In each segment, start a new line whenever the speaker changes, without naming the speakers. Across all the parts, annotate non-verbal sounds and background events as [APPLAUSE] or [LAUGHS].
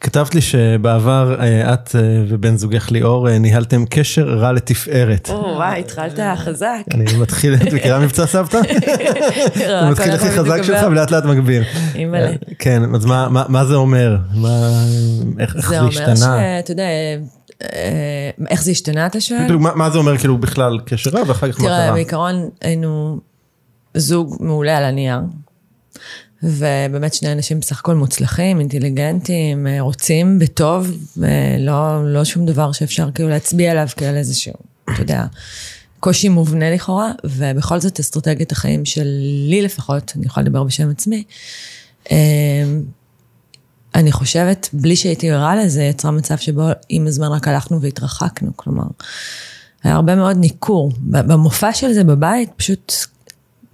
כתבת לי שבעבר אה, את אה, ובן זוגך ליאור אה, ניהלתם קשר רע לתפארת.
או, וואי, התחלת חזק.
אני מתחיל, את מכירה מבצע סבתא? [LAUGHS] זה מתחיל הכי חזק שלך ולאט לאט מגביר.
אימא'לה.
כן, אז מה- זה אומר? איך
זה
זה
אומר
השתנה?
שאתה יודע, איך זה השתנה אתה שואל?
כאילו, מה זה אומר כאילו בכלל קשר רע ואחר כך מה
תראה,
קרה?
בעיקרון היינו זוג מעולה על הנייר. ובאמת שני אנשים בסך הכל מוצלחים, אינטליגנטים, אה, רוצים בטוב, ולא לא שום דבר שאפשר כאילו להצביע עליו כאל איזשהו, אתה יודע, קושי מובנה לכאורה, ובכל זאת אסטרטגיית החיים שלי לפחות, אני יכולה לדבר בשם עצמי, אה, אני חושבת, בלי שהייתי ערה לזה, יצרה מצב שבו עם הזמן רק הלכנו והתרחקנו, כלומר, היה הרבה מאוד ניכור. במופע של זה בבית, פשוט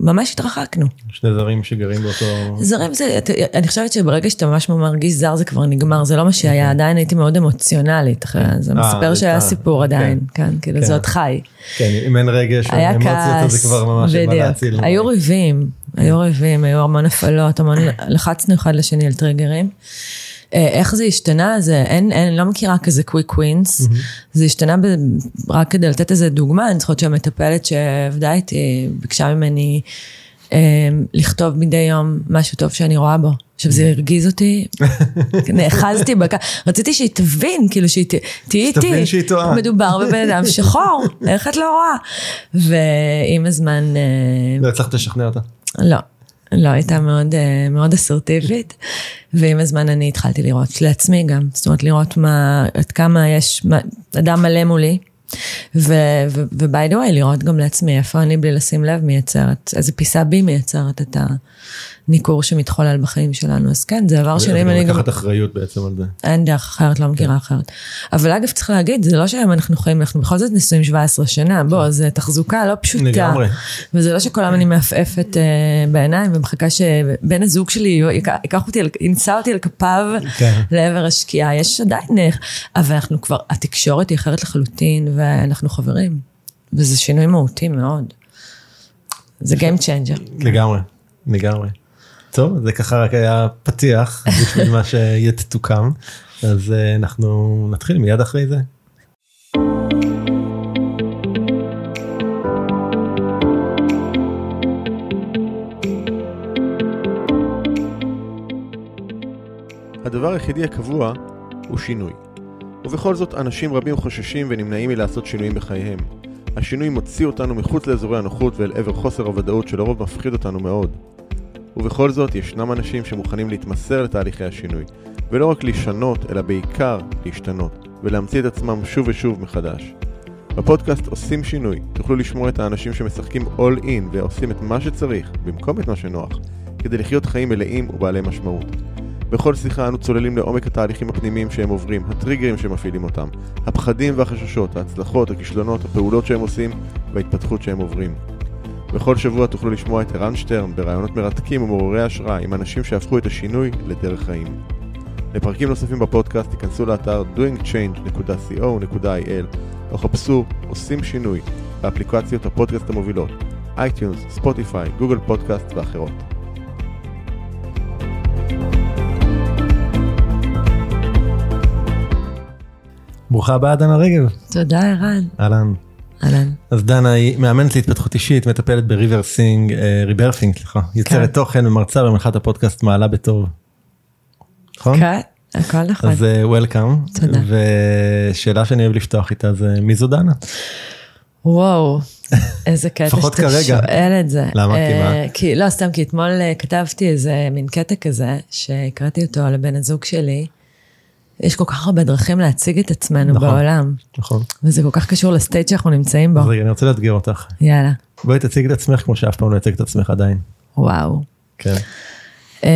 ממש התרחקנו.
שני זרים שגרים באותו...
זרים זה, אני חושבת שברגע שאתה ממש מרגיש זר זה כבר נגמר, זה לא מה שהיה, עדיין הייתי מאוד אמוציונלית, זה
אה,
מספר שהיה
אה,
סיפור
כן.
עדיין, כן, כאילו
כן.
זה עוד חי.
כן, אם אין רגש
היה כעס,
זה כבר ממש אין מה
בדיוק. היו ריבים, היו ריבים, היו המון הפעלות, המון, לחצנו אחד לשני על טריגרים. אה, איך זה השתנה? זה אין, אין, לא מכירה כזה קוויק ווינס. זה השתנה ב, רק כדי לתת איזה דוגמה, אני זוכרת שהמטפלת שעבדה איתי ביקשה ממני אה, לכתוב מדי יום משהו טוב שאני רואה בו. עכשיו זה הרגיז אותי, [LAUGHS] נאחזתי בק... רציתי שהיא תבין, כאילו שהיא תהיי איתי.
שתבין שהיא טועה.
מדובר בבן אדם [LAUGHS] שחור, איך את לא רואה? ועם הזמן, אה,
לא הצלחת לשכנע אותה.
לא, לא, הייתה מאוד, אה, מאוד אסרטיבית, ועם הזמן אני התחלתי לראות לעצמי גם, זאת אומרת לראות מה, עד כמה יש מה, אדם מלא מולי, way, לראות גם לעצמי איפה אני בלי לשים לב מייצרת, איזה פיסה בי מייצרת את הניכור שמתחולל בחיים שלנו, אז כן, זה עבר שלי, ואני גם...
לקחת אחריות בעצם על זה.
אין דרך אחרת, לא מכירה אחרת. אבל אגב, צריך להגיד, זה לא שהיום אנחנו חיים, אנחנו בכל זאת נשואים 17 שנה, בוא, זה תחזוקה לא פשוטה.
לגמרי.
וזה לא שכל היום אני מעפעפת אה, בעיניים ומחכה שבן הזוג שלי ייקח אותי, ימצא אותי על כפיו
כן.
לעבר השקיעה. יש עדיין, אה, אבל אנחנו כבר, התקשורת היא אחרת לחלוטין, ואנחנו חברים. וזה שינוי מהותי מאוד. זה Game Changer.
לגמרי, לגמרי. טוב, זה ככה רק היה פתיח [LAUGHS] בשביל מה שתוקם, אז אה, אנחנו נתחיל מיד אחרי זה.
הדבר היחידי הקבוע הוא שינוי. ובכל זאת, אנשים רבים חוששים ונמנעים מלעשות שינויים בחייהם. השינוי מוציא אותנו מחוץ לאזורי הנוחות ואל עבר חוסר הוודאות שלרוב מפחיד אותנו מאוד. ובכל זאת, ישנם אנשים שמוכנים להתמסר לתהליכי השינוי, ולא רק לשנות, אלא בעיקר להשתנות, ולהמציא את עצמם שוב ושוב מחדש. בפודקאסט עושים שינוי, תוכלו לשמוע את האנשים שמשחקים all in ועושים את מה שצריך, במקום את מה שנוח, כדי לחיות חיים מלאים ובעלי משמעות. בכל שיחה אנו צוללים לעומק התהליכים הפנימיים שהם עוברים, הטריגרים שמפעילים אותם, הפחדים והחששות, ההצלחות, הכישלונות, הפעולות שהם עושים וההתפתחות שהם עוברים. בכל שבוע תוכלו לשמוע את ערן שטרן ברעיונות מרתקים ומעוררי השראה עם אנשים שהפכו את השינוי לדרך חיים. לפרקים נוספים בפודקאסט תיכנסו לאתר doingchange.co.il או חפשו עושים שינוי באפליקציות הפודקאסט המובילות אייטיונס, ספוטיפיי, גוגל פודקאסט ואחרות.
ברוכה הבאה דנה רגב.
תודה, ערן.
אהלן.
אהלן.
אז דנה היא מאמנת להתפתחות אישית, מטפלת ב-rebirthing, אה, rebirthing, סליחה, יוצרת תוכן ומרצה ומנחת הפודקאסט מעלה בטוב. נכון?
כן, הכל נכון.
אז welcome.
תודה.
ושאלה שאני אוהב לפתוח איתה זה מי זו דנה?
וואו, [LAUGHS] איזה קטע שאתה. שואל את זה.
למה? כי
אה,
מה?
כי, לא, סתם, כי אתמול אה, כתבתי איזה מין קטע כזה, שהקראתי אותו לבן הזוג שלי. יש כל כך הרבה דרכים להציג את עצמנו
נכון.
בעולם,
נכון.
וזה כל כך קשור לסטייט שאנחנו נמצאים בו.
אז רגע, אני רוצה לאתגר אותך.
יאללה,
בואי תציג את עצמך כמו שאף פעם לא הצגת את עצמך עדיין.
וואו.
כן.
אמ,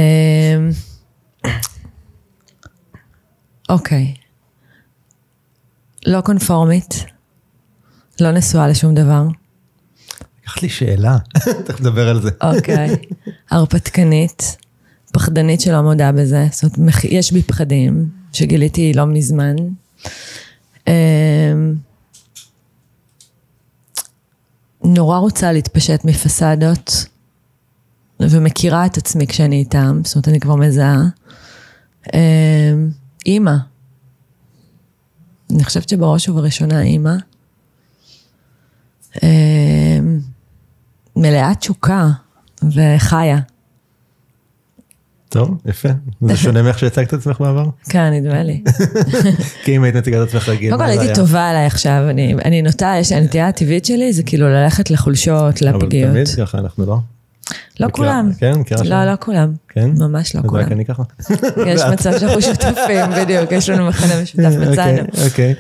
אוקיי. לא קונפורמית, לא נשואה לשום דבר.
לקחת לי שאלה, [LAUGHS] תכף נדבר על זה.
אוקיי. [LAUGHS] הרפתקנית, פחדנית שלא מודה בזה, זאת אומרת, יש בי פחדים, שגיליתי לא מזמן. אמ, נורא רוצה להתפשט מפסדות, ומכירה את עצמי כשאני איתם, זאת אומרת, אני כבר מזהה. אמ, אימא. אני חושבת שבראש ובראשונה אימא. אה, מלאת תשוקה וחיה.
טוב, יפה. זה [LAUGHS] שונה מאיך שהצגת את עצמך בעבר?
כן, נדמה לי. [LAUGHS]
כי אם היית מציגה את עצמך רגיל,
קודם כל
זה
הייתי? טובה עליי עכשיו, אני, נוטה, יש הנטייה הטבעית שלי, זה כאילו ללכת לחולשות,
אבל
לפגיעות.
תמיד ככה אנחנו לא.
לא כולם.
כן, מכירה
לא,
שם?
לא כולם.
כן?
ממש לא
אז
כולם.
רק אני ככה. [LAUGHS]
יש מצב שאנחנו שותפים, בדיוק, יש לנו מכנה משותף, מצאנו.
אוקיי, אוקיי.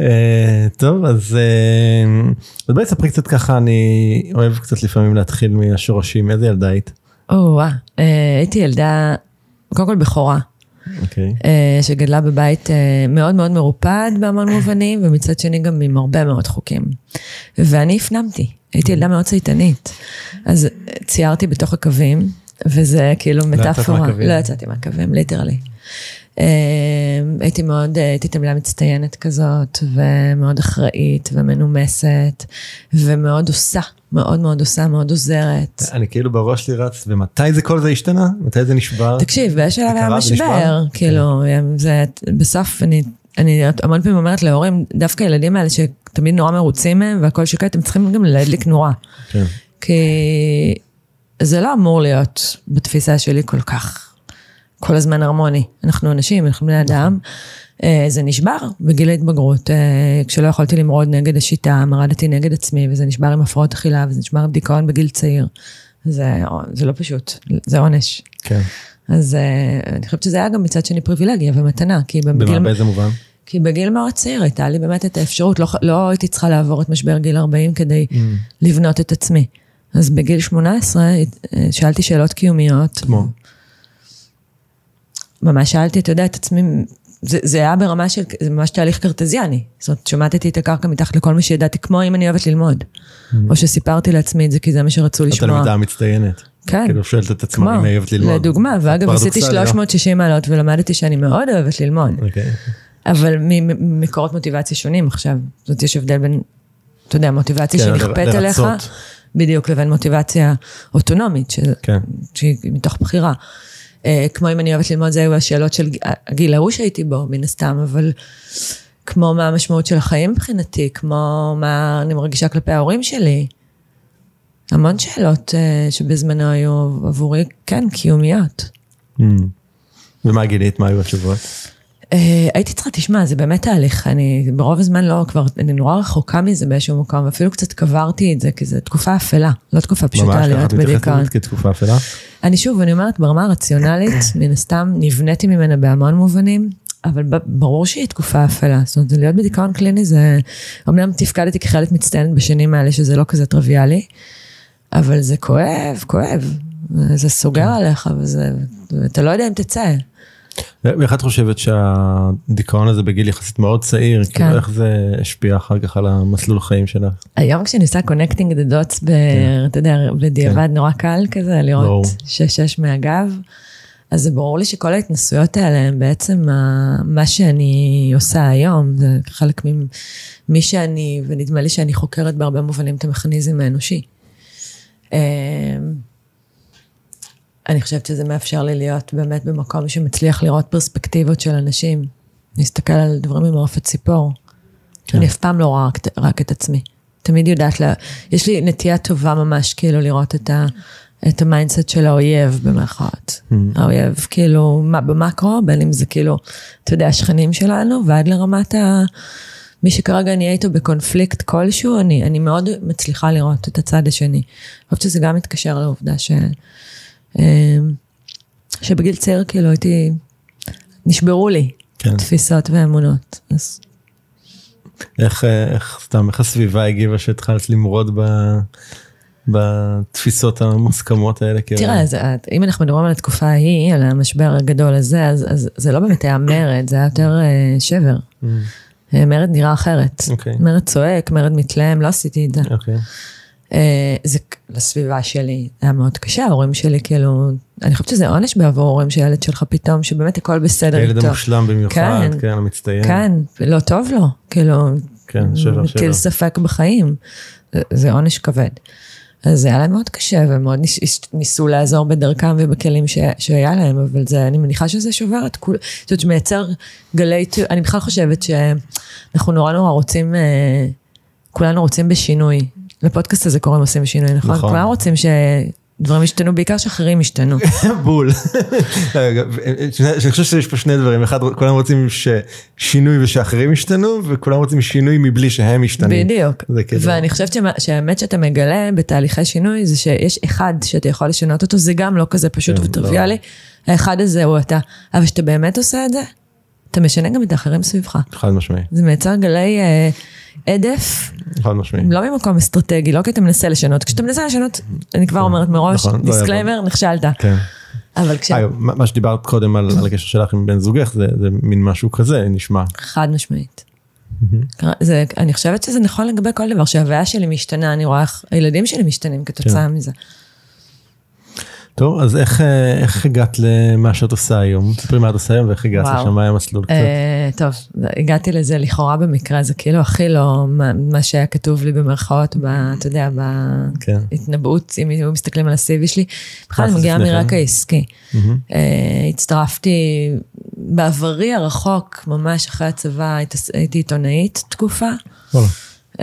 אה, טוב, אז אה, אז בואי תספרי קצת ככה, אני אוהב קצת לפעמים להתחיל מהשורשים, איזה ילדה היית?
או, וואו, אה, הייתי ילדה, קודם כל בכורה,
אוקיי.
אה, שגדלה בבית אה, מאוד מאוד מרופד בהמון מובנים, ומצד שני גם עם הרבה מאוד חוקים. ואני הפנמתי, הייתי ילדה מאוד צייתנית. אז ציירתי בתוך הקווים, וזה כאילו
יצאת
מטאפורה. לא יצאתי מהקווים, ליטרלי. הייתי מאוד, הייתי תלמידה מצטיינת כזאת, ומאוד אחראית ומנומסת, ומאוד עושה, מאוד מאוד עושה, מאוד עוזרת.
אני כאילו בראש שלי רץ, ומתי זה כל זה השתנה? מתי זה נשבר?
תקשיב, באיזשהו שלב היה משבר? כאילו, זה, בסוף אני, אני המון פעמים אומרת להורים, דווקא הילדים האלה שתמיד נורא מרוצים מהם והכל שקט, הם צריכים גם להדליק נורה.
כן.
כי זה לא אמור להיות בתפיסה שלי כל כך, כל הזמן הרמוני. אנחנו אנשים, אנחנו בני אדם. אה, זה נשבר בגיל ההתבגרות, אה, כשלא יכולתי למרוד נגד השיטה, מרדתי נגד עצמי, וזה נשבר עם הפרעות אכילה, וזה נשבר עם דיכאון בגיל צעיר. זה, זה לא פשוט, זה עונש.
כן.
אז uh, אני חושבת שזה היה גם מצד שני פריבילגיה ומתנה, כי בגיל,
במה, באיזה מובן?
כי בגיל מאוד צעיר הייתה לי באמת את האפשרות, לא, לא הייתי צריכה לעבור את משבר גיל 40 כדי
Mm.
לבנות את עצמי. אז בגיל 18 אה, שאלתי שאלות קיומיות,
כמו?
ממש שאלתי, אתה יודע, את עצמי, זה, זה היה ברמה של, זה ממש תהליך קרטזיאני. זאת אומרת, שמטתי את הקרקע מתחת לכל מה שידעתי, כמו אם אני אוהבת ללמוד. או שסיפרתי לעצמי את זה כי זה מה שרצו לשמוע.
התלמידה המצטיינת.
כן.
כאילו שואלת את עצמה אם היא אוהבת ללמוד.
לדוגמה, ואגב, עשיתי
פרדוקסלי, לא?
360 מעלות ולמדתי שאני מאוד אוהבת ללמוד.
אוקיי.
אבל ממקורות מוטיבציה שונים עכשיו. זאת אומרת, יש הבדל בין, אתה יודע, מוטיבציה
כן,
שנכפית עליך. בדיוק, לבין מוטיבציה אוטונומית, ש-
כן.
שהיא מתוך בחירה. אה, כמו אם אני אוהבת ללמוד, זה היו השאלות של הגיל ההוא שהייתי בו, מן הסתם, אבל כמו מה המשמעות של החיים מבחינתי, כמו מה אני מרגישה כלפי ההורים שלי. המון שאלות אה, שבזמנו היו עבורי, כן, קיומיות.
Mm. ומה גילית? מה היו התשובות?
אה, הייתי צריכה, תשמע, זה באמת תהליך, אני ברוב הזמן לא, כבר, אני נורא רחוקה מזה באיזשהו מקום, ואפילו קצת קברתי את זה, כי זו תקופה אפלה, לא תקופה פשוטה
ממש ככה
להיות
את מתייחסת כתקופה אפלה?
אני שוב, אני אומרת, ברמה הרציונלית, [COUGHS] מן הסתם, נבניתי ממנה בהמון מובנים, אבל ברור שהיא תקופה אפלה. זאת אומרת, להיות בדיכאון קליני זה, אמנם תפקדתי כחיילת מצטיינת בשנים האלה, שזה לא כזה טריוויאלי, אבל זה כואב, כואב. זה סוגר עליך, וזה, ואתה לא יודע אם תצא.
ואיך את חושבת שהדיכאון הזה בגיל יחסית מאוד צעיר,
כן.
כאילו איך זה השפיע אחר כך על המסלול חיים שלך?
היום כשאני עושה connecting the dots, אתה יודע, בדיעבד נורא קל כזה,
ברור.
לראות שש-שש מהגב, אז זה ברור לי שכל ההתנסויות האלה הם בעצם ה- מה שאני עושה היום, זה חלק ממי שאני, ונדמה לי שאני חוקרת בהרבה מובנים את המכניזם האנושי. אני חושבת שזה מאפשר לי להיות באמת במקום שמצליח לראות פרספקטיבות של אנשים, להסתכל על דברים ממעוף הציפור.
כן.
אני אף פעם לא רואה רק, רק את עצמי. תמיד יודעת, לה, יש לי נטייה טובה ממש, כאילו, לראות את, ה, את ה mindset של האויב, במרכאות.
Mm.
האויב, כאילו, מה, במקרו, בין אם זה כאילו, אתה יודע, השכנים שלנו, ועד לרמת ה... מי שכרגע נהיה איתו בקונפליקט כלשהו, אני, אני מאוד מצליחה לראות את הצד השני. אני חושבת שזה גם מתקשר לעובדה ש... אמ, שבגיל צעיר, כאילו, הייתי... נשברו לי
כן.
תפיסות ואמונות. אז
איך, אה, איך סתם, איך הסביבה הגיבה שהתחלת למרוד ב, בתפיסות המוסכמות האלה?
תראה, אז את- אם אנחנו מדברים על התקופה ההיא, על המשבר הגדול הזה, אז, אז זה לא באמת היה מרד, זה היה יותר אה, שבר.
Mm,
אה, מרד נראה אחרת.
אוקיי.
מרד צועק, מרד מתלהם, לא עשיתי את זה.
אוקיי.
אה, זה לסביבה שלי היה מאוד קשה, ההורים שלי כאילו, אני חושבת שזה עונש בעבור הורים שהילד שלך פתאום, שבאמת הכל בסדר
הילד
איתו.
המושלם במיוחד,
כן.
כן, המצטיין.
כן, לא טוב לו, כאילו,
כן, שבר, שבר.
מטיל ספק בחיים. זה- זה עונש כבד. אז זה היה להם מאוד קשה, והם מאוד ניס, ניסו לעזור בדרכם ובכלים ש, שהיה להם, אבל זה, אני מניחה שזה שובר את כול, זאת אומרת, שמייצר גלי, אני בכלל חושבת שאנחנו נורא נורא רוצים, אה, כולנו רוצים בשינוי. לפודקאסט הזה קוראים עושים שינוי, נכון? נכון. כולנו רוצים ש... דברים השתנו, בעיקר שאחרים השתנו. [LAUGHS]
בול. אני חושב שיש פה שני דברים, אחד, כולם רוצים שינוי ושאחרים ישתנו, וכולם רוצים שינוי מבלי שהם ישתנו.
בדיוק. כאילו- ואני חושבת שהאמת שאתה מגלה בתהליכי שינוי, זה שיש אחד שאתה יכול לשנות אותו, זה גם לא כזה פשוט כן, וטריוויאלי. לא. האחד הזה הוא אתה. אבל כשאתה באמת עושה את זה, אתה משנה גם את האחרים סביבך.
חד משמעי.
זה מייצר גלי... אה, הדף,
חד משמעי.
לא ממקום אסטרטגי, לא כי אתה מנסה לשנות. כשאתה מנסה לשנות, אני כבר אומרת מראש, נכון, לא disclaimer, נכשלת. כן. אבל כש...
מה שדיברת קודם על הקשר שלך עם בן זוגך, זה מין משהו כזה, נשמע.
חד משמעית. זה, אני חושבת שזה נכון לגבי כל דבר, שההוויה שלי משתנה, אני רואה איך הילדים שלי משתנים כתוצאה כן. מזה.
טוב, אז איך, אה, איך הגעת למה שאת עושה היום? תספרי מה את עושה היום ואיך הגעת לשם, מה היה המסלול קצת? Uh,
טוב, הגעתי לזה לכאורה במקרה, זה כאילו הכי לא מה, מה שהיה כתוב לי במרכאות, ב, אתה יודע, בהתנבאות, כן. אם היו מסתכלים על ה-CV שלי. בכלל אני מגיעה מרקע עסקי. Mm-hmm. Uh, הצטרפתי בעברי הרחוק, ממש אחרי הצבא, הייתי עיתונאית תקופה. Uh,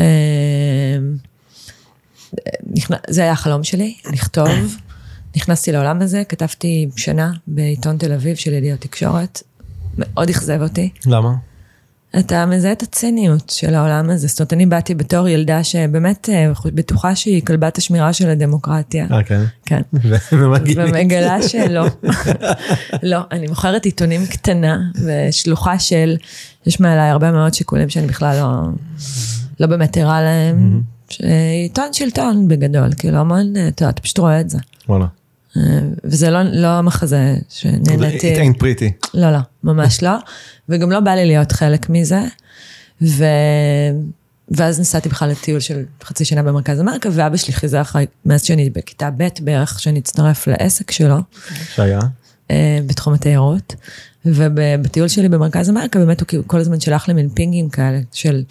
זה היה החלום שלי, לכתוב. נכנסתי לעולם הזה, כתבתי שנה בעיתון תל אביב של ידיעות תקשורת, מאוד אכזב אותי.
למה?
אתה מזהה את הציניות של העולם הזה. זאת אומרת, אני באתי בתור ילדה שבאמת אה, בטוחה שהיא כלבת השמירה של הדמוקרטיה.
אה, כן?
כן. [LAUGHS] ומגלה שלא. [LAUGHS] לא, אני מוכרת עיתונים קטנה ושלוחה של, יש מעליי הרבה מאוד שיקולים שאני בכלל לא, לא באמת ערה להם. עיתון שלטון בגדול, כאילו המון, אתה פשוט רואה את זה. וואלה. וזה לא, לא המחזה שנהניתי.
It ain't pretty.
לא, לא, ממש לא. וגם לא בא לי להיות חלק מזה. ו... ואז נסעתי בכלל לטיול של חצי שנה במרכז אמריקה, ואבא שלי חיזה אחרי, מאז שאני בכיתה ב' בערך, שאני אצטרף לעסק שלו.
שהיה?
אה, בתחום התיירות. ובטיול שלי במרכז אמריקה, באמת הוא כל הזמן שלח לי מין פינגים כאלה של...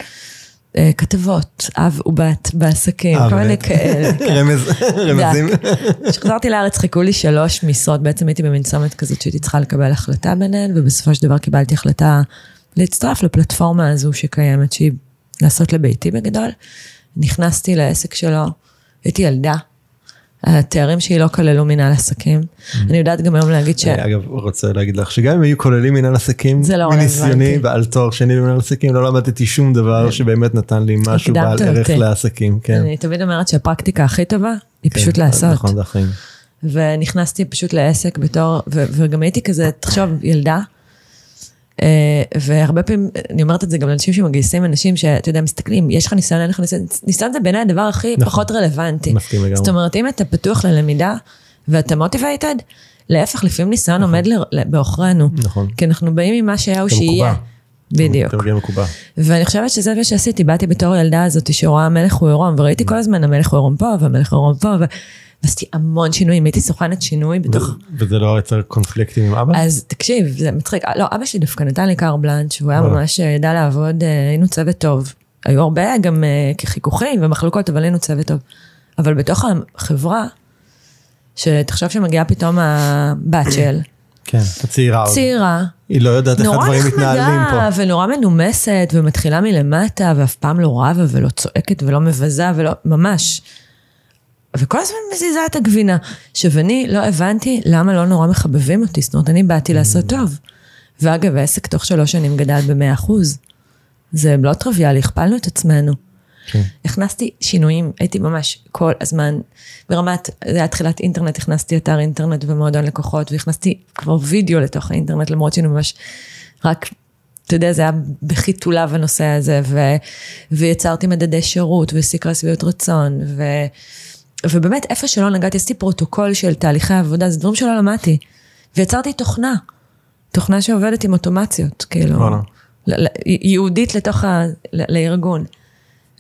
אה, כתבות, אב ובת בעסקים, כל מיני כאלה. [LAUGHS]
כן. [LAUGHS] רמזים.
כשחזרתי לארץ חיכו לי שלוש משרות, בעצם הייתי במין צומת כזאת שהייתי צריכה לקבל החלטה ביניהן, ובסופו של דבר קיבלתי החלטה להצטרף לפלטפורמה הזו שקיימת, שהיא לעשות לביתי בגדול. נכנסתי לעסק שלו, הייתי ילדה, התארים שלי לא כללו מנהל עסקים. Mm-hmm. אני יודעת גם היום להגיד ש...
אגב, רוצה להגיד לך שגם אם היו כוללים מנהל עסקים, זה לא רלוונטי. מניסיוני ועל תואר שני במנהל עסקים, לא למדתי שום דבר שבאמת נתן לי משהו בעל ערך לעסקים. כן.
אני תמיד אומרת שהפרקטיקה הכי טובה היא כן, פשוט לעשות.
נכון, זה החיים.
ונכנסתי פשוט לעסק בתור, וגם הייתי כזה, תחשוב, ילדה. אה, והרבה פעמים, אני אומרת את זה גם לאנשים שמגייסים אנשים שאתה יודע, מסתכלים, יש לך ניסיון, אין לך ניסיון, ניסיון זה בעיניי הדבר הכי נכון. פחות רלוונטי.
מסכים לגמרי.
זאת אומרת, אם אתה פתוח ללמידה ואתה מוטיבייטד, להפך, לפעמים ניסיון נכון. עומד בעוכרינו. נכון. כי אנחנו באים ממה שהיה או שיהיה. בדיוק. ואני חושבת שזה מה שעשיתי, באתי בתור ילדה הזאת שרואה המלך הוא עירום, וראיתי כל הזמן המלך הוא עירום פה, והמלך הוא עירום פה, ועשיתי המון שינויים, הייתי סוכנת שינוי בתוך...
וזה לא יצר קונפליקטים עם אבא?
אז תקשיב, זה מצחיק, לא, אבא שלי דווקא נתן לי קר בלאנץ', הוא היה ממש, אה, ידע לעבוד, אה, היינו צוות טוב. היו הרבה גם אה, כחיכוכים ומחלוקות, אבל היינו צוות טוב. אבל בתוך החברה, שתחשוב שמגיעה פתאום הבת של...
כן, הצעירה.
צעירה.
היא לא יודעת איך הדברים מתנהלים פה. נורא
נחמדה ונורא מנומסת ומתחילה מלמטה ואף פעם לא רבה ולא צועקת ולא מבזה ולא, ממש. וכל הזמן מזיזה את הגבינה. עכשיו, אני לא הבנתי למה לא נורא מחבבים אותי, זאת אומרת, אני באתי לעשות. טוב. ואגב, העסק תוך שלוש שנים גדל ב-100 אחוז. זה לא טריוויאלי, הכפלנו את עצמנו. כן. הכנסתי שינויים, הייתי ממש כל הזמן ברמת, זה היה תחילת אינטרנט, הכנסתי אתר אינטרנט ומועדון לקוחות, והכנסתי כבר וידאו לתוך האינטרנט, למרות שהיינו ממש רק, אתה יודע, זה היה בחיתוליו הנושא הזה, ו, ויצרתי מדדי שירות וסקרי שביעות רצון, ו... ובאמת, איפה שלא נגעתי, עשיתי פרוטוקול של תהליכי עבודה, זה דברים שלא למדתי. ויצרתי תוכנה, תוכנה שעובדת עם אוטומציות, כאילו, ייעודית לתוך ה... לארגון.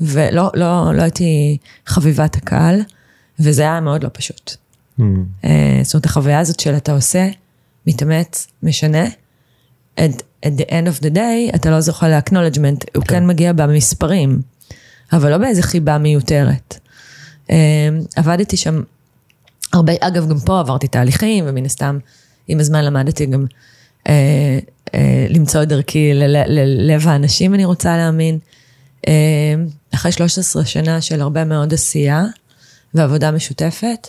ולא לא, לא הייתי חביבת הקהל, וזה היה מאוד לא פשוט. Mm. זאת אומרת, החוויה הזאת של אתה עושה, מתאמץ, משנה, at, at the end of the day, אתה לא זוכה ל-acknowledgement, הוא כן. כן מגיע במספרים, אבל לא באיזה חיבה מיותרת. אה, עבדתי שם הרבה, אגב, גם פה עברתי תהליכים, ומן הסתם, עם הזמן למדתי גם אה, אה, למצוא את דרכי ללב האנשים, אני רוצה להאמין. אה, אחרי 13 שנה של הרבה מאוד עשייה ועבודה משותפת,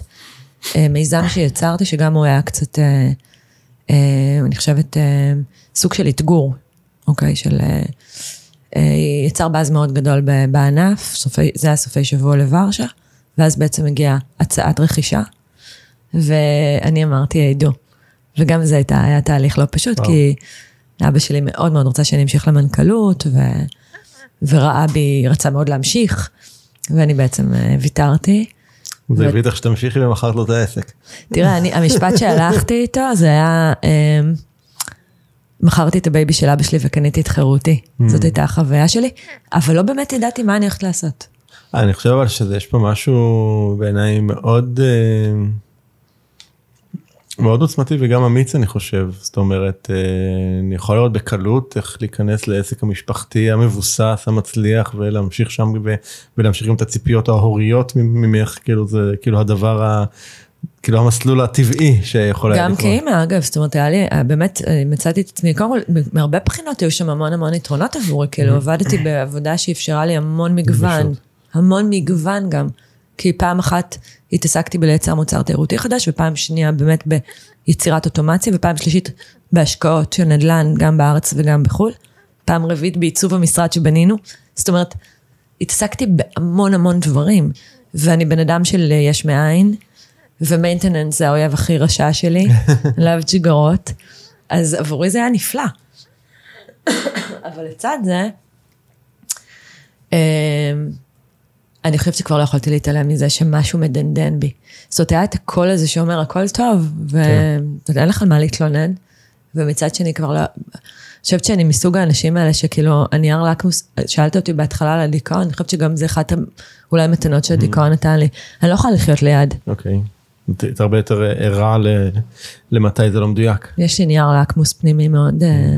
אה, מיזם שיצרתי, שגם הוא היה קצת, אני חושבת, סוג של אתגור, אוקיי? של... יצר באז מאוד גדול בענף, סופי, זה היה סופי שבוע לוורשה, ואז בעצם הגיעה הצעת רכישה, ואני אמרתי, הידד. וגם זה הייתה, היה תהליך לא פשוט, וואו. כי אבא שלי מאוד מאוד רוצה שאני אמשיך למנכ"לות, ו, וראה בי, רצה מאוד להמשיך, ואני בעצם אה, ויתרתי.
זה הביא לך שתמשיכי ומכרת לו את העסק.
תראה, אני, המשפט [LAUGHS] שהלכתי איתו, זה היה, אה, מכרתי את ה baby של אבא שלי וקניתי את חירותי. Mm. זאת הייתה החוויה שלי, אבל לא באמת ידעתי מה אני הולכת לעשות.
אני חושב אבל שיש פה משהו בעיניי מאוד... אה... מאוד עוצמתי וגם אמיץ אני חושב, זאת אומרת, אה, אני יכול לראות בקלות איך להיכנס לעסק המשפחתי המבוסס, המצליח ולהמשיך שם ולהמשיך עם את הציפיות ההוריות ממך, כאילו זה כאילו הדבר ה... כאילו המסלול הטבעי שיכול
היה לקרות. גם כאימא אגב, זאת אומרת היה לי, אה, באמת מצאתי את עצמי, קודם כל מהרבה בחינות היו שם המון המון יתרונות עבורי, כאילו עבדתי בעבודה שאפשרה לי המון מגוון, המון מגוון גם. כי פעם אחת התעסקתי בלייצר מוצר תיירותי חדש, ופעם שנייה באמת ביצירת אוטומציה, ופעם שלישית בהשקעות של נדל"ן גם בארץ וגם בחו"ל. פעם רביעית בעיצוב המשרד שבנינו. זאת אומרת, התעסקתי בהמון המון דברים, ואני בן אדם של יש מאין, ומיינטננס זה האויב הכי רשע שלי, [LAUGHS] אני לא אוהבת שגרות, אז עבורי זה היה נפלא. [COUGHS] אבל לצד זה, אמ, אני חושבת שכבר לא יכולתי להתעלם מזה שמשהו מדנדן בי. זאת אומרת, היה את הקול הזה שאומר, הכל טוב, ואין כן. לך על מה להתלונן, ומצד שני כבר לא... אני חושבת שאני מסוג האנשים האלה שכאילו, הנייר לקמוס, שאלת אותי בהתחלה על הדיכאון, אני חושבת שגם זה אחת אולי המתנות שהדיכאון נתן לי. אני לא יכולה לחיות ליד.
אוקיי. אתה הרבה יותר ערה למתי זה לא מדויק.
יש לי נייר לקמוס פנימי מאוד אה,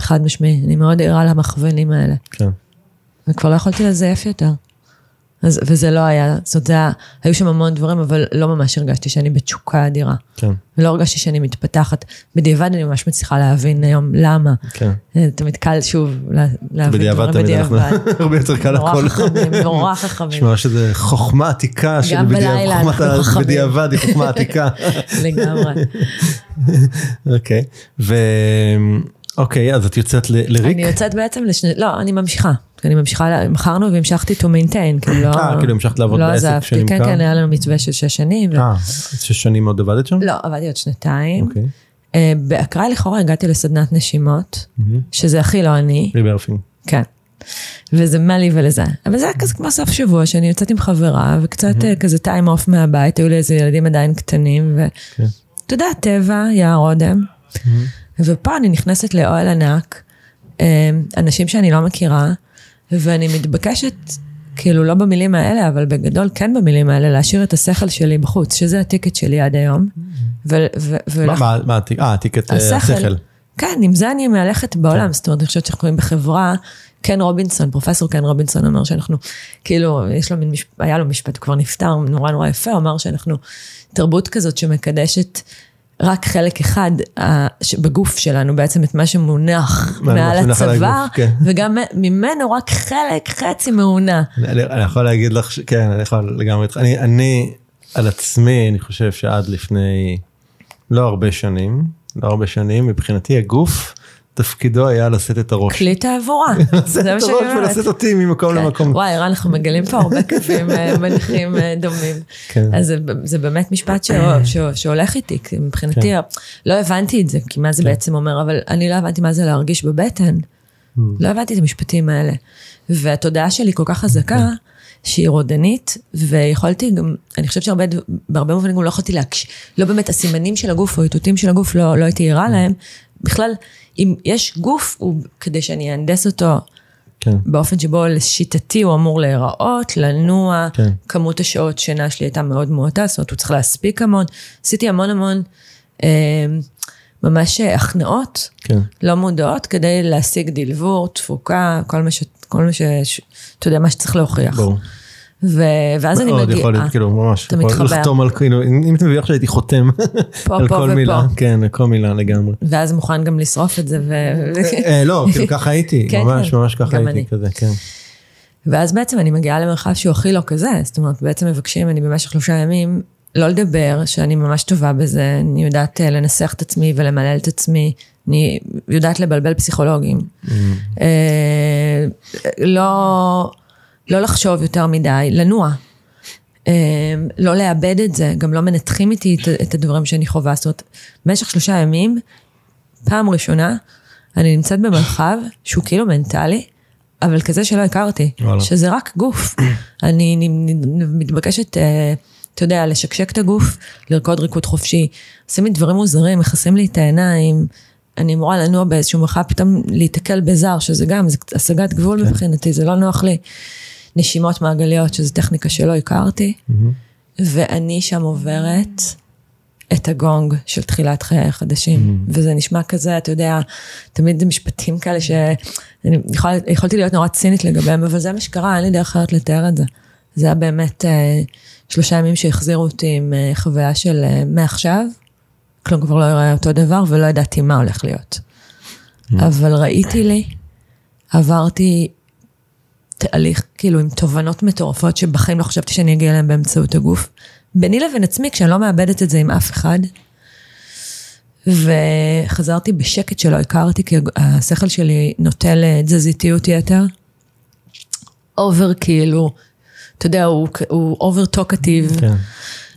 חד משמעי, אני מאוד ערה למכוונים האלה. כן. וכבר לא יכולתי לזייף יותר. אז, וזה לא היה, זאת אומרת, היה, היו שם המון דברים, אבל לא ממש הרגשתי שאני בתשוקה אדירה. כן. ולא הרגשתי שאני מתפתחת. בדיעבד אני ממש מצליחה להבין היום למה. כן. תמיד קל שוב להבין
בדיעבד תמיד אנחנו [LAUGHS] הרבה יותר קל
הכל. נורא חכמים, נורא חכמים.
נשמע שזה חוכמה עתיקה של בדיעבד, חוכמת בדיעבד היא חוכמה עתיקה. [LAUGHS]
לגמרי. [LAUGHS]
אוקיי, ו... אוקיי, אז את יוצאת לריק?
אני יוצאת בעצם לשני, לא, אני ממשיכה. אני ממשיכה, מכרנו והמשכתי למנכ"ל, כאילו לא...
אה, כאילו המשכת לעבוד
לא
בעסק שנמכר?
כן, כן, היה לנו מתווה של שש שנים.
אה, שש שנים עוד עבדת שם?
לא, עבדתי עוד שנתיים. אוקיי. אה, באקראי לכאורה הגעתי לסדנת נשימות, שזה הכי לא אני.
rebirthing.
כן. וזה מה לי ולזה. אבל זה היה כזה כמו סוף שבוע, שאני יוצאת עם חברה, וקצת כזה טיים אוף מהבית, היו לי איזה ילדים עדיין קטנים, ואתה כן. יודע, טבע, יער אודם. ופה אני נכנסת לאוהל ענק, אה, אנשים שאני לא מכירה, ואני מתבקשת, כאילו לא במילים האלה, אבל בגדול כן במילים האלה, להשאיר את השכל שלי בחוץ, שזה הטיקט שלי עד היום.
מה הטיקט? אה, הטיקט, אה, השכל.
כן, עם זה אני מהלכת בעולם, כן. זאת אומרת, אני חושבת שאנחנו רואים בחברה, קן רובינסון, פרופסור קן רובינסון אומר שאנחנו, כאילו, יש לו מין, היה לו משפט, כבר נפטר, נורא נורא יפה, הוא אמר שאנחנו תרבות כזאת שמקדשת רק חלק אחד בגוף שלנו, בעצם את מה שמונח מעל הצוואר, כן. וגם ממנו רק חלק, חצי מעונה.
אני, אני יכול להגיד לך, כן, אני יכול לגמרי, אני, אני על עצמי, אני חושב שעד לפני לא הרבה שנים, לא הרבה שנים, מבחינתי הגוף, תפקידו היה לשאת את הראש.
כלי תעבורה, [LAUGHS]
לשאת את הראש ולשאת אותי ממקום כן. למקום.
וואי, ערן, אנחנו מגלים פה הרבה קווים אה, [LAUGHS] מניחים אה, דומים. כן. אז זה, באמת משפט [COUGHS] שהולך איתי, מבחינתי, כן. לא הבנתי את זה, כי מה זה. בעצם אומר, אבל אני לא הבנתי מה זה להרגיש בבטן. Mm. לא הבנתי את המשפטים האלה. והתודעה שלי כל כך חזקה, כן. שהיא רודנית, ויכולתי גם, אני חושבת שהרבה, בהרבה מובנים גם לא יכולתי להקשיב, לא באמת הסימנים של הגוף או האיתותים של הגוף, לא, לא הייתי ערה להם. בכלל, אם יש גוף, הוא, כדי שאני אהנדס אותו כן. באופן שבו לשיטתי הוא אמור להיראות, לנוע, כן. כמות השעות שינה שלי הייתה מאוד מועטה, זאת אומרת, הוא צריך להספיק המון. עשיתי המון המון אה, ממש הכנעות, כן. לא מודעות, כדי להשיג דלבור, תפוקה, כל מה ש... כל מה ש... אתה יודע, מה שצריך להוכיח. ברור. ו... ואז אני
מאוד יכול
מגיעה,
להיות, כאילו, ממש,
אתה מתחבר.
לחתום על, כאילו, אם אתה מביא עכשיו הייתי חותם [LAUGHS]
פה,
על
פה
כל
ופה.
מילה, כן, על כל מילה לגמרי.
ואז מוכן גם לשרוף את זה, ו...
אה, לא, כאילו ככה הייתי, [LAUGHS]
כן,
ממש
כן,
ממש ככה הייתי
אני.
כזה, כן.
ואז בעצם אני מגיעה למרחב שהוא הכי לא כזה, זאת אומרת, בעצם מבקשים ממני במשך שלושה ימים לא לדבר, שאני ממש טובה בזה, אני יודעת אה, לנסח את עצמי ולמלל את עצמי, אני יודעת לבלבל פסיכולוגים. אה, לא, לא לחשוב יותר מדי, לנוע. אה, לא לאבד את זה, גם לא מנתחים איתי את, את הדברים שאני חווה. זאת אומרת, במשך שלושה ימים, פעם ראשונה, אני נמצאת במרחב שהוא כאילו מנטלי, אבל כזה שלא הכרתי,
וואלה.
שזה רק גוף. אני נ- מתבקשת, אה, אתה יודע, לשקשק את הגוף, לרקוד ריקוד חופשי, עושים לי דברים מוזרים, מכסים לי את העיניים, אני אמורה לנוע באיזשהו מרחב, פתאום להיתקל בזר, שזה גם, זה השגת גבול
כן.
מבחינתי, זה לא נוח לי. נשימות מעגליות, שזו טכניקה שלא הכרתי, ואני שם עוברת את הגונג של תחילת חיי החדשים. וזה נשמע כזה, אתה יודע, תמיד זה משפטים כאלה שאני יכול, יכולתי להיות נורא צינית לגביהם, אבל זה מה שקרה, אין לי דרך אחרת לתאר את זה. זה היה באמת אה, שלושה ימים שהחזירו אותי עם אה, חוויה של אה, מעכשיו, כלום כבר לא יראה אותו דבר, ולא ידעתי מה הולך להיות. אבל ראיתי לי, עברתי תהליך כאילו עם תובנות מטורפות שבחיים לא חשבתי שאני אגיע אליהן באמצעות הגוף. ביני לבין עצמי, כשאני לא מאבדת את זה עם אף אחד. וחזרתי בשקט שלא הכרתי, כי השכל שלי נוטה לתזזיתיות יתר. over כאילו, אתה יודע, הוא, הוא over talkative.
כן,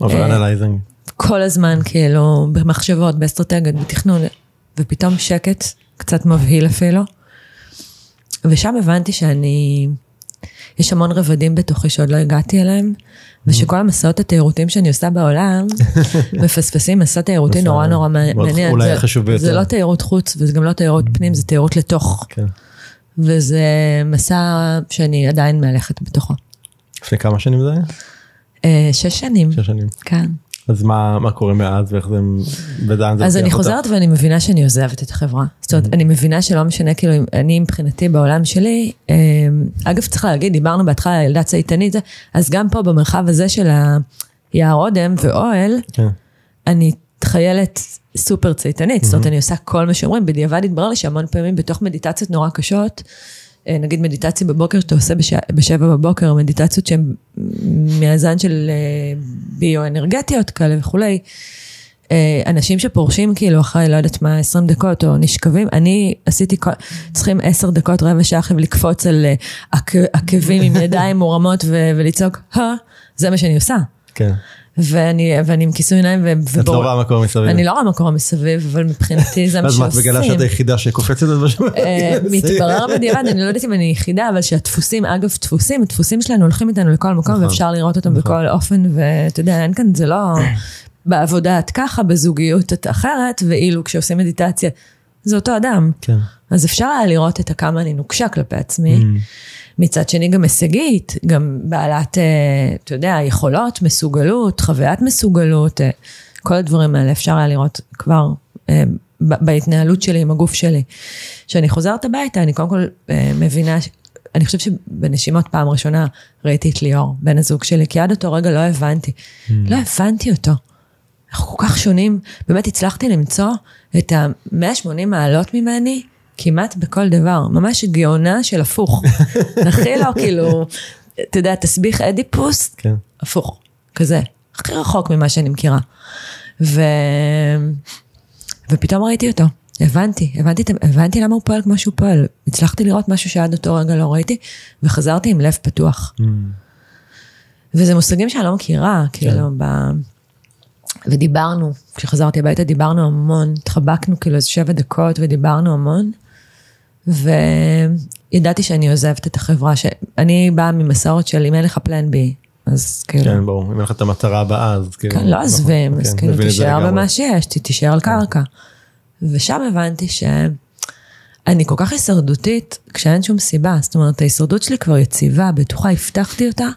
over
אה,
analyzing.
כל הזמן כאילו במחשבות, באסטרטגיות, בתכנון, ופתאום שקט, קצת מבהיל אפילו. ושם הבנתי שאני, יש המון רבדים בתוכי שעוד לא הגעתי אליהם, ושכל המסעות התיירותיים שאני עושה בעולם, [LAUGHS] מפספסים מסע תיירותי נורא נורא מעניין.
אולי
זה-
חשוב ביותר.
זה לא תיירות חוץ, וזה גם לא תיירות פנים, זה תיירות לתוך.
כן.
וזה מסע שאני עדיין מהלכת בתוכו.
לפני כמה שנים זה היה?
אה, שש שנים,
שש שנים.
כן.
אז מה מה קורה מאז ואיך זה, ולאן זה
אז אני
אותך?
חוזרת ואני מבינה שאני עוזבת את החברה. זאת אומרת, אני מבינה שלא משנה, כאילו, אני מבחינתי בעולם שלי, אה, אגב, צריך להגיד, דיברנו בהתחלה על ילדה צייתנית, אז גם פה במרחב הזה של היער אודם ואוהל,
כן.
אני חיילת סופר צייתנית, זאת אומרת, אני עושה כל מה שאומרים, בדיעבד התברר לי שהמון פעמים בתוך מדיטציות נורא קשות, נגיד מדיטציה בבוקר שאתה עושה בש... בשבע בבוקר, מדיטציות שהן מהזן של אה, ביו-אנרגטיות כאלה וכולי, אה, אנשים שפורשים כאילו אחרי, לא יודעת מה, 20 דקות או נשכבים, אני עשיתי, צריכים 10 דקות, רבע שעה עכשיו לקפוץ על אה, עק, עקבים עם ידיים מורמות ולצעוק, זה מה שאני עושה.
כן.
ואני, ואני עם כיסוי עיניים ו-
את לא רואה מקום מסביב.
אני לא רואה מקום מסביב, אבל מבחינתי זה [LAUGHS] מה
אז מה, את
שעושים.
מגלה שאת היחידה שקופצת את בשביל...
אה, [LAUGHS] מתברר בדיעבד, אני לא יודעת אם אני יחידה, אבל שהדפוסים, אגב, דפוסים, הדפוסים שלנו הולכים איתנו לכל מקום,
נכון.
ואפשר לראות אותם בכל אופן, ואתה יודע, אין כאן, זה לא בעבודה את ככה, בזוגיות את אחרת, ואילו כשעושים מדיטציה, זה אותו אדם.
כן.
אז אפשר היה לראות את הכמה אני נוקשה כלפי עצמי. מצד שני גם הישגית, גם בעלת, אה, אתה יודע, יכולות, מסוגלות, חוויית מסוגלות, אה, כל הדברים האלה אפשר היה לראות כבר אה, בהתנהלות שלי עם הגוף שלי. כשאני חוזרת הביתה, אני קודם כל מבינה, אני חושבת שבנשימות פעם ראשונה ראיתי את ליאור, בן הזוג שלי, כי עד אותו רגע לא הבנתי, לא הבנתי אותו. אנחנו כל כך שונים, באמת הצלחתי למצוא את ה-180 מעלות ממני כמעט בכל דבר, ממש גאונה של הפוך. [LAUGHS] הכי לא כאילו, אתה יודע, תסביך אדיפוס,
כן.
הפוך, כזה, הכי רחוק ממה שאני מכירה. ו... ופתאום ראיתי אותו, הבנתי, הבנתי, הבנתי למה הוא פועל כמו שהוא פועל. הצלחתי לראות משהו שעד אותו רגע לא ראיתי, וחזרתי עם לב פתוח. וזה מושגים שאני לא מכירה, כאילו, ב... ודיברנו, כשחזרתי הביתה דיברנו המון, התחבקנו כאילו איזה שבע דקות ודיברנו המון, וידעתי שאני עוזבת את החברה, שאני באה ממסורת של אם אין לך פלן בי, אז כאילו,
כן, ברור. אם אין לך את המטרה הבאה, אז כאילו...
כן, לא
נכון,
אז
כן,
כאילו
את זה
תישאר. במה שיש, תישאר על קרקע. ושם הבנתי שאני כל כך הישרדותית, כשאין שום סיבה, זאת אומרת, ההישרדות שלי כבר יציבה, בטוחה, הבטחתי אותה,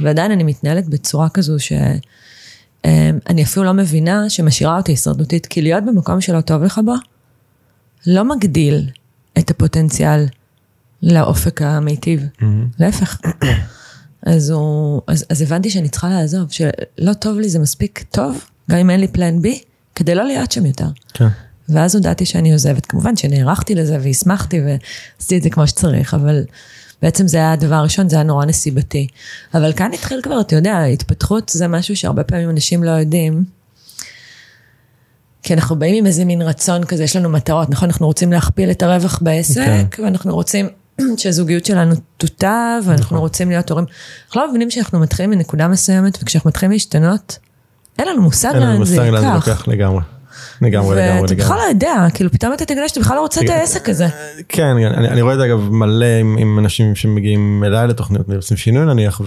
ועדיין אני מתנהלת בצורה כזו שאני אפילו לא מבינה שמשאירה אותי הישרדותית, כי להיות במקום שלא טוב לך בו, לא מגדיל את הפוטנציאל לאופק המיטיב. להפך. אז, הוא, אז, אז הבנתי שאני צריכה לעזוב, שלא טוב לי זה מספיק טוב, גם אם אין לי פלן בי, כדי לא להיות שם יותר.
כן.
ואז הודעתי שאני עוזבת. כמובן שנערכתי לזה והסמכתי ועשיתי את זה כמו שצריך, אבל בעצם זה היה הדבר הראשון, זה היה נורא נסיבתי. אבל כאן התחיל כבר, אתה יודע, התפתחות זה משהו שהרבה פעמים אנשים לא יודעים. כי אנחנו באים עם איזה מין רצון כזה, יש לנו מטרות, נכון? אנחנו רוצים להכפיל את הרווח בעסק, okay. ואנחנו רוצים [CLEARS THROAT] שהזוגיות שלנו תוטב, ואנחנו נכון. רוצים להיות הורים. אנחנו לא מבינים שאנחנו מתחילים מנקודה מסוימת, וכשאנחנו מתחילים להשתנות, אין לנו מושג לאן זה ייקח. אין לנו מושג לאן זה
לוקח לגמרי. לגמרי, לגמרי, לגמרי.
ואתה בכלל לא יודע, כאילו פתאום אתה תגלה שאתה בכלל לא רוצה את העסק הזה.
כן, אני, אני רואה את זה אגב מלא עם, עם אנשים שמגיעים אליי לתוכניות, עושים שינוי נניח,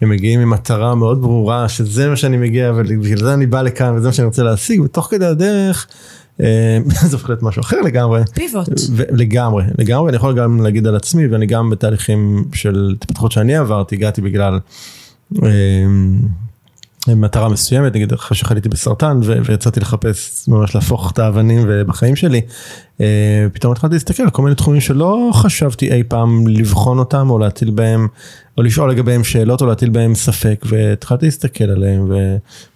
והם מגיעים עם מטרה מאוד ברורה, שזה מה שאני מגיע, ובגלל זה אני בא לכאן, וזה מה שאני רוצה להשיג, ותוך כדי הדרך, אה, [LAUGHS] זה הופך להיות משהו אחר לגמרי.
פיבוט.
לגמרי, לגמרי, אני יכול גם להגיד על עצמי, ואני גם בתהליכים של התפתחות שאני עברתי, הגעתי בגלל... מטרה מסוימת, נגיד אחרי שחליתי בסרטן ויצאתי לחפש ממש להפוך את האבנים בחיים שלי, אה, פתאום התחלתי להסתכל על כל מיני תחומים שלא חשבתי אי פעם לבחון אותם או להטיל בהם, או לשאול לגביהם שאלות או להטיל בהם ספק, והתחלתי להסתכל עליהם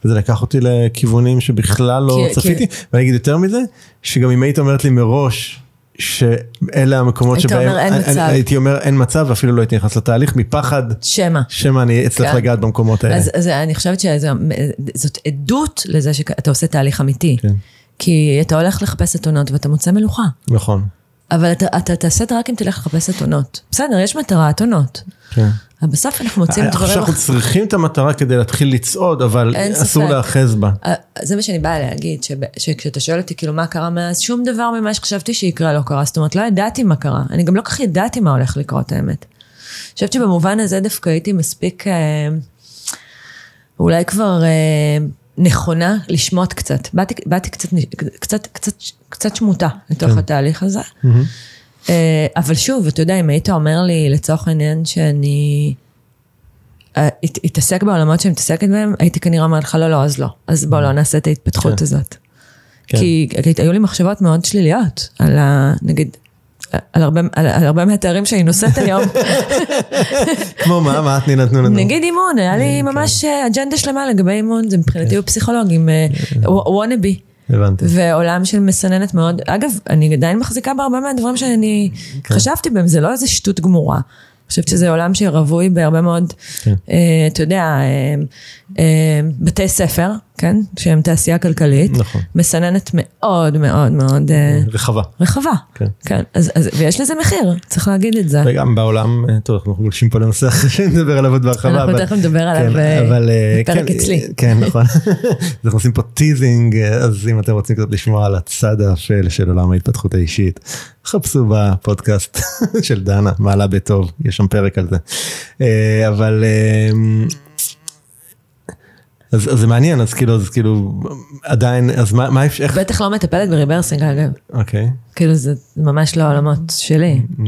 וזה לקח אותי לכיוונים שבכלל לא צפיתי, ואני אגיד יותר מזה, שגם אם היית אומרת לי מראש, שאלה המקומות שבהם,
אומר אין מצב,
הייתי אומר אין מצב ואפילו לא הייתי נכנס לתהליך מפחד,
שמא,
שמא אני אצטרך כן. לגעת במקומות האלה.
אז, אז אני חושבת שזאת עדות לזה שאתה עושה תהליך אמיתי, כן. כי אתה הולך לחפש אתונות ואתה מוצא מלוכה.
נכון.
אבל אתה, אתה תעשה את זה רק אם תלך לחפש אתונות. בסדר, יש מטרה, אתונות. כן. אבל בסוף אנחנו מוצאים דברים...
אני חושב שאנחנו צריכים את המטרה כדי להתחיל לצעוד, אבל אסור להאחז בה.
אה, זה מה שאני באה להגיד, שכשאתה שואל אותי כאילו מה קרה מאז, שום דבר ממה שחשבתי שיקרה לא קרה. זאת אומרת, לא ידעתי מה קרה. אני גם לא כך ידעתי מה הולך לקרות, האמת. אני חושבת שבמובן הזה דווקא הייתי מספיק, אה, אולי כבר אה, נכונה לשמוט קצת. באתי, באתי קצת, קצת, קצת, קצת שמוטה לתוך כן. התהליך הזה. Mm-hmm. אה, אבל שוב, אתה יודע, אם היית אומר לי לצורך העניין שאני אה, אתעסק בעולמות שאני מתעסקת בהם, הייתי כנראה אומרת לך, לא, לא, אז לא. אז בוא לא נעשה את ההתפתחות כן. הזאת. כן. כי היו לי מחשבות מאוד שליליות על ה... נגיד, על הרבה, על, על הרבה מהתארים שאני נושאת היום. [LAUGHS]
כמו מה? מה את נתנו לנו?
נגיד אימון, היה לי כן. ממש אה, אג'נדה שלמה לגבי אימון, זה מבחינתי הוא פסיכולוגים, וואנאבי.
הבנתי.
ועולם של מסננת מאוד, אגב, אני עדיין מחזיקה בהרבה מהדברים שאני כן. חשבתי בהם, זה לא איזה שטות גמורה. אני חושבת שזה עולם שרווי בהרבה מאוד, כן. אה, אתה יודע, אה, אה, בתי ספר, כן? שהם תעשייה כלכלית.
נכון.
מסננת מאוד מאוד מאוד... אה,
רחבה.
רחבה. כן. כן. אז, אז, ויש לזה מחיר, צריך להגיד את זה.
וגם בעולם, אה, טוב, אנחנו גולשים פה לנושא אחר שנדבר עליו עוד בהרחבה.
אנחנו תכף נדבר עליו כן, אבל, בפרק כן, אצלי.
כן, נכון. [LAUGHS] אנחנו עושים פה teasing, אז אם אתם רוצים קצת לשמוע על הצד האפל של עולם ההתפתחות האישית, חפשו בפודקאסט [LAUGHS] של דנה, מעלה בטוב, יש שם פרק על זה. אה, אבל... אז, אז זה מעניין, אז כאילו, אז כאילו, עדיין, אז מה, מה איך...
בטח לא מטפלת ב rebirthing אגב.
אוקיי.
כאילו זה ממש לא העולמות שלי.
Mm.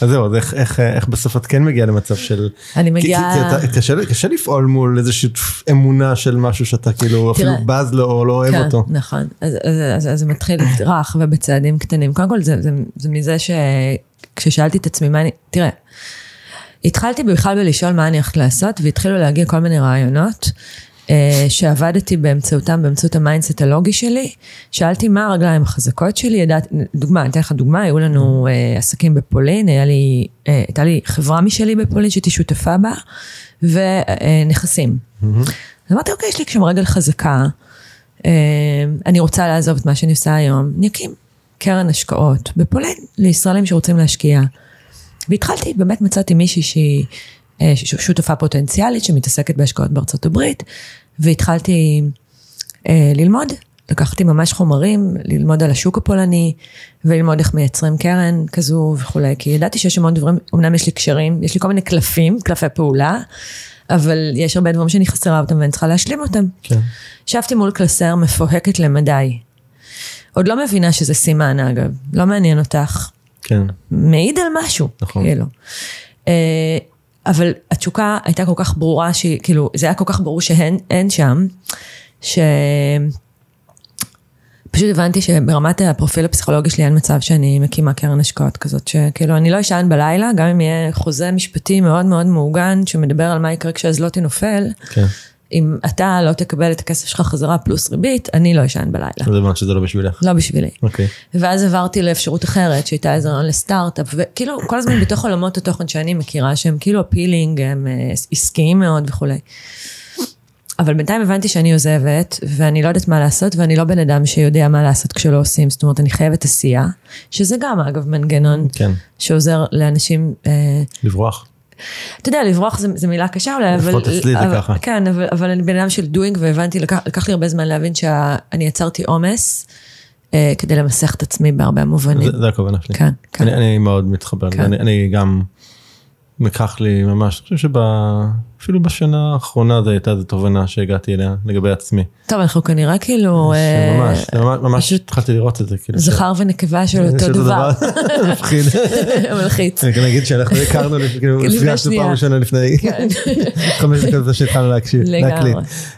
אז זהו, אז איך, איך, איך בסוף את כן מגיעה למצב של...
אני מגיעה...
כי, כי קשה, קשה לפעול מול איזושהי אמונה של משהו שאתה כאילו תראה, אפילו בז לו או לא אוהב
כן,
אותו.
נכון, אז, אז, אז, אז זה מתחיל [COUGHS] רך ובצעדים קטנים. קודם כל זה, זה, זה מזה שכששאלתי את עצמי מה אני... תראה, התחלתי בכלל בלשאול מה אני הולכת לעשות, והתחילו להגיע כל מיני רעיונות. אה, שעבדתי באמצעותם, באמצעות ה mindset הלוגי שלי. שאלתי מה הרגליים החזקות שלי, ידעת, דוגמה, אני אתן לך דוגמה, היו לנו uh, עסקים בפולין, היה לי, uh, הייתה לי חברה משלי בפולין שהייתי שותפה בה, ונכסים. Mm-hmm. אז אמרתי, אוקיי, יש לי שם רגל חזקה, uh, אני רוצה לעזוב את מה שאני עושה היום, אני אקים קרן השקעות בפולין לישראלים שרוצים להשקיע. והתחלתי, באמת מצאתי מישהי שהיא... שותפה פוטנציאלית שמתעסקת בהשקעות בארצות הברית, והתחלתי אה, ללמוד. לקחתי ממש חומרים, ללמוד על השוק הפולני, וללמוד איך מייצרים קרן כזו וכולי, כי ידעתי שיש המון דברים, אמנם יש לי קשרים, יש לי כל מיני קלפים, קלפי פעולה, אבל יש הרבה דברים שאני חסרה אותם ואני צריכה להשלים אותם. כן. ישבתי מול קלסר מפוהקת למדי. עוד לא מבינה שזה סימן אגב, לא מעניין אותך.
כן.
מעיד על משהו,
נכון.
כאילו. אה, אבל התשוקה הייתה כל כך ברורה, שכאילו, זה היה כל כך ברור שאין שם, ש... פשוט הבנתי שברמת הפרופיל הפסיכולוגי שלי אין מצב שאני מקימה קרן השקעות כזאת, שכאילו אני לא אשן בלילה, גם אם יהיה חוזה משפטי מאוד מאוד מעוגן, שמדבר על מה יקרה כשהזלוטי נופל. כן. אם אתה לא תקבל את הכסף שלך חזרה פלוס ריבית, אני לא אשן בלילה.
זה אומר שזה לא בשבילך.
לא בשבילי.
אוקיי.
ואז עברתי לאפשרות אחרת, שהייתה איזה רעיון לסטארט-אפ, וכאילו כל הזמן בתוך עולמות התוכן שאני מכירה, שהם כאילו הפילינג, הם אה, עסקיים מאוד וכולי. אבל בינתיים הבנתי שאני עוזבת, ואני לא יודעת מה לעשות, ואני לא בן אדם שיודע מה לעשות כשלא עושים, זאת אומרת, אני חייבת עשייה, שזה גם אגב מנגנון
כן.
שעוזר לאנשים... אה,
לברוח.
אתה יודע, לברוח זו מילה קשה אולי, אבל...
לפחות אצלי זה ככה.
כן, אבל, אבל אני בן אדם של doing, והבנתי, לקח, לקח לי הרבה זמן להבין שאני יצרתי עומס. אה, כדי למסך את עצמי בהרבה מובנים.
זה, זה הכוונה שלי.
כן, כן.
אני, אני מאוד מתחבר,
כן.
אני, אני גם, לקח לי ממש, אני חושב שאפילו בשנה האחרונה זו הייתה איזו תובנה שהגעתי אליה לגבי עצמי.
טוב, אנחנו כנראה כאילו... אה,
ממש, ממש, ממש התחלתי לראות את זה. כאילו,
זכר ונקבה של אותו דבר. [LAUGHS]
מפחיד. [LAUGHS]
מלחיץ.
אני נגיד שאנחנו הכרנו, כאילו, נפגשנו. פעם ראשונה לפני
כן. [LAUGHS]
חמש דקות שהתחלנו להקשיב. להקליט.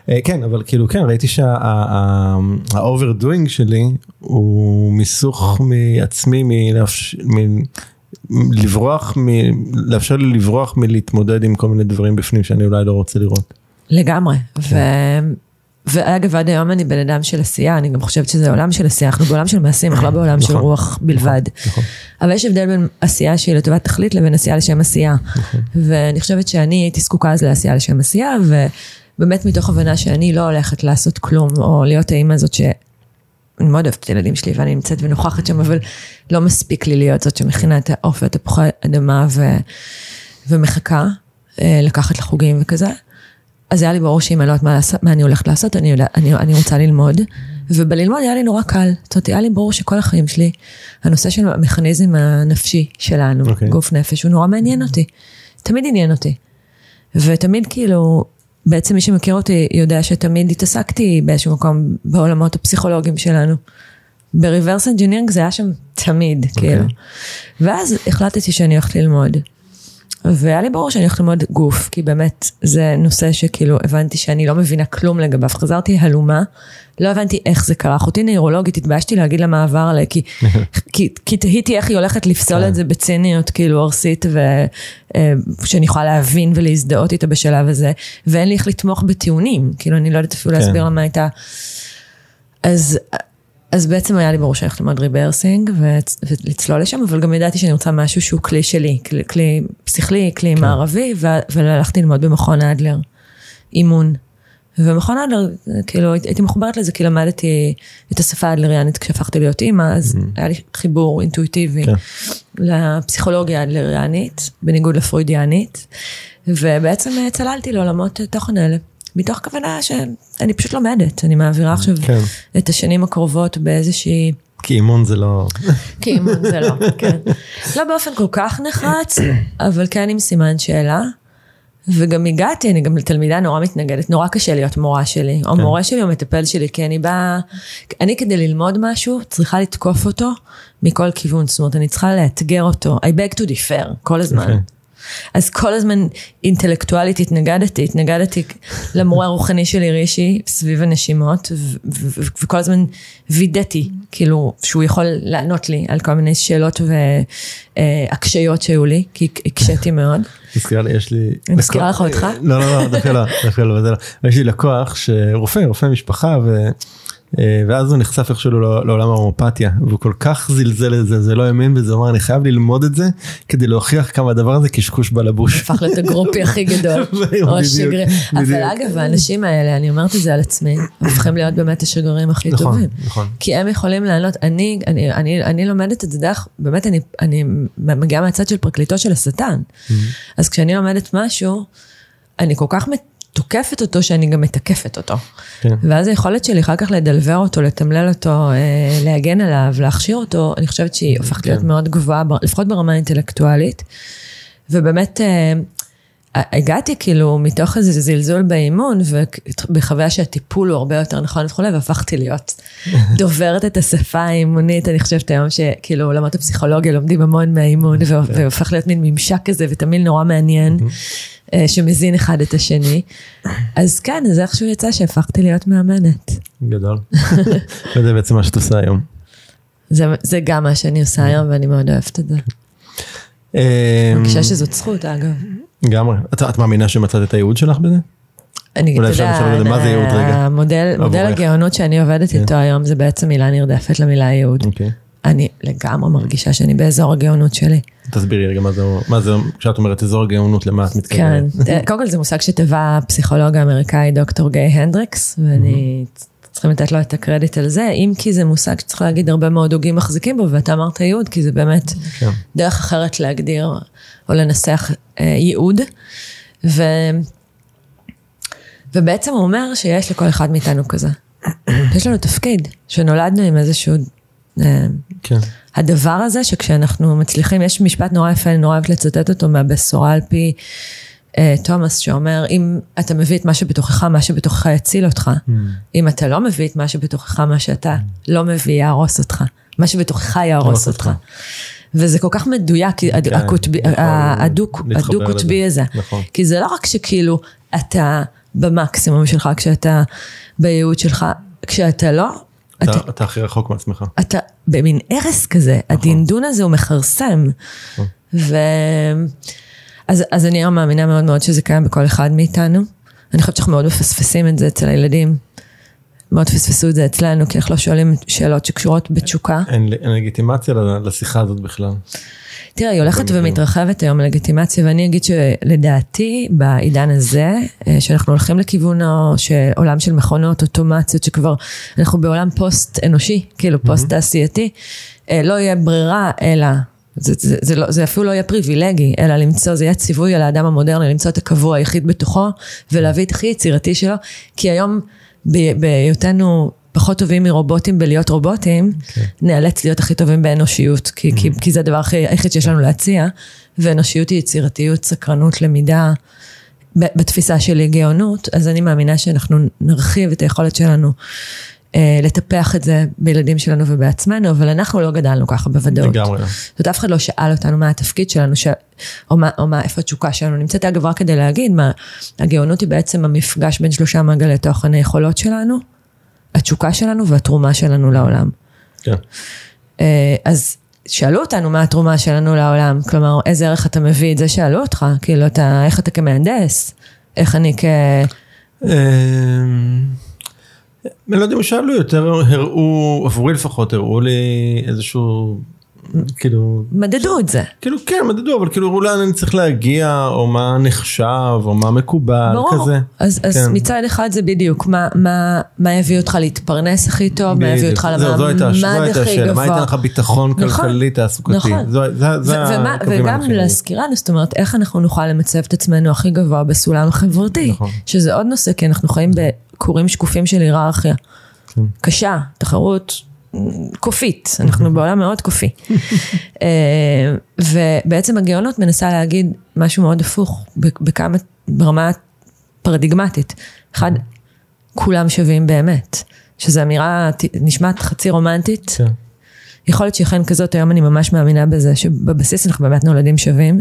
אה, כן, אבל כאילו כן, ראיתי שה-overdoing שלי הוא מיסוך מעצמי, לברוח, מ- לאפשר לי לברוח מלהתמודד עם כל מיני דברים בפנים שאני אולי לא רוצה לראות.
לגמרי. ו... ואגב, עד היום אני בן אדם של עשייה, אני גם חושבת שזה עולם של עשייה, אנחנו בעולם של מעשים, אנחנו לא בעולם של
נכון,
רוח בלבד.
נכון.
אבל יש הבדל בין עשייה שהיא לטובת תכלית לבין עשייה לשם עשייה. ואני חושבת שאני הייתי זקוקה אז לעשייה לשם עשייה, ובאמת מתוך הבנה שאני לא הולכת לעשות כלום, או להיות האימא הזאת ש... אני מאוד אוהבת את הילדים שלי ואני נמצאת ונוכחת שם, אבל לא מספיק לי להיות זאת שמכינה את העוף והתפוחי אדמה ו... ומחכה אה, לקחת לחוגים וכזה. אז היה לי ברור שאם אני לא יודעת מה, לעשות, מה אני הולכת לעשות, אני, יודע, אני, אני רוצה ללמוד. ובללמוד היה לי נורא קל. זאת אומרת, היה לי ברור שכל החיים שלי, הנושא של המכניזם הנפשי שלנו,
אוקיי.
okay. גוף נפש, הוא נורא מעניין אותי. תמיד עניין אותי. ותמיד כאילו, בעצם מי שמכיר אותי יודע שתמיד התעסקתי באיזשהו מקום בעולמות הפסיכולוגיים שלנו. ב reverse engineering זה היה שם תמיד, okay. כאילו. ואז החלטתי שאני הולכת ללמוד. והיה לי ברור שאני הולכת ללמוד גוף, כי באמת זה נושא שכאילו הבנתי שאני לא מבינה כלום לגביו. חזרתי הלומה, לא הבנתי איך זה קרה. אחותי נוירולוגית, התביישתי להגיד לה מה עבר עליי, כי, [LAUGHS] כי, כי תהיתי איך היא הולכת לפסול את זה בציניות כאילו ארסית, ושאני יכולה להבין ולהזדהות איתה בשלב הזה, ואין לי איך לתמוך בטיעונים, כאילו אני לא יודעת אפילו
כן.
להסביר לה מה הייתה. אז... אז בעצם היה לי ברור שאני הולכת ללמוד rebirthing ולצלול לשם, אבל גם ידעתי שאני רוצה משהו שהוא כלי שלי, כלי, כלי שכלי, כלי כן. מערבי, ו- והלכתי ללמוד במכון אדלר, אימון. ומכון אדלר, כאילו הייתי מחוברת לזה כי למדתי את השפה האדלריאנית כשהפכתי להיות אימא, אז mm-hmm. היה לי חיבור אינטואיטיבי
כן.
לפסיכולוגיה האדלריאנית, בניגוד לפרוידיאנית, ובעצם אה, צללתי לעולמות התוכן האלה. מתוך כוונה שאני פשוט לומדת, אני מעבירה עכשיו
כן.
את השנים הקרובות באיזושהי...
כי אימון זה לא... [LAUGHS]
כי אימון זה לא, [LAUGHS] כן. לא באופן כל כך נחרץ, אבל כן עם סימן שאלה. וגם הגעתי, אני גם תלמידה נורא מתנגדת, נורא קשה להיות מורה שלי, או
כן.
מורה שלי או מטפל שלי, כי אני באה, אני כדי ללמוד משהו, צריכה לתקוף אותו מכל כיוון, זאת אומרת, אני צריכה לאתגר אותו, I beg to differ, כל הזמן.
יפה.
אז כל הזמן אינטלקטואלית התנגדתי, התנגדתי למורה הרוחני שלי רישי סביב הנשימות, וכל הזמן וידאתי, כאילו, שהוא יכול לענות לי על כל מיני שאלות והקשיות שהיו לי, כי הקשיתי מאוד.
מזכירה לי, יש לי...
אני מזכירה לך אותך?
לא, לא, לא, דווקא לא, דווקא לא, לא. יש לי לקוח שרופא, רופא משפחה, ו... אה, ואז הוא נחשף איכשהו לעול- לעולם ההומופתיה, והוא כל כך זלזל לזה, זה לא האמין בזה, הוא אמר, אני חייב ללמוד את זה, כדי להוכיח כמה הדבר הזה קשקוש בלבוש.
הפך להיות הגרופי הכי גדול. [LAUGHS] אבל. אגב, האנשים האלה, אני אומרת את זה על עצמי, הופכים להיות באמת השגרירים הכי
נכון,
טובים.
נכון.
כי הם יכולים לענות, אני, אני, אני, אני לומדת את זה דרך, באמת אני, אני מגיעה מהצד של פרקליטו של השטן. אז כשאני לומדת משהו, אני כל כך תוקפת אותו שאני גם מתקפת אותו.
כן.
ואז היכולת שלי אחר כך לדלבר אותו, לתמלל אותו, אה, להגן עליו, להכשיר אותו, אני חושבת שהיא הופכת להיות
כן.
מאוד גבוהה, לפחות ברמה האינטלקטואלית. ובאמת, אה, הגעתי כאילו מתוך איזה זלזול באימון ובחוויה שהטיפול הוא הרבה יותר נכון וכולי והפכתי להיות [LAUGHS] דוברת את השפה האימונית אני חושבת היום שכאילו עולמות הפסיכולוגיה לומדים המון מהאימון כן. והופך להיות מין ממשק כזה ותמיד נורא מעניין שמזין אחד את השני אז כן אז איכשהו יצא שהפכתי להיות מאמנת.
גדול. [LAUGHS] וזה בעצם מה שאת עושה היום.
זה, זה גם מה שאני עושה היום ואני מאוד אוהבת את זה. חושבת אמ, שזאת זכות אגב.
לגמרי. את, את מאמינה שמצאת את הייעוד שלך בזה?
אני, אתה יודע, מה זה ייעוד רגע? המודל, מודל הגאונות שאני עובדת כן. איתו היום זה בעצם מילה נרדפת למילה ייעוד. אוקיי. אני לגמרי מרגישה שאני באזור הגאונות שלי.
תסבירי רגע מה זה, מה זה, כשאת אומרת אזור הגאונות, למה את מתכוונת?
כן, קודם כל זה מושג שטבע פסיכולוג האמריקאי דוקטור גיי הנדריקס, ואני צריכים לתת לו את הקרדיט על זה, אם כי זה מושג שצריך להגיד הרבה מאוד הוגים מחזיקים בו, ואתה אמרת ייעוד, כי זה באמת כן. דרך אחרת להגדיר או לנסח אה, ייעוד. ו... ובעצם הוא אומר שיש לכל אחד מאיתנו כזה. יש לנו תפקיד, שנולדנו עם איזשהו... כן. הדבר הזה שכשאנחנו מצליחים, יש משפט נורא יפה, אני נורא אוהבת לצטט אותו מהבשורה על פי אה, תומאס שאומר, אם אתה מביא את מה שבתוכך, מה שבתוכך יציל אותך. Mm. אם אתה לא מביא את מה שבתוכך, מה שאתה לא מביא יהרוס אותך. מה שבתוכך יהרוס אותך. וזה כל כך מדויק, כן, הדו-קוטבי הזה. נכון. כי זה לא רק שכאילו אתה במקסימום שלך, כשאתה בייעוד שלך, כשאתה לא...
אתה הכי רחוק מעצמך.
אתה במין הרס כזה, נכון. הדינדון הזה הוא מכרסם. נכון. אז, אז אני מאמינה מאוד מאוד שזה קיים בכל אחד מאיתנו. אני חושבת שאנחנו מאוד מפספסים את זה אצל הילדים. מאוד פספסו את זה אצלנו, כי אנחנו לא שואלים שאלות שקשורות בתשוקה.
אין, אין לגיטימציה לשיחה הזאת בכלל.
תראה, היא הולכת ומתרחבת היום לגיטימציה, ואני אגיד שלדעתי, בעידן הזה, אה, שאנחנו הולכים לכיוון עולם של מכונות אוטומציות, שכבר אנחנו בעולם פוסט אנושי, כאילו פוסט תעשייתי, אה, לא יהיה ברירה אלא זה, זה, זה, לא, זה אפילו לא יהיה פריבילגי, אלא למצוא, זה יהיה ציווי על האדם המודרני, למצוא את הקבוע היחיד בתוכו, ולהביא את הכי יצירתי שלו, כי היום בהיותנו פחות טובים מרובוטים בלהיות רובוטים, okay. כן. נאלץ להיות הכי טובים באנושיות, כי, mm-hmm. כי, כי זה הדבר הכי, היחיד שיש לנו להציע, ואנושיות היא יצירתיות, סקרנות, למידה, בתפיסה שלי גאונות, אז אני מאמינה שאנחנו נרחיב את היכולת שלנו לטפח את זה בילדים שלנו ובעצמנו, אבל אנחנו לא גדלנו ככה בוודאות. לגמרי. זאת אומרת, אף אחד לא שאל אותנו מה התפקיד שלנו, ש... או, מה, או מה, איפה התשוקה שלנו. נמצאת אגב רק כדי להגיד, מה, הגאונות היא בעצם המפגש בין שלושה מעגלי תוכן, היכולות שלנו, התשוקה שלנו והתרומה שלנו לעולם. כן. אה, אז שאלו אותנו מה התרומה שלנו לעולם, כלומר, איזה ערך אתה מביא את זה, שאלו אותך, כאילו, אתה, איך אתה כמהנדס, איך אני כ...
אני לא יודע אם שאלו יותר, הראו, עבורי לפחות, הראו לי איזשהו, כאילו...
מדדו את זה.
כאילו, כן, מדדו, אבל כאילו, הראו לאן אני צריך להגיע, או מה נחשב, או מה מקובל, ברור. כזה.
אז, כן. אז מצד אחד זה בדיוק, מה, מה, מה יביא אותך להתפרנס הכי טוב, מה יביא אותך למעמד הכי גבוה.
מה ייתן לך ביטחון נכון, כלכלי, תעסוקתי. נכון. זו, זה, זה
ומה, וגם להזכירה, זאת אומרת, איך אנחנו נוכל למצב את עצמנו הכי גבוה בסולם החברתי. נכון. שזה עוד נושא, כי אנחנו חיים ב... קורים שקופים של היררכיה. כן. קשה, תחרות קופית, אנחנו [LAUGHS] בעולם מאוד קופי. אה, ובעצם הגאונות מנסה להגיד משהו מאוד הפוך, בכמה, ברמה פרדיגמטית. אחד, כולם שווים באמת, שזו אמירה נשמעת חצי רומנטית. כן. יכול להיות שאכן כזאת, היום אני ממש מאמינה בזה, שבבסיס אנחנו באמת נולדים שווים.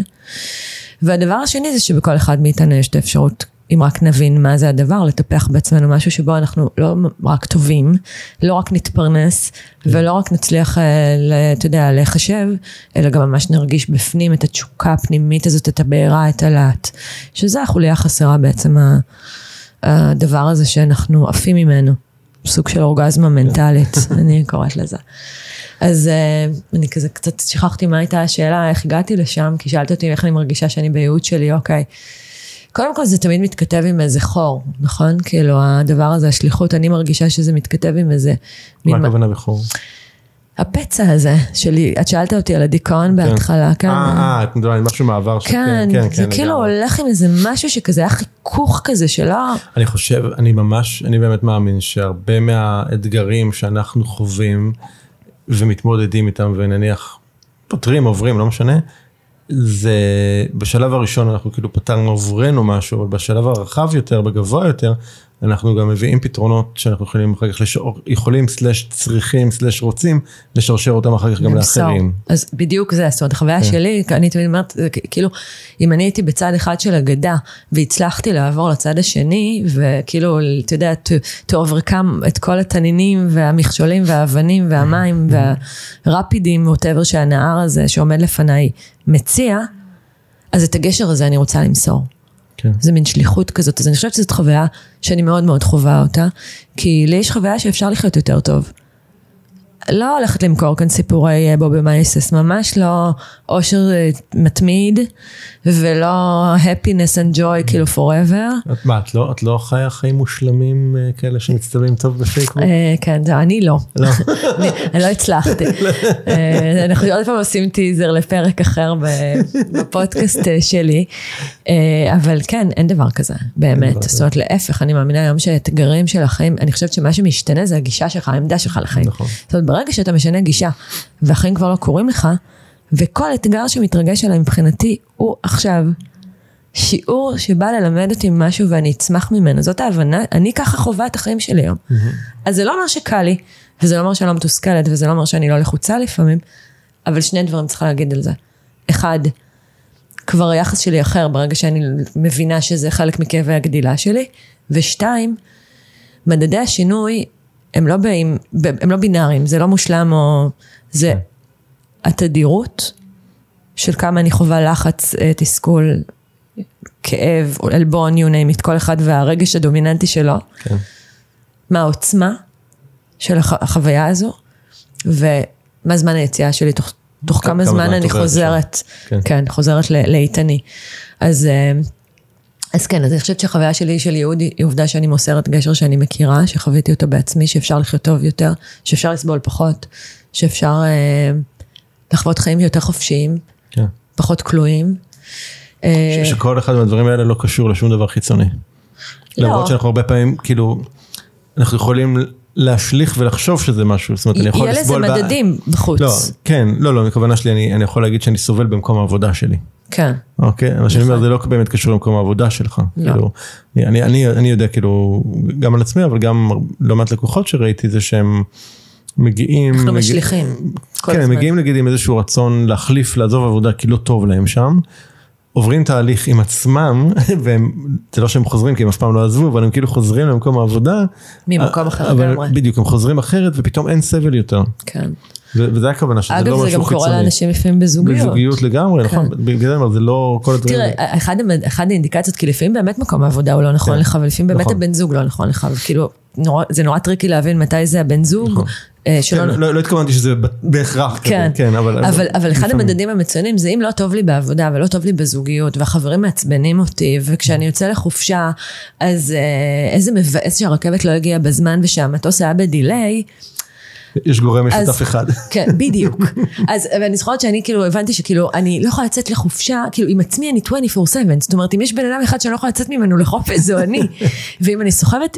והדבר השני זה שבכל אחד מאיתנו יש את האפשרות אם רק נבין מה זה הדבר, לטפח בעצמנו משהו שבו אנחנו לא רק טובים, לא רק נתפרנס, ולא רק נצליח, אה, אתה יודע, להיחשב, אלא גם ממש נרגיש בפנים את התשוקה הפנימית הזאת, את הבעירה, את הלהט. שזה החוליה החסרה בעצם, הדבר הזה שאנחנו עפים ממנו. סוג של אורגזמה מנטלית, [LAUGHS] אני קוראת לזה. אז uh, אני כזה קצת שכחתי מה הייתה השאלה, איך הגעתי לשם, כי שאלת אותי איך אני מרגישה שאני בייעוד שלי, אוקיי. קודם כל זה תמיד מתכתב עם איזה חור, נכון? כאילו הדבר הזה, השליחות, אני מרגישה שזה מתכתב עם איזה...
מה הכוונה בחור?
הפצע הזה שלי, את שאלת אותי על הדיכאון כן. בהתחלה,
כן? אה, אה, את מדברת על משהו מעבר
כן, כן, כן, זה כאילו הולך עם איזה משהו שכזה היה חיכוך כזה שלא...
אני חושב, אני ממש, אני באמת מאמין שהרבה מהאתגרים שאנחנו חווים ומתמודדים איתם ונניח פותרים, עוברים, לא משנה, זה בשלב הראשון אנחנו כאילו פתרנו עבורנו משהו, אבל בשלב הרחב יותר, בגבוה יותר, אנחנו גם מביאים פתרונות שאנחנו יכולים אחר כך, לשור, יכולים סלש צריכים סלש רוצים לשרשר אותם אחר כך גם
למסור.
לאחרים.
אז בדיוק זה, זאת אומרת, החוויה
כן.
שלי, אני תמיד אומרת, כאילו, אם אני הייתי בצד אחד של הגדה, והצלחתי לעבור לצד השני, וכאילו, אתה יודע, to, to overcome את כל התנינים, והמכשולים, והאבנים, והמים, והרפידים, ווטאבר שהנהר הזה שעומד לפניי מציע, אז את הגשר הזה אני רוצה למסור.
כן.
זה מין שליחות כזאת, אז אני חושבת שזאת חוויה שאני מאוד מאוד חווה אותה, כי לי יש חוויה שאפשר לחיות יותר טוב. לא הולכת למכור כאן סיפורי אה, בובי מייסס, ממש לא אושר אה, מתמיד, ולא happiness and joy כאילו forever.
את מה, את לא, את לא חיה חיים מושלמים אה, כאלה שמצטלמים טוב בפייסבוק?
כן, זהו, אני לא.
לא. [LAUGHS]
אני לא הצלחתי. [LAUGHS] אה, אנחנו עוד פעם עושים טיזר לפרק אחר בפודקאסט שלי, אבל כן, אין דבר כזה, באמת. זאת אומרת, להפך, אני מאמינה היום שהאתגרים של החיים, אני חושבת שמה שמשתנה זה הגישה שלך, העמדה שלך לחיים.
נכון.
זאת אומרת, ברגע שאתה משנה גישה, והחיים כבר לא קורים לך, וכל אתגר שמתרגש עליי מבחינתי, הוא עכשיו שיעור שבא ללמד אותי משהו ואני אצמח ממנו. זאת ההבנה, אני ככה חווה את החיים שלי היום. אז זה לא אומר שקל לי, וזה לא אומר שאני לא מתוסכלת, וזה לא אומר שאני לא לחוצה לפעמים, אבל שני דברים צריכה להגיד על זה. אחד, כבר היחס שלי אחר ברגע שאני מבינה שזה חלק מכאבי הגדילה שלי, ושתיים, מדדי השינוי הם לא, באים, הם לא בינאריים, זה לא מושלם או... זה התדירות של כמה אני חווה לחץ, אה, תסכול, כאב, עלבון, you name it, כל אחד והרגש הדומיננטי שלו.
כן.
מה העוצמה של הח- החוויה הזו, ומה זמן היציאה שלי, תוך, תוך
כמה
כמה
זמן
אני חוזרת,
שם. כן.
כן, חוזרת לאיתני. אז, אה, אז כן, אז אני חושבת שהחוויה שלי של ייעוד היא עובדה שאני מוסרת גשר שאני מכירה, שחוויתי אותו בעצמי, שאפשר לחיות טוב יותר, שאפשר לסבול פחות, שאפשר אה, לחוות חיים יותר חופשיים,
כן.
פחות כלואים. אה,
שכל אחד מהדברים האלה לא קשור לשום דבר חיצוני.
לא.
למרות שאנחנו הרבה פעמים כאילו אנחנו יכולים להשליך ולחשוב שזה משהו זאת אומרת אני יכול
יהיה לזה
לסבול. ב-
מדדים בחוץ.
לא כן לא לא הכוונה שלי אני אני יכול להגיד שאני סובל במקום העבודה שלי.
כן.
אוקיי מה שאני אומר זה לא באמת קשור למקום העבודה שלך.
לא.
כאילו, אני אני אני יודע כאילו גם על עצמי אבל גם לא מעט לקוחות שראיתי זה שהם מגיעים.
אנחנו
מגיע-
משליכים.
כן, הם
הזמן.
מגיעים נגיד עם איזשהו רצון להחליף, לעזוב עבודה כי לא טוב להם שם. עוברים תהליך עם עצמם, [LAUGHS] וזה לא שהם חוזרים כי הם אף פעם לא עזבו, אבל הם כאילו חוזרים למקום העבודה.
ממקום אחר
אבל
לגמרי.
בדיוק, הם חוזרים אחרת ופתאום אין סבל יותר.
כן.
וזה הכוונה שזה
אגב,
לא
זה
משהו
גם
חיצוני.
קורה לאנשים לפעמים בזוגיות.
בזוגיות לגמרי,
כן.
נכון, בגלל זה זה לא כל הדברים.
תראה, אחד האינדיקציות, כי לפעמים באמת מקום העבודה הוא לא נכון
כן.
לך, ולפעמים באמת
נכון.
הבן זוג לא נכון לך, וכאילו, נורא- זה נורא tricky להבין מתי זה הבן זוג,
נכון.
אה, שלא...
כן, לא לא התכוונתי שזה בהכרח כזה,
כן,
כן, אבל...
אבל, אבל אחד. המדדים המצוינים זה אם לא טוב לי בעבודה ולא טוב לי בזוגיות והחברים מעצבנים אותי וכשאני יוצא לחופשה אז אה, איזה מבאס שהרכבת לא הגיעה בזמן ושהמטוס היה ב delay
יש גורם משותף אחד. [LAUGHS]
כן, בדיוק. אז ואני זוכרת שאני כאילו הבנתי שכאילו אני לא יכולה לצאת לחופשה, כאילו עם עצמי אני 24/7, זאת אומרת אם יש בן אדם אחד שאני לא יכולה לצאת ממנו לחופש זו אני. ואם אני סוחבת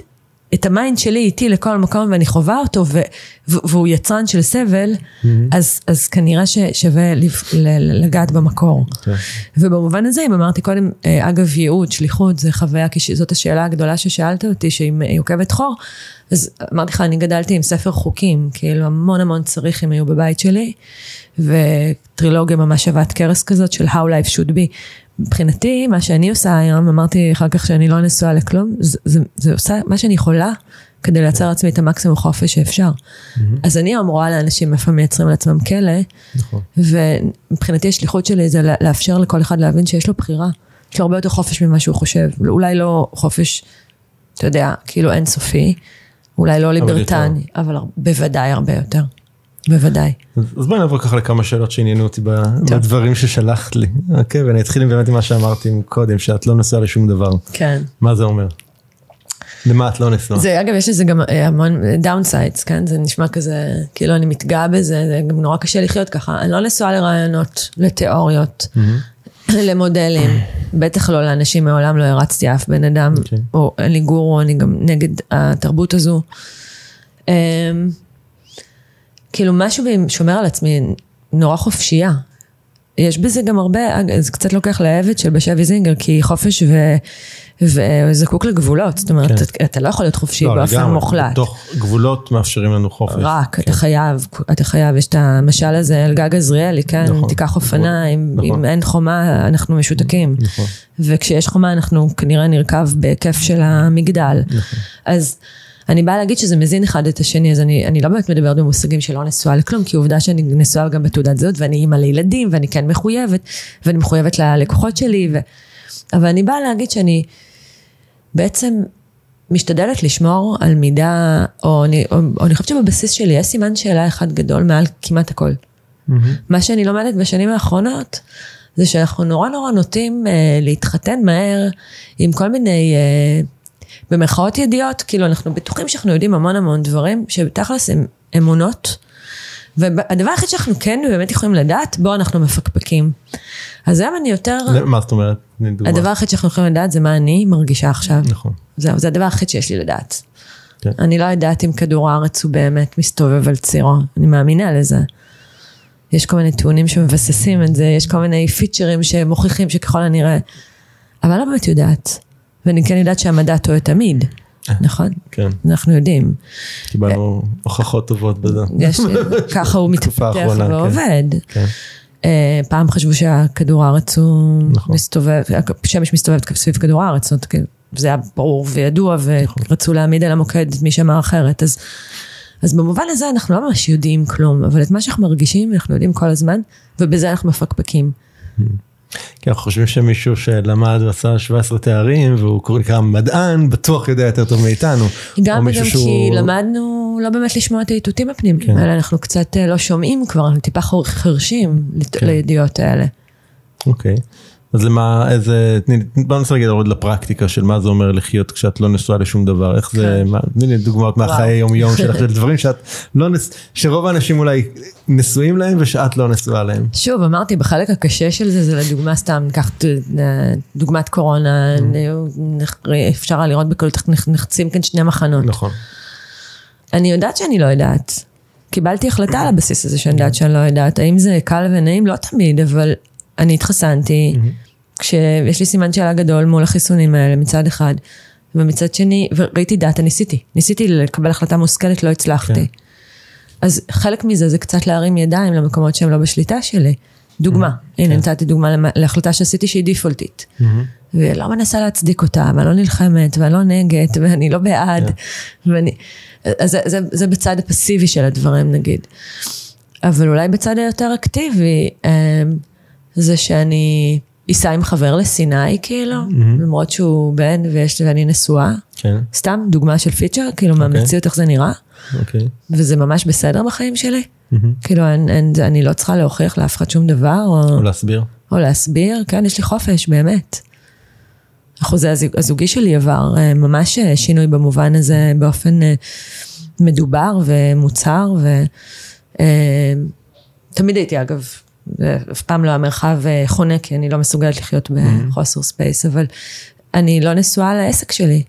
את ה mind שלי איתי לכל מקום ואני חווה אותו ו- והוא יצרן של סבל, אז, אז כנראה ששווה לפ- ל- לגעת במקור.
כן.
ובמובן הזה, אם אמרתי קודם, אה, אגב, ייעוד, שליחות, זה חוויה, כי זאת השאלה הגדולה ששאלת אותי, שהיא היא עוקבת חור, אז אמרתי לך, אני גדלתי עם ספר חוקים, כאילו המון המון צריכים היו בבית שלי, וטרילוגיה ממש שבת קרס כזאת של How Life Should Be. מבחינתי, מה שאני עושה היום, אמרתי אחר כך שאני לא נשואה לכלום, זה, זה, זה עושה מה שאני יכולה כדי לייצר לעצמי את המקסימום חופש שאפשר. אז אני היום רואה לאנשים איפה מייצרים לעצמם כלא,
נכון.
ומבחינתי השליחות שלי זה לאפשר לכל אחד להבין שיש לו בחירה. יש לו הרבה יותר חופש ממה שהוא חושב. אולי לא חופש, אתה יודע, כאילו אינסופי, אולי לא ליברטני, אבל הר- בוודאי הרבה יותר. בוודאי.
אז בואי נעבור ככה לכמה שאלות שעניינו אותי בדברים ששלחת לי. אוקיי, ואני אתחיל עם באמת עם מה שאמרתי קודם, שאת לא נשואה לשום דבר.
כן.
מה זה אומר? למה את לא נשואה?
זה, אגב, יש לזה גם אה, המון downsides, כן? זה נשמע כזה, כאילו אני מתגאה בזה, זה גם נורא קשה לחיות ככה. אני לא נשואה לרעיונות, לתיאוריות, למודלים, בטח לא לאנשים, מעולם לא הרצתי אף בן אדם,
אוקיי.
או אין לי גורו, אני גם נגד התרבות הזו. כאילו משהו בי שומר על עצמי נורא חופשייה. יש בזה גם הרבה, זה קצת לוקח לעבד של בשבי זינגר, כי חופש ו... וזקוק לגבולות, זאת אומרת, כן. אתה לא יכול להיות חופשי לא, באופן מוחלט.
בתוך גבולות מאפשרים לנו חופש.
רק, כן. אתה חייב, אתה חייב, יש את המשל הזה על גג עזריאלי, כן? נכון, תיקח אופנה, נכון, אם, נכון. אם אין חומה, אנחנו משותקים. נכון. וכשיש חומה, אנחנו כנראה נרכב בהיקף של המגדל. נכון. אז... אני באה להגיד שזה מזין אחד את השני, אז אני, אני לא באמת מדברת במושגים שלא נשואה לכלום, כי עובדה שאני נשואה גם בתעודת זהות, ואני אימא לילדים, ואני כן מחויבת, ואני מחויבת ללקוחות שלי, ו... אבל אני באה להגיד שאני בעצם משתדלת לשמור על מידה, או אני, או, או אני חושבת שבבסיס שלי יש סימן שאלה אחד גדול מעל כמעט הכל. Mm-hmm. מה שאני לומדת בשנים האחרונות, זה שאנחנו נורא נורא נוטים אה, להתחתן מהר עם כל מיני... אה, במרכאות ידיעות, כאילו אנחנו בטוחים שאנחנו יודעים המון המון דברים, שבתכלס הם אמונות, והדבר היחיד שאנחנו כן באמת יכולים לדעת, בו אנחנו מפקפקים. אז היום אני יותר...
מה זאת אומרת?
הדבר היחיד שאנחנו יכולים לדעת זה מה אני מרגישה עכשיו. נכון. זהו, זה הדבר היחיד שיש לי לדעת. כן. אני לא יודעת אם כדור הארץ הוא באמת מסתובב על צירו, אני מאמינה לזה. יש כל מיני טיעונים שמבססים את זה, יש כל מיני פיצ'רים שמוכיחים שככל הנראה, אבל לא באמת יודעת. ואני כן יודעת שהמדע טועה תמיד, נכון? כן. אנחנו יודעים.
קיבלנו הוכחות טובות בזה.
יש, ככה הוא מתפתח ועובד. כן. אה, פעם חשבו שהכדור הארץ הוא נכון. מסתובב, השמש מסתובבת סביב כדור הארץ, זאת אומרת, זה היה ברור וידוע, נכון. ורצו להעמיד על המוקד את מי שאמר אחרת. אז, אז במובן הזה אנחנו לא ממש יודעים כלום, אבל את מה שאנחנו מרגישים אנחנו יודעים כל הזמן, ובזה אנחנו מפקפקים.
כי אנחנו חושבים שמישהו שלמד ועשה 17 תארים והוא קורא נקרא מדען, בטוח יודע יותר טוב מאיתנו.
גם וגם שהוא... כי למדנו לא באמת לשמוע את האיתותים הפנימיים כן. האלה, אנחנו קצת אה, לא שומעים כבר, אנחנו טיפה חרשים כן. לידיעות האלה.
אוקיי. אז למה, איזה, תני, בוא ננסה רגע לראות לפרקטיקה של מה זה אומר לחיות כשאת לא נשואה לשום דבר, איך זה, כן. תני לי דוגמאות מהחיי יום יום [LAUGHS] שלך, של דברים שאת לא, נס, שרוב האנשים אולי נשואים להם ושאת לא נשואה להם.
שוב, אמרתי, בחלק הקשה של זה, זה לדוגמה סתם, ניקח דוגמת קורונה, mm. אפשר היה לראות בקלות נחצים כאן שני מחנות. נכון. אני יודעת שאני לא יודעת. קיבלתי החלטה על הבסיס הזה שאני יודעת שאני לא יודעת, האם זה קל ונעים? לא תמיד, אבל אני התחסנתי. Mm-hmm. כשיש לי סימן שאלה גדול מול החיסונים האלה מצד אחד, ומצד שני, וראיתי דאטה, ניסיתי, ניסיתי לקבל החלטה מושכלת, לא הצלחתי. כן. אז חלק מזה זה קצת להרים ידיים למקומות שהם לא בשליטה שלי. דוגמה, mm-hmm. הנה כן. נתתי דוגמה להחלטה שעשיתי שהיא דיפולטית. Mm-hmm. ולא מנסה להצדיק אותה, ואני לא נלחמת, ואני לא נגד, [LAUGHS] ואני לא בעד, כן. ואני... אז זה, זה, זה בצד הפסיבי של הדברים נגיד. אבל אולי בצד היותר אקטיבי, אמ, זה שאני ייסע עם חבר לסיני כאילו, mm-hmm. למרות שהוא בן ויש, ואני נשואה. כן. סתם דוגמה של פיצ'ר, כאילו okay. אוקיי. מהמציאות איך זה נראה. אוקיי. Okay. וזה ממש בסדר בחיים שלי. Mm-hmm. כאילו אני, אני, אני לא צריכה להוכיח לאף אחד שום דבר. או,
או להסביר.
או להסביר, כן, יש לי חופש, באמת. החוזה הזוגי שלי עבר אה, ממש אה, שינוי במובן הזה באופן אה, מדובר ומוצהר, ותמיד הייתי אגב אף פעם לא המרחב אה, חונה, כי אני לא מסוגלת לחיות בחוסר space, אבל אני לא נשואה לעסק שלי.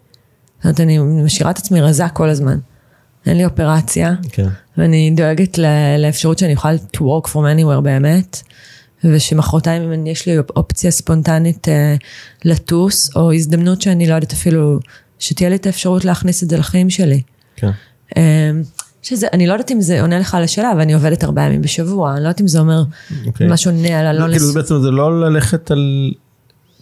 זאת אומרת, אני משאירה את עצמי רזה כל הזמן. אין לי אופרציה, כן. ואני דואגת לאפשרות שאני אוכל to work from anywhere באמת, ושמחרתיים אם יש לי אופציה ספונטנית אה, לטוס, או הזדמנות שאני לא יודעת אפילו, שתהיה לי את האפשרות להכניס את זה לחיים שלי. כן. אה, שזה, אני לא יודעת אם זה עונה לך על השאלה, אבל אני עובדת ארבעה ימים בשבוע, אני לא יודעת אם זה אומר okay. אוקיי. משהו עונה על הלא...
כאילו בעצם זה לא ללכת על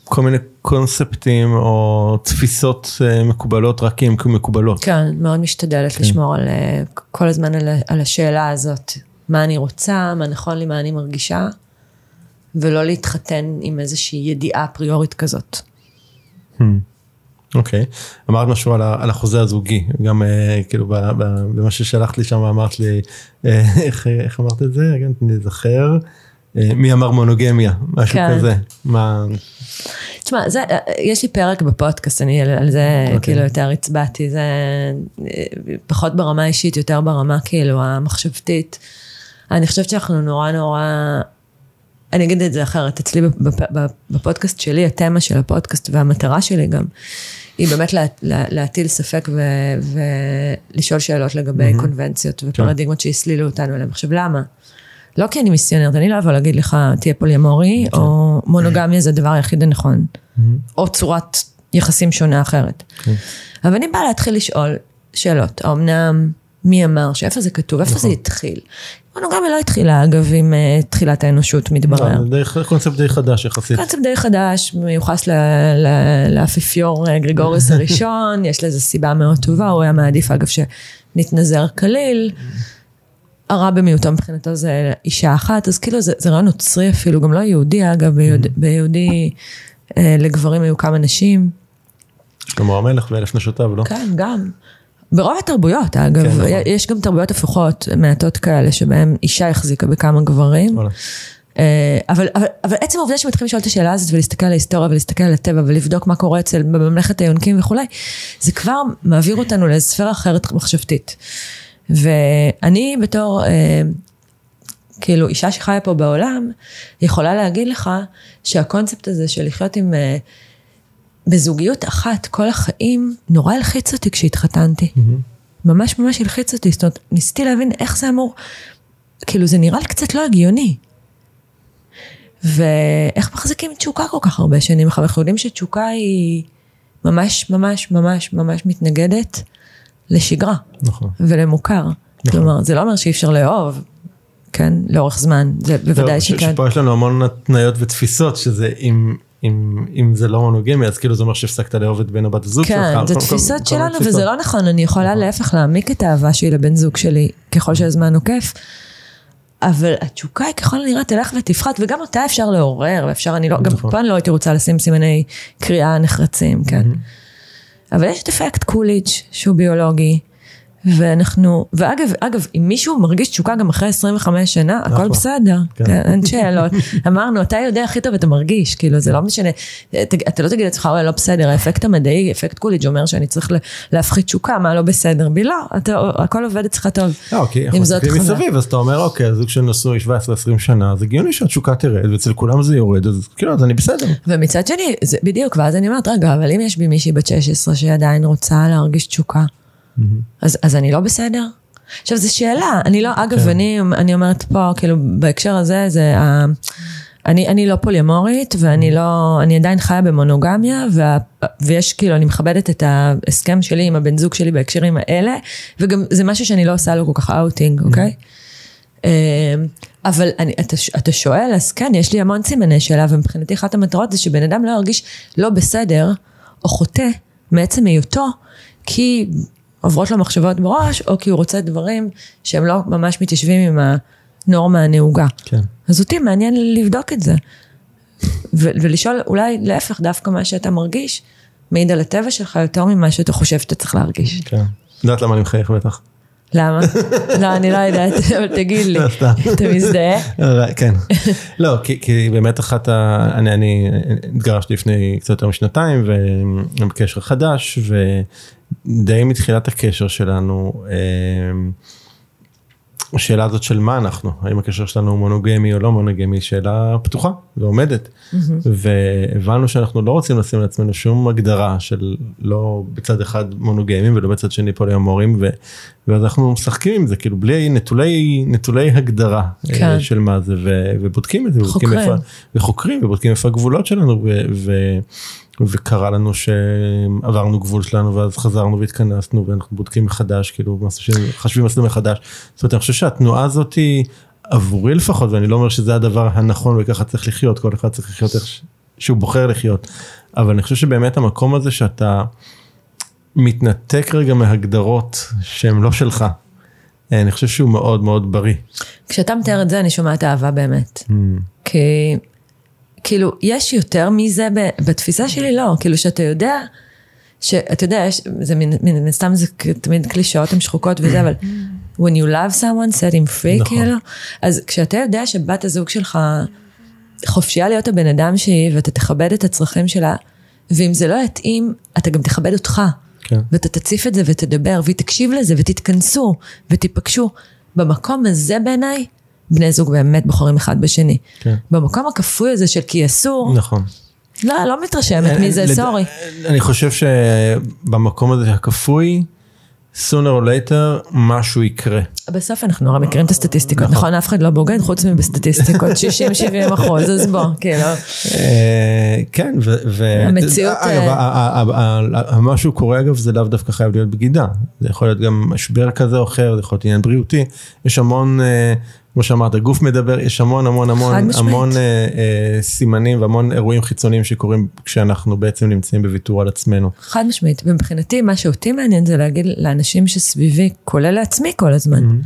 כל מיני קונספטים או תפיסות אה, מקובלות רק כי הן מקובלות.
כן, מאוד משתדלת כן. לשמור על, אה, כל הזמן על, על השאלה הזאת, מה אני רוצה, מה נכון לי, מה אני מרגישה, ולא להתחתן עם איזושהי ידיעה פריורית כזאת. Hmm.
אוקיי, okay. אמרת משהו על, על החוזה הזוגי, גם uh, כאילו במה ששלחת לי שם אמרת לי, uh, איך, איך אמרת את זה? רגע, אני זוכר, uh, מי אמר מונוגמיה, משהו כן. כזה, מה...
תשמע, זה, יש לי פרק בפודקאסט, אני על זה okay. אוקיי. כאילו יותר הצבעתי, זה פחות ברמה האישית, יותר ברמה כאילו המחשבתית. אני חושבת שאנחנו נורא נורא, אני אגיד את זה אחרת, אצלי בפודקאסט שלי, התמה של הפודקאסט והמטרה שלי גם, היא באמת לה, לה, להטיל ספק ו, ולשאול שאלות לגבי mm-hmm. קונבנציות ופרדיגמות שהסלילו אותנו אליהם. עכשיו, למה? לא כי אני מיסיונרת, אני לא אבוא להגיד לך, תהיה פוליאמורי,
כן.
או מונוגמיה זה הדבר היחיד הנכון, או צורת יחסים שונה אחרת.
כן.
אבל אני באה להתחיל לשאול שאלות, האמנם, מי אמר, שאיפה זה כתוב, איפה זה
נכון.
התחיל. מונוגמיה לא התחילה, אגב, עם אה, תחילת האנושות, מתברר.
לא, זה קונספט די חדש יחסית.
קונספט די חדש, מיוחס לאפיפיור אה, גריגוריוס [LAUGHS] הראשון, יש לזה סיבה מאוד טובה, הוא היה מעדיף אגב שנתנזר כליל. הרע במיעוטו מבחינתו זה אישה אחת, אז כאילו זה, זה רעיון נוצרי אפילו, גם לא יהודי אגב, ביהוד, ביהודי אה, לגברים היו כמה נשים.
שלמה המלך ואלף נשותיו, לא?
כן, גם. ברוב התרבויות אגב,
כן, נכון.
יש גם תרבויות הפוכות, מעטות כאלה, שבהן אישה החזיקה בכמה גברים.
וואלה.
אה, אבל, אבל, אבל עצם העובדה שמתחילים לשאול את השאלה הזאת ולהסתכל על ההיסטוריה ולהסתכל על הטבע ולבדוק מה קורה אצל בממלכת היונקים וכולי, זה כבר מעביר אותנו לספירה אחרת מחשבתית. ואני בתור, אה, כאילו אישה שחיה פה בעולם, יכולה להגיד לך שהקונספט הזה של לחיות עם, אה, בזוגיות אחת כל החיים, נורא הלחיץ אותי כשהתחתנתי. ממש ממש הלחיץ אותי, זאת אומרת, ניסיתי להבין איך זה אמור, כאילו זה נראה לי קצת לא הגיוני. ואיך מחזיקים תשוקה כל כך הרבה שנים? אנחנו יודעים שתשוקה היא ממש ממש ממש ממש מתנגדת לשגרה
נכון.
ולמוכר. כלומר, זה לא אומר שאי אפשר לאהוב, כן, לאורך זמן, זה בוודאי
ש-
שכן.
שפה יש לנו המון התניות ותפיסות שזה אם, אם, אם זה לא מונוגמי אז כאילו זה אומר שהפסקת לאהוב את בן הבת הזוג שלך.
כן, זה
כל- כל-
תפיסות
כל
שלנו,
התפיסות.
וזה לא נכון, אני יכולה להפך להעמיק את האהבה שלי לבן זוג שלי ככל שהזמן עוקף. אבל התשוקה היא ככל הנראה תלך ותפחת, וגם אותה אפשר לעורר, ואפשר, אני לא, גם
נכון.
פה אני לא הייתי רוצה לשים סימני קריאה נחרצים, כן. אבל יש את אפקט קוליג' שהוא ביולוגי, ואנחנו, ואגב, אגב, אם מישהו מרגיש תשוקה גם אחרי 25 שנה, הכל
אחלה.
בסדר,
כן.
כן, אין שאלות. [LAUGHS] אמרנו, אתה יודע הכי טוב, אתה מרגיש, כאילו, זה לא משנה, ת- אתה לא תגיד לעצמך, "אוי, לא בסדר, האפקט המדעי, אפקט קוליג' אומר שאני צריך להפחית תשוקה, מה לא בסדר בי? לא, אתה- הכל עובד אצלך טוב.
לא, כי אנחנו מסתכלים. מסביב אז אתה אומר אוקיי זוג שנשוי 17-20 שנה אז הגיוני שהתשוקה תרד ואצל כולם זה יורד אז כאילו אז אני בסדר.
ומצד שני, זה בדיוק, ואז אני אומרת, רגע, אבל אם יש בי מישהי בת 16 שעדיין רוצה להרגיש תשוקה, אז, אז אני לא בסדר? עכשיו, זו שאלה, אני לא, אגב,
כן.
אני, אני אומרת פה, כאילו, בהקשר הזה, זה, ה- אני, אני לא פוליאמורית, ואני לא, אני עדיין חיה במונוגמיה, וה, ויש, כאילו, אני מכבדת את ההסכם שלי עם הבן זוג שלי בהקשרים האלה, וגם זה משהו שאני לא עושה לו כל כך אאוטינג, אוקיי? אמ, אבל אני, אתה, אתה שואל, אז כן, יש לי המון סימני שאלה, ומבחינתי אחת המטרות זה שבן אדם לא ירגיש לא בסדר, או חוטא, מעצם היותו, כי עוברות לו מחשבות בראש, או כי הוא רוצה דברים שהם לא ממש מתיישבים עם הנורמה הנהוגה.
כן.
אז אותי מעניין לבדוק את זה. ו- ולשאול, אולי להפך, דווקא מה שאתה מרגיש, מעיד על הטבע שלך יותר ממה שאתה חושב שאתה צריך להרגיש.
כן. יודעת למה אני מחייך בטח.
למה? [LAUGHS] לא, אני לא יודעת, אבל תגיד לי,
לא.
אתה מזדהה? [LAUGHS]
אה, כן. לא, כי, באמת אחת ה... אני, אני התגרשתי לפני קצת יותר משנתיים ואני בקשר חדש ודי מתחילת הקשר שלנו אה, השאלה הזאת של מה אנחנו, האם הקשר שלנו הוא מונוגמי או לא מונוגמי, שאלה פתוחה ועומדת. והבנו שאנחנו לא רוצים לשים לעצמנו שום הגדרה של לא בצד אחד מונוגמים ולא בצד שני פוליומורים, ו- ואז אנחנו משחקים עם זה כאילו בלי נטולי נטולי הגדרה אה,
כן.
של מה זה ו- ובודקים את זה, ובודקים
חוקרים.
איפה, וחוקרים ובודקים איפה הגבולות שלנו ו- ו- וקרה לנו שעברנו גבול שלנו ואז חזרנו והתכנסנו ואנחנו בודקים מחדש כאילו שחשבים מסלול מחדש. זאת אומרת אני חושב שהתנועה הזאת היא עבורי לפחות ואני לא אומר שזה הדבר הנכון וככה צריך לחיות כל אחד צריך לחיות איך שהוא בוחר לחיות אבל אני חושב שבאמת המקום הזה שאתה מתנתק רגע מהגדרות שהן לא שלך. אני חושב שהוא מאוד מאוד בריא.
כשאתה מתאר את זה, אני שומעת אהבה באמת.
Mm.
כי, כאילו, יש יותר מזה בתפיסה שלי? לא. כאילו, שאתה יודע, שאתה יודע, יש, זה מן, סתם זה תמיד קלישאות הן שחוקות וזה, אבל when you love someone, set him free,
נכון.
כאילו. אז כשאתה יודע שבת הזוג שלך חופשייה להיות הבן אדם שהיא, ואתה תכבד את הצרכים שלה, ואם זה לא יתאים, אתה גם תכבד אותך.
כן.
ואתה תציף את זה ותדבר, והיא תקשיב לזה ותתכנסו ותיפגשו. במקום הזה בעיניי, בני זוג באמת בוחרים אחד בשני.
כן.
במקום הכפוי הזה של כי אסור,
נכון.
לא, לא מתרשמת מי זה,
לד-
סורי.
אני חושב שבמקום הזה הכפוי, sooner or later משהו יקרה.
בסוף אנחנו הרי מכירים את הסטטיסטיקות, נכון? אף אחד לא בוגד חוץ מבסטטיסטיקות, [LAUGHS] 60-70 אחוז, אז בוא, כאילו.
אה, כן, ו...
המציאות,
אגב,
אה,
שהוא קורה אגב זה לאו דווקא חייב להיות בגידה, זה יכול להיות גם משבר כזה או אחר, זה יכול להיות עניין בריאותי, יש המון, אה, כמו שאמרת, גוף מדבר, יש המון המון המון. המון אה, אה, סימנים והמון אירועים חיצוניים שקורים כשאנחנו בעצם נמצאים בוויתור על עצמנו.
חד משמעית, ומבחינתי מה שאותי מעניין זה להגיד לאנשים שסביבי, כולל לעצמי כל הזמן,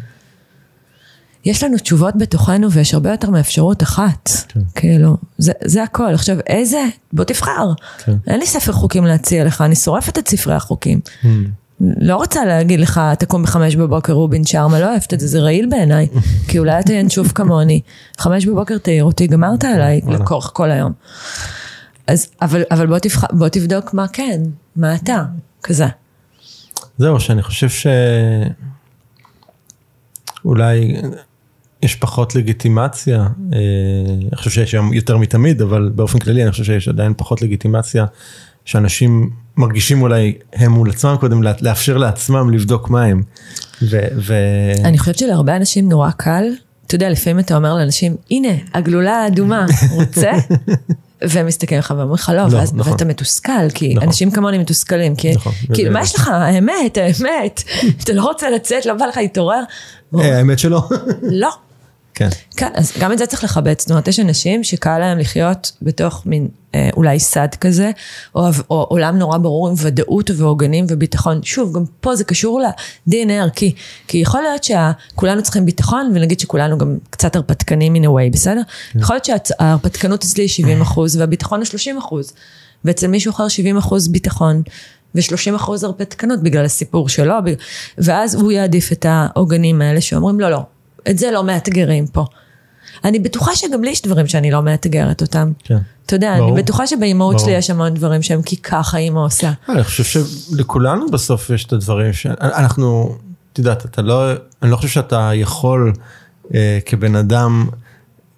יש לנו תשובות בתוכנו ויש הרבה יותר מאפשרות אחת,
כן.
כאילו, זה, זה הכל. עכשיו, איזה? בוא תבחר.
כן.
אין לי ספר חוקים להציע לך, אני שורפת את ספרי החוקים. לא רוצה להגיד לך, תקום בחמש בבוקר רובין שרמה, לא אוהבת את זה, זה רעיל בעיניי, כי אולי אתה ינשוף כמוני. חמש בבוקר תעיר אותי, גמרת עליי. לכוך כל היום. אז, אבל, אבל בוא, תבח... בוא תבדוק מה כן, מה אתה, כזה.
זהו, שאני חושב שאולי יש פחות לגיטימציה, אה, אני חושב שיש היום יותר מתמיד, אבל באופן כללי אני חושב שיש עדיין פחות לגיטימציה, שאנשים מרגישים אולי הם מול עצמם קודם, לאפשר לעצמם לבדוק מה הם. ו- ו-
אני חושבת שלהרבה אנשים נורא קל, אתה יודע, לפעמים אתה אומר לאנשים, הנה, הגלולה האדומה, רוצה? [LAUGHS] והם מסתכלים לך ואומרים לך לא,
לא,
ואז,
נכון.
ואתה מתוסכל, כי
נכון.
אנשים כמוני מתוסכלים, כי
נכון,
כאילו, מה. יש לך, האמת, האמת, [LAUGHS] אתה לא רוצה לצאת, לא בא לך להתעורר?
אה, האמת שלא.
לא.
כן.
כן, אז גם את זה צריך לכבד, זאת אומרת, יש אנשים שקל להם לחיות בתוך מין אה, אולי סד כזה, או, או עולם נורא ברור עם ודאות ועוגנים וביטחון. שוב, גם פה זה קשור ל-DNA הערכי, כי יכול להיות שכולנו צריכים ביטחון, ונגיד שכולנו גם קצת הרפתקנים in a way, בסדר? יכול להיות שההרפתקנות אצלי היא 70 אחוז, והביטחון הוא 30 אחוז, ואצל מישהו אחר 70 אחוז ביטחון. ו-30 אחוז הרפתקנות בגלל הסיפור שלו, ואז הוא יעדיף את העוגנים האלה שאומרים לא, לא, את זה לא מאתגרים פה. אני בטוחה שגם לי יש דברים שאני לא מאתגרת אותם.
כן.
אתה יודע,
ברור.
אני בטוחה שבאימהות. שלי יש המון דברים שהם כי ככה אימא עושה.
אני חושב שלכולנו בסוף יש את הדברים שאנחנו, את יודעת, אתה לא, אני לא חושב שאתה יכול אה, כבן אדם,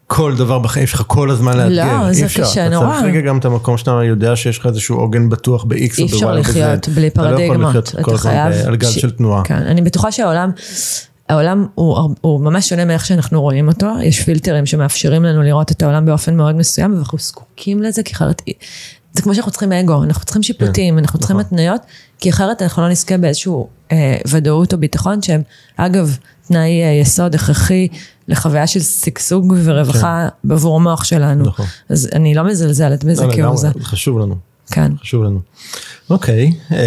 כל דבר בחיים שלך כל הזמן לאתגר.
לא, זה
אי אפשר.
קשה
אתה
נורא.
צריך רגע גם את המקום שאתה יודע שיש לך איזשהו עוגן בטוח ב-X או
אי
ב-Y
אפשר
או ב-Z.
לחיות בלי
אתה לא יכול
פרדיגמות.
לחיות כל
אתה
הזמן. על גל של תנועה.
כן, אני בטוחה שהעולם, העולם הוא, הוא ממש שונה מאיך שאנחנו רואים אותו. יש פילטרים שמאפשרים לנו לראות את העולם באופן מאוד מסוים, ואנחנו זקוקים לזה, כי אחרת... זה כמו שאנחנו צריכים אגו, אנחנו צריכים שיפוטים, אנחנו צריכים
נכון.
התניות, כי אחרת אנחנו לא נזכה באיזשהו אה, ודאות או ביטחון שהם, אגב, תנאי אה, יסוד הכרחי לחוויה של שגשוג ורווחה בעבור המוח שלנו.
כן. נכון.
אז אני לא מזלזלת בזה
לא,
כאילו. זה
חשוב לנו,
כן.
חשוב לנו. אוקיי. אה,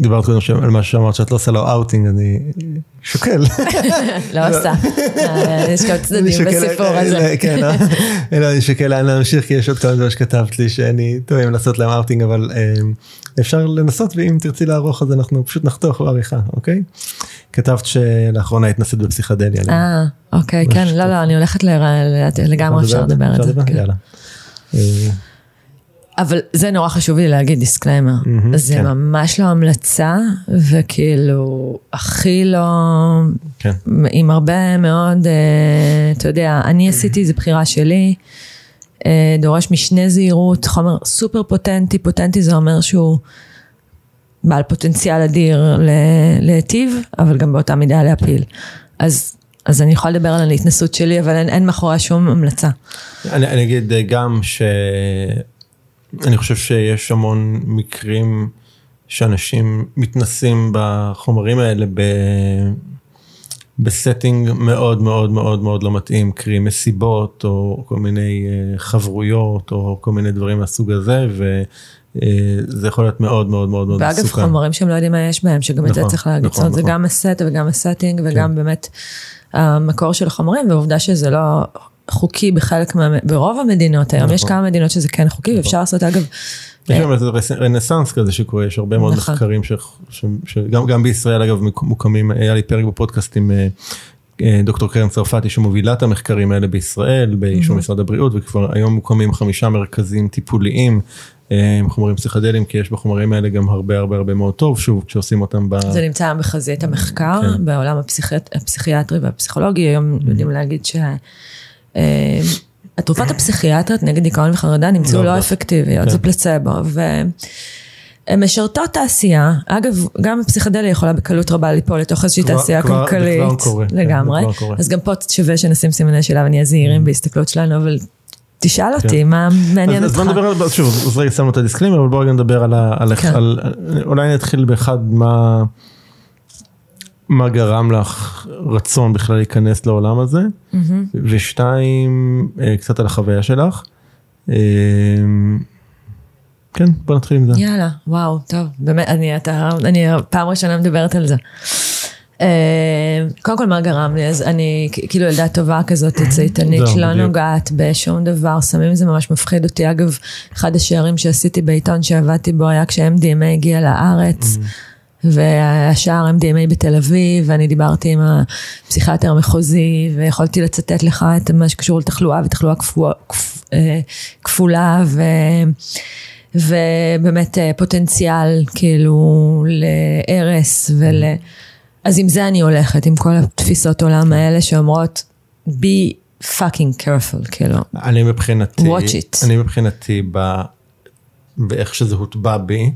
דיברת קודם על מה שאמרת שאת לא עושה לו אאוטינג, אני שוקל. [LAUGHS]
לא עושה. אה, יש כמה צדדים בסיפור
אה,
הזה.
אה, כן, אה, [LAUGHS] לא, אני שוקל לאן להמשיך כי יש עוד כמה דברים שכתבת לי שאני תוהה אם לעשות להם אאוטינג אבל אה, אפשר לנסות ואם תרצי לערוך אז אנחנו פשוט נחתוך בעריכה אוקיי? כתבת שלאחרונה התנסית בפסיכדליה.
אה, אוקיי, כן, לא. לא, אני הולכת לגמרי אפשר לדבר על זה. כן.
יאללה.
אבל זה נורא חשוב לי להגיד disclaimer.
מהמם,
זה
כן.
ממש לא המלצה, וכאילו, הכי לא...
כן.
עם הרבה מאוד, אה, אתה יודע, אני עשיתי, זו בחירה שלי, אה, דורש משנה זהירות, חומר סופר פוטנטי, פוטנטי זה אומר שהוא בעל פוטנציאל אדיר להיטיב, אבל גם באותה מידה להפיל. אז, אז אני יכולה לדבר על ההתנסות שלי, אבל אין, אין מאחוריה שום המלצה.
אני, אני אגיד אה, גם שאני חושב שיש המון מקרים שאנשים מתנסים בחומרים האלה ב... ב setting מאוד מאוד מאוד מאוד לא מתאים, קרי מסיבות או כל מיני אה, חברויות או כל מיני דברים מהסוג הזה וזה יכול להיות מאוד מאוד מאוד מאוד
ואגב,
מסוכן.
חומרים שהם לא יודעים מה יש בהם, שגם את זה
נכון,
צריך להגיד.
נכון,
זאת אומרת, זה
נכון.
גם הסט וגם ה setting וגם באמת המקור של החומרים, והעובדה שזה לא חוקי בחלק מה... ברוב המדינות היום, יש
נכון.
כמה מדינות שזה כן חוקי, ואפשר לעשות אגב...
יש גם איזה רנסאנס כזה שקורה, יש הרבה מאוד
נכון.
מחקרים ש- ש- שגם גם בישראל אגב מוק- מוקמים, היה לי פרק בפודקאסט עם אה, אה, דוקטור קרן צרפתי שמובילה את המחקרים האלה בישראל, באישור משרד הבריאות, וכבר היום מוקמים חמישה מרכזים טיפוליים אה, עם חומרים פסיכדליים, כי יש בחומרים האלה גם הרבה הרבה הרבה מאוד טוב, שוב, כשעושים אותם ב...
זה נמצא בחזית המחקר,
כן.
בעולם הפסיכיאט- הפסיכיאטרי והפסיכולוגי, היום יודעים להגיד שה... אה, התרופות הפסיכיאטריות נגד דיכאון וחרדה נמצאו
לא
לא. אפקטיביות,
כן.
זה פלצבו, והן משרתות תעשייה, אגב, גם הפסיכדליה יכולה בקלות רבה ליפול לתוך איזושהי תעשייה כלכלית,
כבר קורה, כן,
לגמרי. אז גם פה שווה שנשים סימני שאלה ונהיה זהירים בהסתכלות שלנו, אבל תשאל אותי,
כן.
מה מעניין
אז, אז
אותך?
בוא נדבר על, אז שוב, אז רגע שמנו את ה disclaimer, אבל בואו נדבר על, ה, על. על, אולי נתחיל באחד מה, מה גרם לך רצון בכלל להיכנס לעולם הזה, ושתיים, אה, קצת על החוויה שלך. אה, כן, בוא נתחיל עם זה.
יאללה, וואו, טוב, באמת, אני, אתה, אני פעם ראשונה מדברת על זה. אה, קודם כל, מה גרם לי? אז אני כאילו ילדה טובה כזאת, [COUGHS] צייתנית, שלא. נוגעת בשום דבר, סמים זה ממש מפחיד אותי. אגב, אחד השערים שעשיתי בעיתון שעבדתי בו היה כשה-MDMA הגיע לארץ. והשער MDMA בתל אביב, ואני דיברתי עם הפסיכיאטר המחוזי, ויכולתי לצטט לך את מה שקשור לתחלואה ותחלואה כפו- כפ- אה, כפולה, ו... ובאמת אה, פוטנציאל כאילו להרס ול... אז עם זה אני הולכת, עם כל התפיסות עולם האלה שאומרות be fucking careful, כאילו.
אני מבחינתי,
Watch it.
אני מבחינתי ב, באיך שזה הוטבע בי,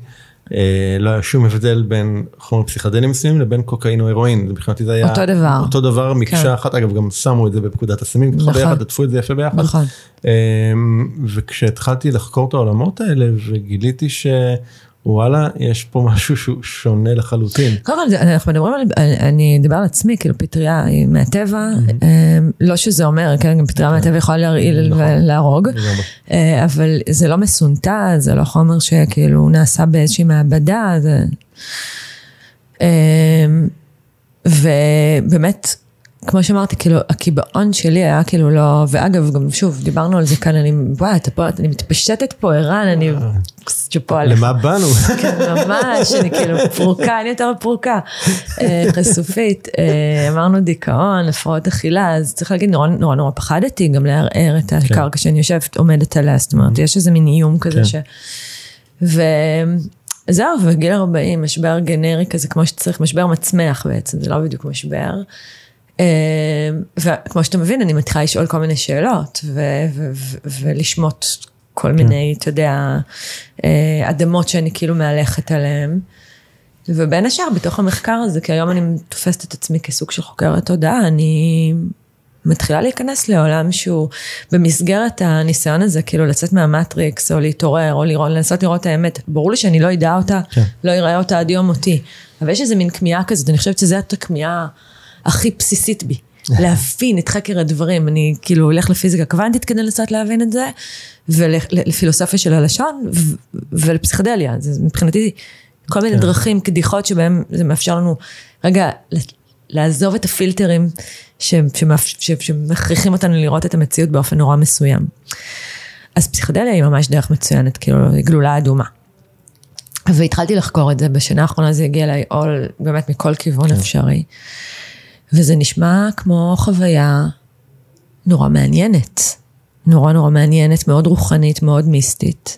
לא היה שום הבדל בין חומר פסיכדלים מסוימים לבין קוקאין או הירואין, מבחינתי זה היה
אותו דבר.
אותו דבר מקשה
כן.
אחת, אגב גם שמו את זה בפקודת הסמים,
נכון.
ביחד, עטפו את זה יפה ביחד.
נכון.
אה, וכשהתחלתי לחקור את העולמות האלה וגיליתי שוואלה, יש פה משהו שהוא שונה לחלוטין.
קודם כל, אנחנו מדברים על, אני אדבר על עצמי, כאילו פטריה היא מהטבע, אה, לא שזה אומר, כן, גם פטריה מהטבע יכולה להרעיל
נכון.
ולהרוג. אה, אבל זה לא מסונתז, זה לא חומר שכאילו נעשה באיזושהי מעבדה, זה... אה, ובאמת, כמו שאמרתי, כאילו, הקיבעון שלי היה כאילו לא, ואגב, גם שוב, דיברנו על זה כאן, אני, וואי, אתה פה, אני מתפשטת פה, ערן, אני, שאפו עליך.
למה באנו? [LAUGHS]
כן, ממש, אני כאילו פרוקה, אני יותר פרוקה, אה, חשופית. אה, אמרנו דיכאון, הפרעות אכילה, אז צריך להגיד, נורא נורא נורא פחדתי גם לערער את הקרקע שאני יושבת, עומדת עליה, זאת אומרת, יש איזה מין איום כזה
כן.
ש... וזהו, וגיל 40, משבר גנרי כזה, כמו שצריך, משבר מצמח בעצם, זה לא בדיוק משבר. אה, וכמו שאתה מבין, אני מתחילה לשאול כל מיני שאלות, ולשמוט כל מיני, אתה יודע, אה, אדמות שאני כאילו מהלכת עליהן. ובין השאר, בתוך המחקר הזה, כי היום אני תופסת את עצמי כסוג של חוקרת תודעה, אני מתחילה להיכנס לעולם שהוא במסגרת הניסיון הזה, כאילו לצאת מהמטריקס, או להתעורר, או לראות, לנסות לראות את האמת. ברור לי שאני לא אדע אותה,
כן.
לא אראה אותה עד יום מותי. אבל יש איזה מין כמיהה כזאת, אני חושבת שזאת הכמיהה הכי בסיסית בי. להבין את חקר הדברים, אני כאילו הולך לפיזיקה קוונטית כדי לנסות להבין את זה, ולפילוסופיה של הלשון, ו- ולפסיכדליה, זה מבחינתי כל מיני
כן.
דרכים, קדיחות שבהם זה מאפשר לנו רגע לעזוב את הפילטרים ש- שמאפ- ש- שמכריחים אותנו לראות את המציאות באופן נורא מסוים. אז פסיכדליה היא ממש דרך מצוינת, כאילו, היא גלולה אדומה. והתחלתי לחקור את זה, בשנה האחרונה זה הגיע אליי עול באמת מכל כיוון
כן.
אפשרי. וזה נשמע כמו חוויה נורא מעניינת. נורא נורא מעניינת, מאוד רוחנית, מאוד מיסטית.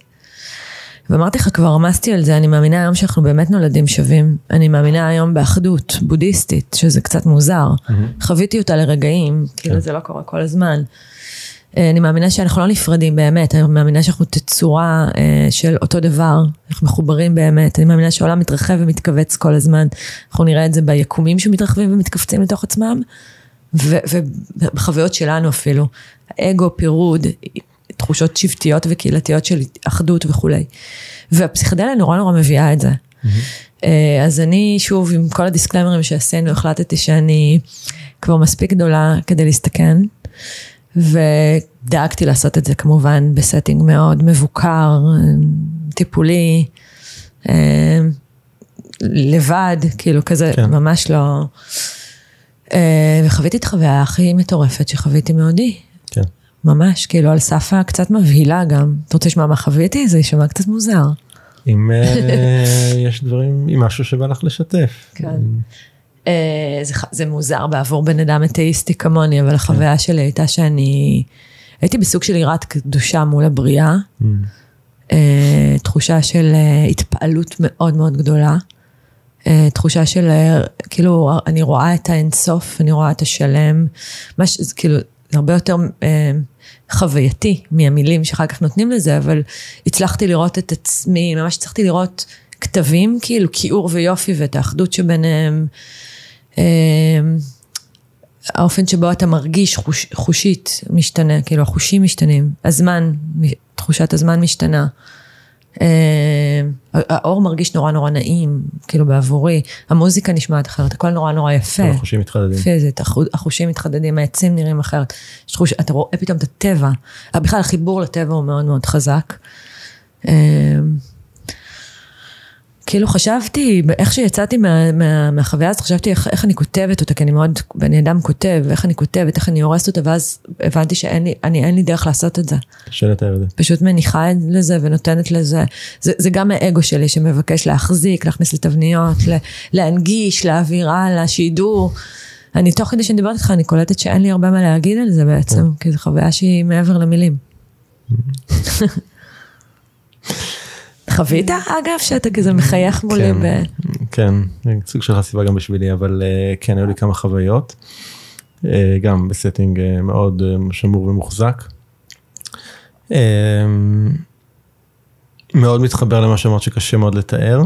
ואמרתי לך, כבר רמזתי על זה, אני מאמינה היום שאנחנו באמת נולדים שווים. אני מאמינה היום באחדות בודהיסטית, שזה קצת מוזר. חוויתי אותה לרגעים, כאילו זה לא קורה כל הזמן. אה, אני מאמינה שאנחנו לא נפרדים באמת, אני מאמינה שאנחנו תצורה אה, של אותו דבר, אנחנו מחוברים באמת, אני מאמינה שהעולם מתרחב ומתכווץ כל הזמן, אנחנו נראה את זה ביקומים שמתרחבים ומתכווצים לתוך עצמם, ו- ובחוויות שלנו אפילו, אגו, פירוד, תחושות שבטיות וקהילתיות של אחדות וכולי. והפסיכדליה נורא נורא מביאה את זה. אה, אז אני, שוב, עם כל הדיסקליימרים שעשינו, החלטתי שאני כבר מספיק גדולה כדי להסתכן, ודאגתי לעשות את זה כמובן ב setting מאוד מבוקר, טיפולי, אה, לבד, כאילו כזה,
כן.
ממש לא... אה, וחוויתי את החוויה הכי מטורפת שחוויתי מעודי.
כן.
ממש, כאילו על סף הקצת מבהילה גם. אתה רוצה לשמוע מה חוויתי? זה יישמע קצת מוזר.
אם אה, [LAUGHS] יש דברים, אם משהו שבא לך לשתף.
כן. אה, זה, זה מוזר בעבור בן אדם אתאיסטי כמוני, אבל החוויה שלי הייתה שאני הייתי בסוג של יראת קדושה מול הבריאה. אה, תחושה של אה, התפעלות מאוד מאוד גדולה. תחושה של, כאילו, אני רואה את האינסוף, אני רואה את השלם. מש, זה כאילו, הרבה יותר אה, חווייתי מהמילים שאחר כך נותנים לזה, אבל הצלחתי לראות את עצמי, ממש הצלחתי לראות כתבים, כאילו כיעור ויופי ואת האחדות שביניהם. אה, האופן שבו אתה מרגיש חוש, חושית משתנה, כאילו החושים משתנים, הזמן, תחושת הזמן משתנה. אה, האור מרגיש נורא נורא נעים, כאילו בעבורי, המוזיקה נשמעת אחרת, הכל נורא נורא יפה.
החושים מתחדדים.
פיזית, החושים מתחדדים, העצים נראים אחרת. חוש, אתה רואה פתאום את הטבע, בכלל החיבור לטבע הוא מאוד מאוד חזק. כאילו חשבתי, איך שיצאתי מה, מה, מהחוויה הזאת, חשבתי איך, איך אני כותבת אותה, כי אני מאוד, אני אדם כותב, איך אני כותבת, איך אני הורסת אותה, ואז הבנתי שאין לי, אני, אין לי דרך לעשות את זה.
קשה לתאר את זה.
פשוט מניחה לזה ונותנת לזה, זה, זה גם האגו שלי שמבקש להחזיק, להכניס לתבניות, להנגיש, להעביר הלאה, שידור. אני, תוך כדי שאני מדברת איתך, אני קולטת שאין לי הרבה מה להגיד על זה בעצם, כן. כי זו חוויה שהיא מעבר למילים. [LAUGHS] חווית אגב שאתה כזה מחייך מולי
כן, ב... כן, סוג של חשיפה גם בשבילי, אבל אה, כן, היו לי כמה חוויות, אה, גם ב setting אה, מאוד שמור ומוחזק. מאוד מתחבר למה שאמרת שקשה מאוד לתאר.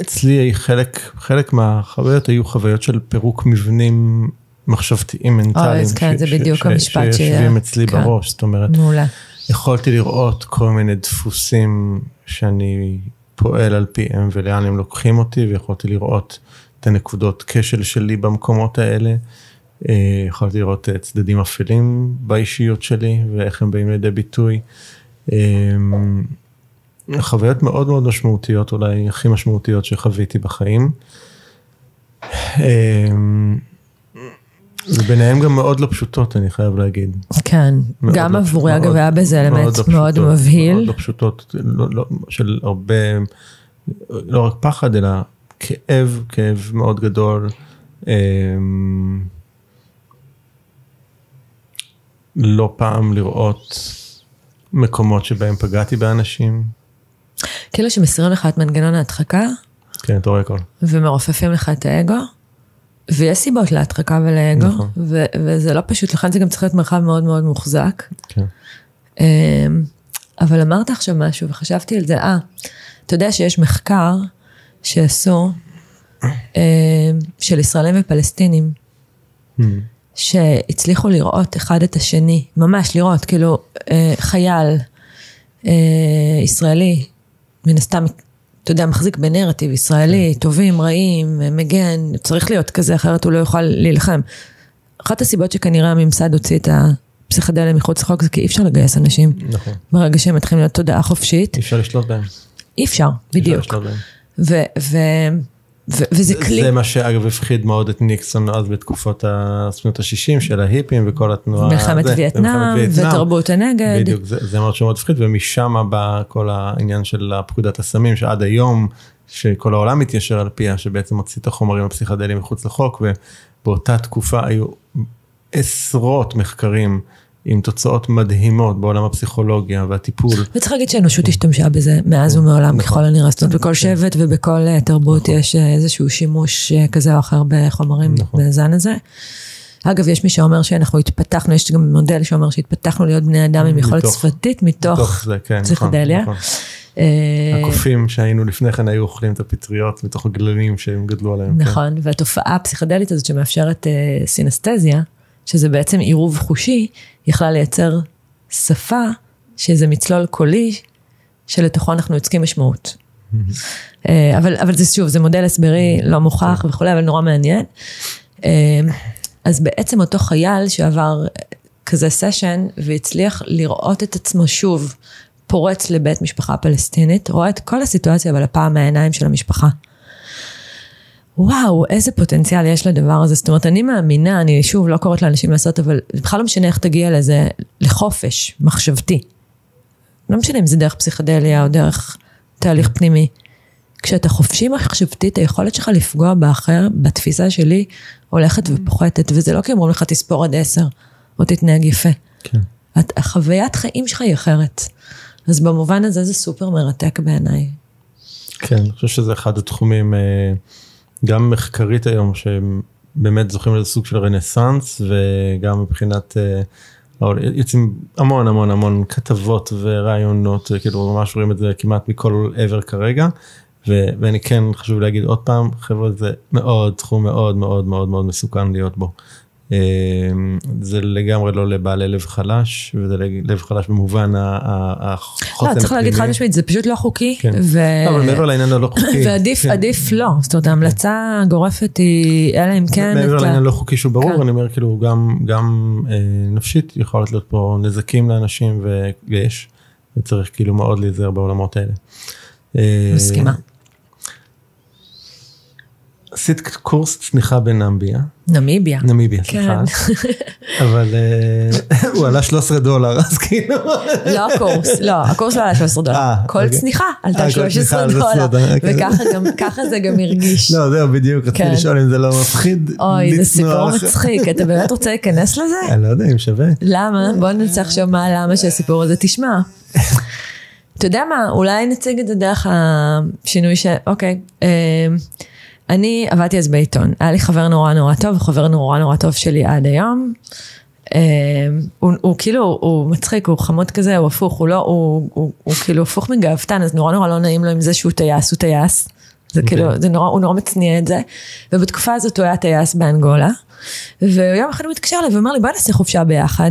אצלי חלק, חלק מהחוויות היו חוויות של פירוק מבנים מחשבתיים מנטליים,
כן, זה בדיוק המשפט
שיושבים אצלי
כן.
בראש, זאת אומרת,
מעולה.
יכולתי לראות כל מיני דפוסים שאני פועל על פיהם ולאן הם לוקחים אותי, ויכולתי לראות את הנקודות כשל שלי במקומות האלה. אה, יכולתי לראות צדדים אפלים באישיות שלי ואיך הם באים לידי ביטוי. אה, חוויות מאוד מאוד משמעותיות, אולי הכי משמעותיות שחוויתי בחיים. אה, וביניהם גם מאוד לא פשוטות, אני חייב להגיד.
כן, גם לא עבורי אגב היה בזה אלמנט מאוד, מאוד לא מבהיל.
מאוד לא פשוטות, לא, לא, של הרבה, לא רק פחד, אלא כאב, כאב מאוד גדול. אמ, לא פעם לראות מקומות שבהם פגעתי באנשים.
כאילו שמסירים לך את מנגנון ההדחקה.
כן, אתה רואה הכל.
ומרופפים לך את האגו. ויש סיבות להדחקה ולאגו, נכון. ו- וזה לא פשוט, לכן זה גם צריך להיות מרחב מאוד מאוד מוחזק. כן. אמ, אבל אמרת עכשיו משהו וחשבתי על זה, אה, אתה יודע שיש מחקר שעשו אמ, של ישראלים ופלסטינים, hmm. שהצליחו לראות אחד את השני, ממש לראות, כאילו אה, חייל אה, ישראלי, מן הסתם אתה יודע, מחזיק בנרטיב ישראלי, כן. טובים, רעים, מגן, צריך להיות כזה, אחרת הוא לא יוכל להילחם. אחת הסיבות שכנראה הממסד הוציא את הפסיכדליה מחוץ לחוק זה כי אי אפשר לגייס אנשים. נכון. ברגע שהם מתחילים להיות תודעה חופשית.
אי אפשר לשלוט בהם.
אי אפשר, בדיוק. אי אפשר לשלוט בהם. ו- וזה כלי.
זה מה שאגב הפחיד מאוד את ניקסון אז בתקופות השנות ה-60 של ההיפים וכל התנועה.
מלחמת וייטנאם ותרבות הנגד.
בדיוק, זה, זה מאוד שמאוד הפחיד ומשם בא כל העניין של פקודת הסמים שעד היום, שכל העולם מתיישר על פיה, שבעצם הוציא את החומרים הפסיכדליים מחוץ לחוק ובאותה תקופה היו עשרות מחקרים. עם תוצאות מדהימות בעולם הפסיכולוגיה והטיפול.
וצריך להגיד שהאנושות השתמשה בזה מאז ומעולם נכון. ככל הנראה, זאת אומרת בכל שבט ובכל אה, תרבות נכון. יש אה, איזשהו שימוש אה, כזה או אחר בחומרים נכון. בזן הזה. אגב, יש מי שאומר שאנחנו התפתחנו, יש גם מודל שאומר שהתפתחנו להיות בני אדם עם יכולת שפתית מתוך כן, פסיכדליה.
הקופים שהיינו לפני כן היו אוכלים את הפטריות מתוך הגללים שהם גדלו עליהם.
כן. נכון, והתופעה הפסיכדלית הזאת שמאפשרת סינסטזיה, שזה בעצם עירוב חושי, יכלה לייצר שפה שזה מצלול קולי שלתוכו אנחנו יוצקים משמעות. אה, אבל, אבל זה שוב, זה מודל הסברי לא מוכח וכולי, אבל נורא מעניין. אה, אז בעצם אותו חייל שעבר כזה סשן והצליח לראות את עצמו שוב פורץ לבית משפחה פלסטינית, רואה את כל הסיטואציה, אבל הפעם מהעיניים של המשפחה. וואו, איזה פוטנציאל יש לדבר הזה. זאת אומרת, אני מאמינה, אני שוב לא קוראת לאנשים לעשות, אבל בכלל לא משנה איך תגיע לזה, לחופש מחשבתי. לא משנה אם זה דרך פסיכדליה או דרך תהליך פנימי. כשאתה חופשי מחשבתית, היכולת שלך לפגוע באחר, בתפיסה שלי, הולכת ופוחתת, וזה לא כי אומרים לך תספור עד עשר, או תתנהג יפה. כן. את, החוויית חיים שלך היא אחרת. אז במובן הזה זה סופר מרתק בעיניי.
כן, אני חושב שזה אחד התחומים... אה... גם מחקרית היום שהם באמת זוכים לזה סוג של רנסאנס וגם מבחינת אה, יוצאים המון המון המון כתבות ורעיונות כאילו ממש רואים את זה כמעט מכל עבר כרגע. ו- ואני כן חשוב להגיד עוד פעם חבר'ה זה מאוד תחום מאוד מאוד מאוד מאוד מסוכן להיות בו. אמ, זה לגמרי לא לבעלי לב חלש, וזה לב חלש במובן החוסן
הפנימי. לא, צריך להגיד חד משמעית, זה פשוט לא חוקי.
כן. ו... אבל מעבר לעניין הלא חוקי. [LAUGHS]
ועדיף
כן.
עדיף לא, זאת אומרת ההמלצה הגורפת היא, אלא אם כן.
מעבר לעניין הלא חוקי שהוא ברור, כן. אני אומר כאילו גם, גם אה, נפשית יכולת להיות פה נזקים לאנשים ויש, וצריך כאילו מאוד להיזהר בעולמות האלה.
אה, מסכימה.
עשית קורס צניחה בנמביה.
נמיביה.
נמיביה, סליחה. כן. אבל אה, הוא עלה 13 דולר, אז כאילו...
לא הקורס, לא, הקורס לא עלה 13 דולר. אה, כל אוקיי. צניחה עלתה 13 דולר. וככה זה גם הרגיש.
לא, זהו, בדיוק, רציתי כן. לשאול אם זה לא מפחיד.
אוי, זה סיפור מצחיק, אתה באמת רוצה להיכנס לזה?
אני לא יודע אם שווה.
למה? בוא נצא עכשיו מה למה שהסיפור הזה תשמע. אתה יודע מה, אולי נציג את זה דרך השינוי ש... אוקיי. אני עבדתי אז בעיתון, היה לי חבר נורא נורא טוב, חבר נורא נורא טוב שלי עד היום. Uh, הוא, הוא כאילו, הוא מצחיק, הוא חמוד כזה, הוא הפוך, הוא לא, הוא, הוא, הוא, הוא כאילו הפוך מגאוותן, אז נורא נורא לא נעים לו עם זה שהוא טייס, הוא טייס. זה okay. כאילו, זה נורא, הוא נורא מצניע את זה. ובתקופה הזאת הוא היה טייס באנגולה. ויום אחד הוא מתקשר אליי ואומר לי, בוא נעשה חופשה ביחד.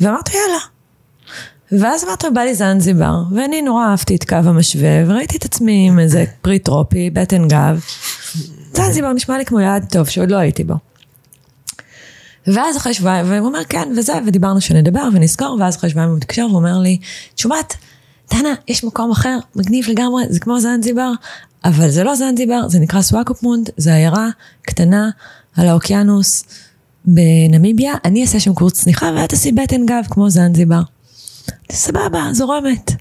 ואמרתי, יאללה. ואז אמרתי, בא לי זנזיבר, ואני נורא אהבתי את קו המשווה, וראיתי את עצמי עם איזה פרי טרופי, בטן גב. זנזיבר נשמע לי כמו יעד טוב, שעוד לא הייתי בו. ואז אחרי שבועיים, והוא אומר כן, וזה, ודיברנו שנדבר ונזכור, ואז אחרי שבועיים הוא מתקשר ואומר לי, תשמעי, דנה, יש מקום אחר, מגניב לגמרי, זה כמו זנזיבר, אבל זה לא זנזיבר, זה נקרא סוואקופמונד, זה עיירה קטנה על האוקיינוס בנמיביה, אני אעשה שם קורס צניחה ואת תעשי בטן גב כמו זנזיבר. סבבה, זורמת.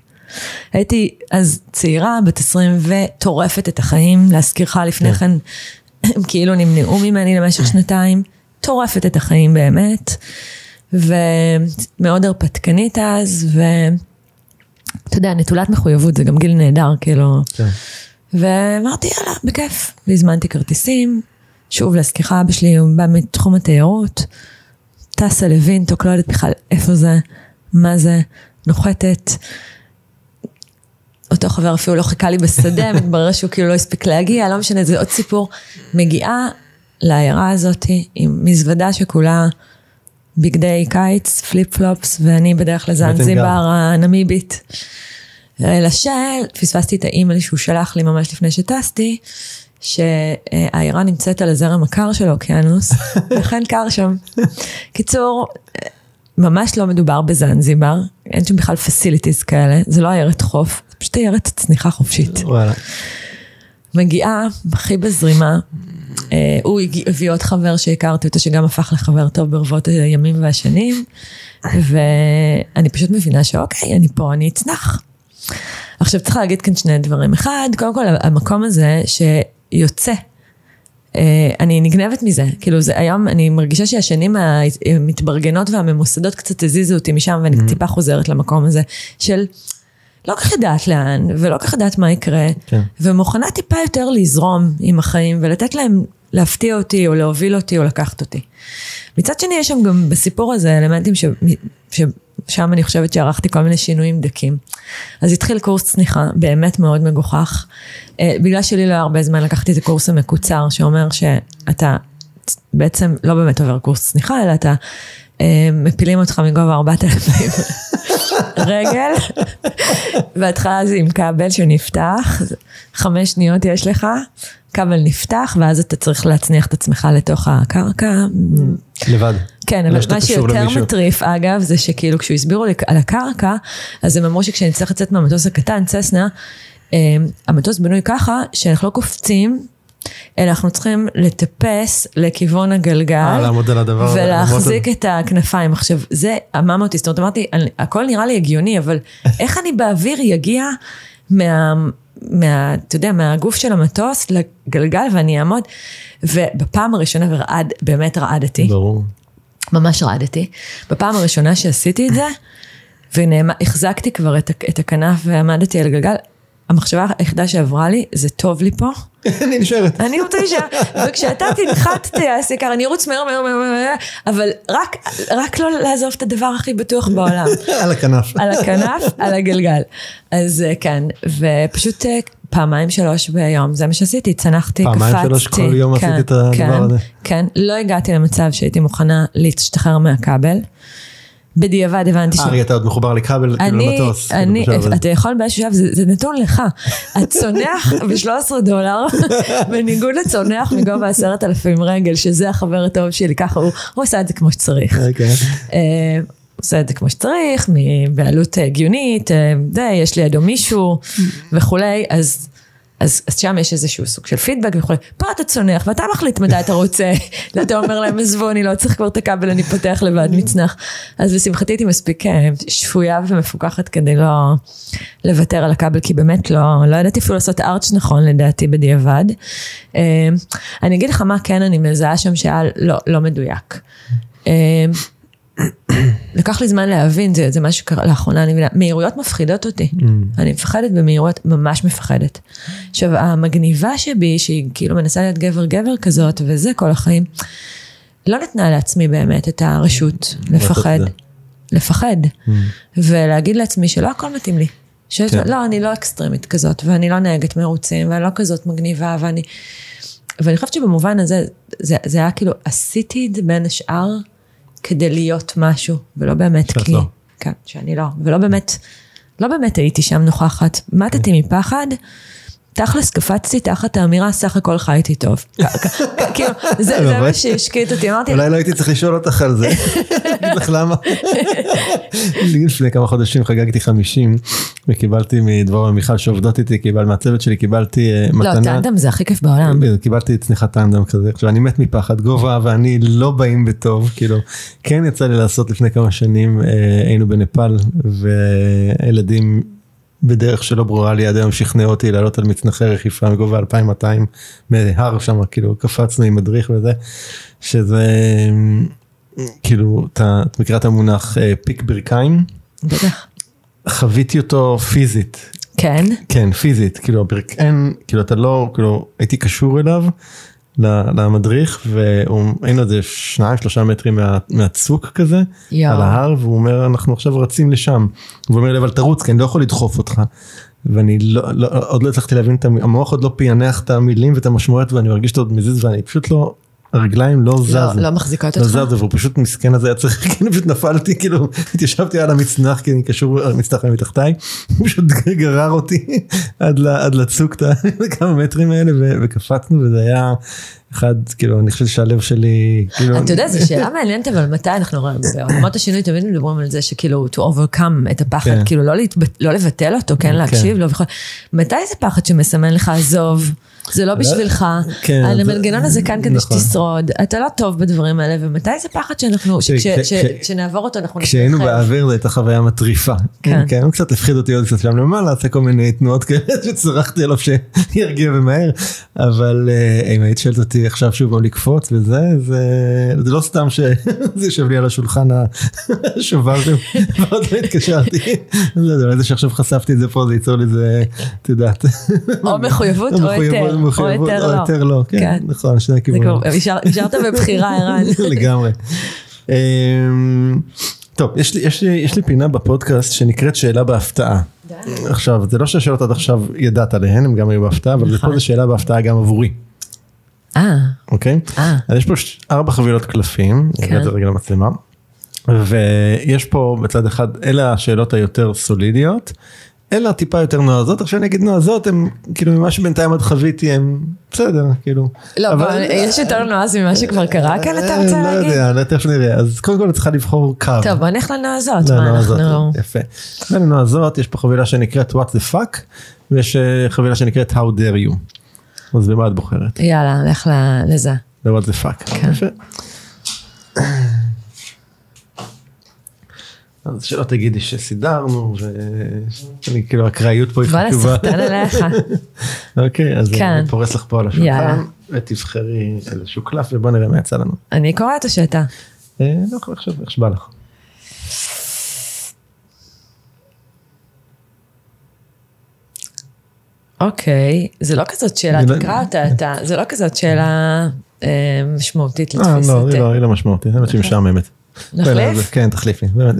הייתי אז צעירה, בת 20 וטורפת את החיים, להזכירך לפני כן, הם כאילו נמנעו ממני למשך שנתיים, טורפת את החיים באמת, ומאוד הרפתקנית אז, ואתה יודע, נטולת מחויבות, זה גם גיל נהדר, כאילו. כן. ואמרתי, יאללה, בכיף. והזמנתי כרטיסים, שוב להזכירך, אבא שלי הוא בא מתחום התיירות, טסה לווינטוק, לא יודעת בכלל איפה זה, מה זה. נוחתת. אותו חבר אפילו לא חיכה לי בשדה, [LAUGHS] מתברר שהוא כאילו לא הספיק להגיע, לא משנה, זה עוד סיפור. מגיעה לעיירה הזאת עם מזוודה שכולה בגדי קיץ, flip flops, ואני בדרך לזנזיבר הנמיבית. לשל, פספסתי את האימייל שהוא שלח לי ממש לפני שטסתי, שהעיירה נמצאת על הזרם הקר של האוקיינוס, לכן [LAUGHS] קר שם. קיצור, ממש לא מדובר בזנזיבר, אין שם בכלל facilities כאלה, זה לא עיירת חוף, זה פשוט עיירת צניחה חופשית. וואלה. מגיעה, הכי בזרימה, אה, הוא הביא עוד חבר שהכרתי אותו, שגם הפך לחבר טוב ברבות הימים והשנים, ואני פשוט מבינה שאוקיי, אני פה, אני אצנח. עכשיו צריך להגיד כאן שני דברים. אחד, קודם כל המקום הזה שיוצא אני נגנבת מזה, כאילו זה היום, אני מרגישה שהשנים המתברגנות והממוסדות קצת הזיזו אותי משם ואני mm-hmm. טיפה חוזרת למקום הזה של לא כל כך יודעת לאן ולא כל כך יודעת מה יקרה, כן. ומוכנה טיפה יותר לזרום עם החיים ולתת להם להפתיע אותי או להוביל אותי או לקחת אותי. מצד שני יש שם גם בסיפור הזה אלמנטים ש... ששם אני חושבת שערכתי כל מיני שינויים דקים. אז התחיל קורס צניחה, באמת מאוד מגוחך. אה, בגלל שלי לא היה הרבה זמן לקחתי את הקורס המקוצר, שאומר שאתה בעצם לא באמת עובר קורס צניחה, אלא אתה אה, מפילים אותך מגובה 4,000 [LAUGHS] רגל, בהתחלה זה עם כבל שנפתח, חמש שניות יש לך, כבל נפתח, ואז אתה צריך להצניח את עצמך לתוך הקרקע.
לבד.
כן, אבל מה שיותר מטריף, אגב, זה שכאילו כשהוא הסבירו לי על הקרקע, אז הם אמרו שכשאני צריך לצאת מהמטוס הקטן, צסנה, אה, המטוס בנוי ככה, שאנחנו לא קופצים, אלא אנחנו צריכים לטפס לכיוון הגלגל,
אה,
ולהחזיק את הכנפיים. עכשיו, זה אותי, זאת אומרת, אמרתי, הכל נראה לי הגיוני, אבל איך אני באוויר יגיע מה... מה, אתה יודע, מהגוף של המטוס לגלגל ואני אעמוד, ובפעם הראשונה ורעד, באמת רעדתי.
ברור.
ממש רעדתי. בפעם הראשונה שעשיתי את זה, והחזקתי כבר את, את הכנף ועמדתי על גלגל, המחשבה היחידה שעברה לי, זה טוב לי פה. [LAUGHS]
אני נשארת.
אני רוצה להישאר, וכשאתה תנחת טייס יקר, אני ארוץ מהר מהר מהר מהר, אבל רק, רק לא לעזוב את הדבר הכי בטוח בעולם. [LAUGHS]
על הכנף.
על הכנף, על הגלגל. אז אה, כן, ופשוט אה, פעמיים שלוש ביום, זה מה שעשיתי, צנחתי, קפצתי.
פעמיים שלוש כל יום
כן,
עשית את הדבר
כן,
הזה.
כן, לא הגעתי למצב שהייתי מוכנה להשתחרר מהכבל. בדיעבד הבנתי ש...
ארי, אתה עוד מחובר לכבל, כאילו למטוס. כאילו,
אני,
בשלב הזה.
אתה יכול באיזשהו שלב, זה, נתון לך. הצונח [LAUGHS] ב-13 דולר, בניגוד לצונח מגובה עשרת אלפים רגל, שזה החבר הטוב שלי, ככה הוא, הוא עושה את זה כמו שצריך. עושה את זה כמו שצריך, בעלות הגיונית, אה, זה, יש לידו מישהו וכולי, אז... אז, אז שם יש איזשהו סוג של פידבק וכולי. פה אתה צונח ואתה מחליט מתי אתה רוצה. [LAUGHS] ואתה אומר להם עזבו אני לא צריך כבר את הכבל אני פותח לבד מצנח. אז לשמחתי הייתי מספיק אה, שפויה ומפוקחת כדי לא לוותר על הכבל כי באמת לא, לא ידעתי אפילו לעשות ארץ' נכון לדעתי בדיעבד. אה, אני אגיד לך מה כן אני מזהה שם שהיה לא, לא מדויק. לקח לי זמן להבין, זה, זה משהו שקרה לאחרונה, אני מבינה, מהירויות מפחידות אותי.
Mm.
אני מפחדת במהירויות, ממש מפחדת. עכשיו, המגניבה שבי, שהיא כאילו מנסה להיות גבר גבר כזאת, וזה כל החיים, לא נתנה לעצמי באמת את הרשות לפחד.
זה.
לפחד. ולהגיד לעצמי שלא הכל מתאים לי. שיש,
כן.
לא, אני לא אקסטרימית כזאת, ואני לא נהגת מרוצים, ואני לא כזאת מגניבה, ואני... ואני חושבת שבמובן הזה, זה, זה היה כאילו, עשיתי את זה בין השאר כדי להיות משהו, ולא באמת
שאת
כי...
לא.
כן, שאני לא, ולא באמת, לא באמת הייתי שם נוכחת. מתתי מפחד, תכלס קפצתי תחת האמירה, סך הכל חייתי טוב. כ- כ- כ- כאילו, זה מה? שהשקיט אותי, אמרתי,
אולי לא הייתי צריך לשאול אותך על זה. [LAUGHS] אגיד לך למה. לפני כמה חודשים חגגתי 50 וקיבלתי מדבורה ומיכל שעובדות איתי, קיבל מהצוות שלי, קיבלתי אה,
לא,
מתנה.
טנדם זה הכי כיף בעולם.
קיבלתי צניחת טנדם כזה, עכשיו אני מת מפחד, גובה ואני לא באים בטוב, כאילו, כן יצא לי לעשות לפני כמה שנים, אה, היינו בנפאל, והילדים בדרך שלא ברורה לי עד היום שכנעו אותי לעלות על מצנחי רכיפה מגובה 2200 מהר שם, כאילו קפצנו עם מדריך וזה, שזה כאילו, אתה את מכירה את המונח אה, פיק ברכיים?
בטח.
חוויתי אותו פיזית,
כן,
כן, פיזית, כאילו הברכיים, כאילו אתה לא, כאילו הייתי קשור אליו, למדריך, והיינו איזה שניים שלושה מטרים מה, מהצוק כזה,
יואו.
על ההר, והוא אומר אנחנו עכשיו רצים לשם, והוא אומר לי אבל תרוץ כי אני לא יכול לדחוף אותך. ואני לא, לא, עוד לא הצלחתי להבין את המ- המוח עוד לא פענח את המילים ואת המשמעויות ואני מרגיש אותו עוד מזיז ואני פשוט לא, הרגליים לא זזו.
לא- לא מחזיקות
לא
אותך?
זזו והוא פשוט מסכן הזה היה צריך, [LAUGHS] כאילו פשוט נפלתי כאילו התיישבתי על המצנח כי אני קשור המצנח היה מתחתיי, [LAUGHS] הוא פשוט גרר אותי [LAUGHS] עד, עד לצוק כמה מטרים האלה וקפצנו וזה היה אחד כאילו אני חושב שהלב שלי כאילו
אתה יודע, זו שאלה מעניינת, אבל מתי אנחנו רואים, בעולמות השינוי תמיד מדברים על זה שכאילו to overcome את הפחד,
כן.
כאילו לא לא לבטל אותו, כן להקשיב לו. מתי זה פחד שמסמן לך, עזוב, זה לא בשבילך,
כן,
המנגנון הזה כאן כדי
נכון.
שתשרוד, אתה לא טוב בדברים האלה, ומתי זה פחד שאנחנו,
כש-
שכש-
כש-
ש-
כש-
שנעבור אותו אנחנו
כשהיינו
נתרחב.
באוויר זו הייתה חוויה מטריפה.
כן.
כן. הוא קצת הפחיד אותי עוד קצת שם למעלה, עשה כל מיני תנועות כאלה [LAUGHS] שצרחתי עליו שירגיע ומהר, אבל אה, אם היית שואלת אותי עכשיו שוב לקפוץ וזה, זה, לא סתם שזה [LAUGHS] יושב לי על השולחן השובר שם, [LAUGHS] ועוד לא התקשרתי. לא יודע, אולי זה שעכשיו חשפתי את זה פה זה ייצור לי זה, את יודעת.
או מחויבות או
מחויבות-
היתר, או
מחויבות, או
לא.
היתר לא, כן,
כן.
נכון, שני הכיוונים.
נשארת בבחירה, [LAUGHS] ערן.
לגמרי. אמ, טוב, יש לי, יש, לי, יש לי פינה בפודקאסט שנקראת שאלה בהפתעה. עכשיו, זה לא שהשאלות עד עכשיו ידעת עליהן, הם גם היו בהפתעה, אבל
נכון.
פה זה שאלה בהפתעה גם עבורי,
אה,
אוקיי?
אה.
אז יש פה ארבע חבילות קלפים,
כן.
את זה רגע למצלמה, ויש פה בצד אחד, אלה השאלות היותר סולידיות, אלה הטיפה יותר נועזות, עכשיו אני אגיד נועזות, הם כאילו ממה שבינתיים עוד חוויתי, הם בסדר, כאילו.
לא,
אבל-
יש יותר נועז ממה שכבר קרה כאן, אתה רוצה
אה, לא
להגיד?
יודע, לא, תכף נראה, אז קודם כל צריכה לבחור קו.
טוב, בוא נלך לנועזות,
לא,
מה אנחנו...
יפה. לנועזות יש פה חבילה שנקראת what the fuck, ויש אה, חבילה שנקראת how dare you. אז במה את בוחרת?
יאללה, לך לזה.
ב-what the fuck.
כן.
אז שלא תגידי שסידרנו, ואני כאילו אקראיות פה היא
וואלה,
חשובה.
סחטן עליך. [LAUGHS]
אוקיי, אז
כן.
אני פורס לך פה על. השולחן, ותבחרי איזשהו קלף ובוא נראה מה יצא לנו.
אני קוראת או שאתה?
אה, לא יכול לחשוב איך שבא לך.
אוקיי, זה לא כזאת שאלה,
לא-
תקרא אותה אתה, זה לא כזאת שאלה אה, משמעותית
אה, לא,
לתפיסתי.
לא, היא לא משמעותית, האמת שהיא משעממת.
נחליף?
כן, תחליפי. באמת,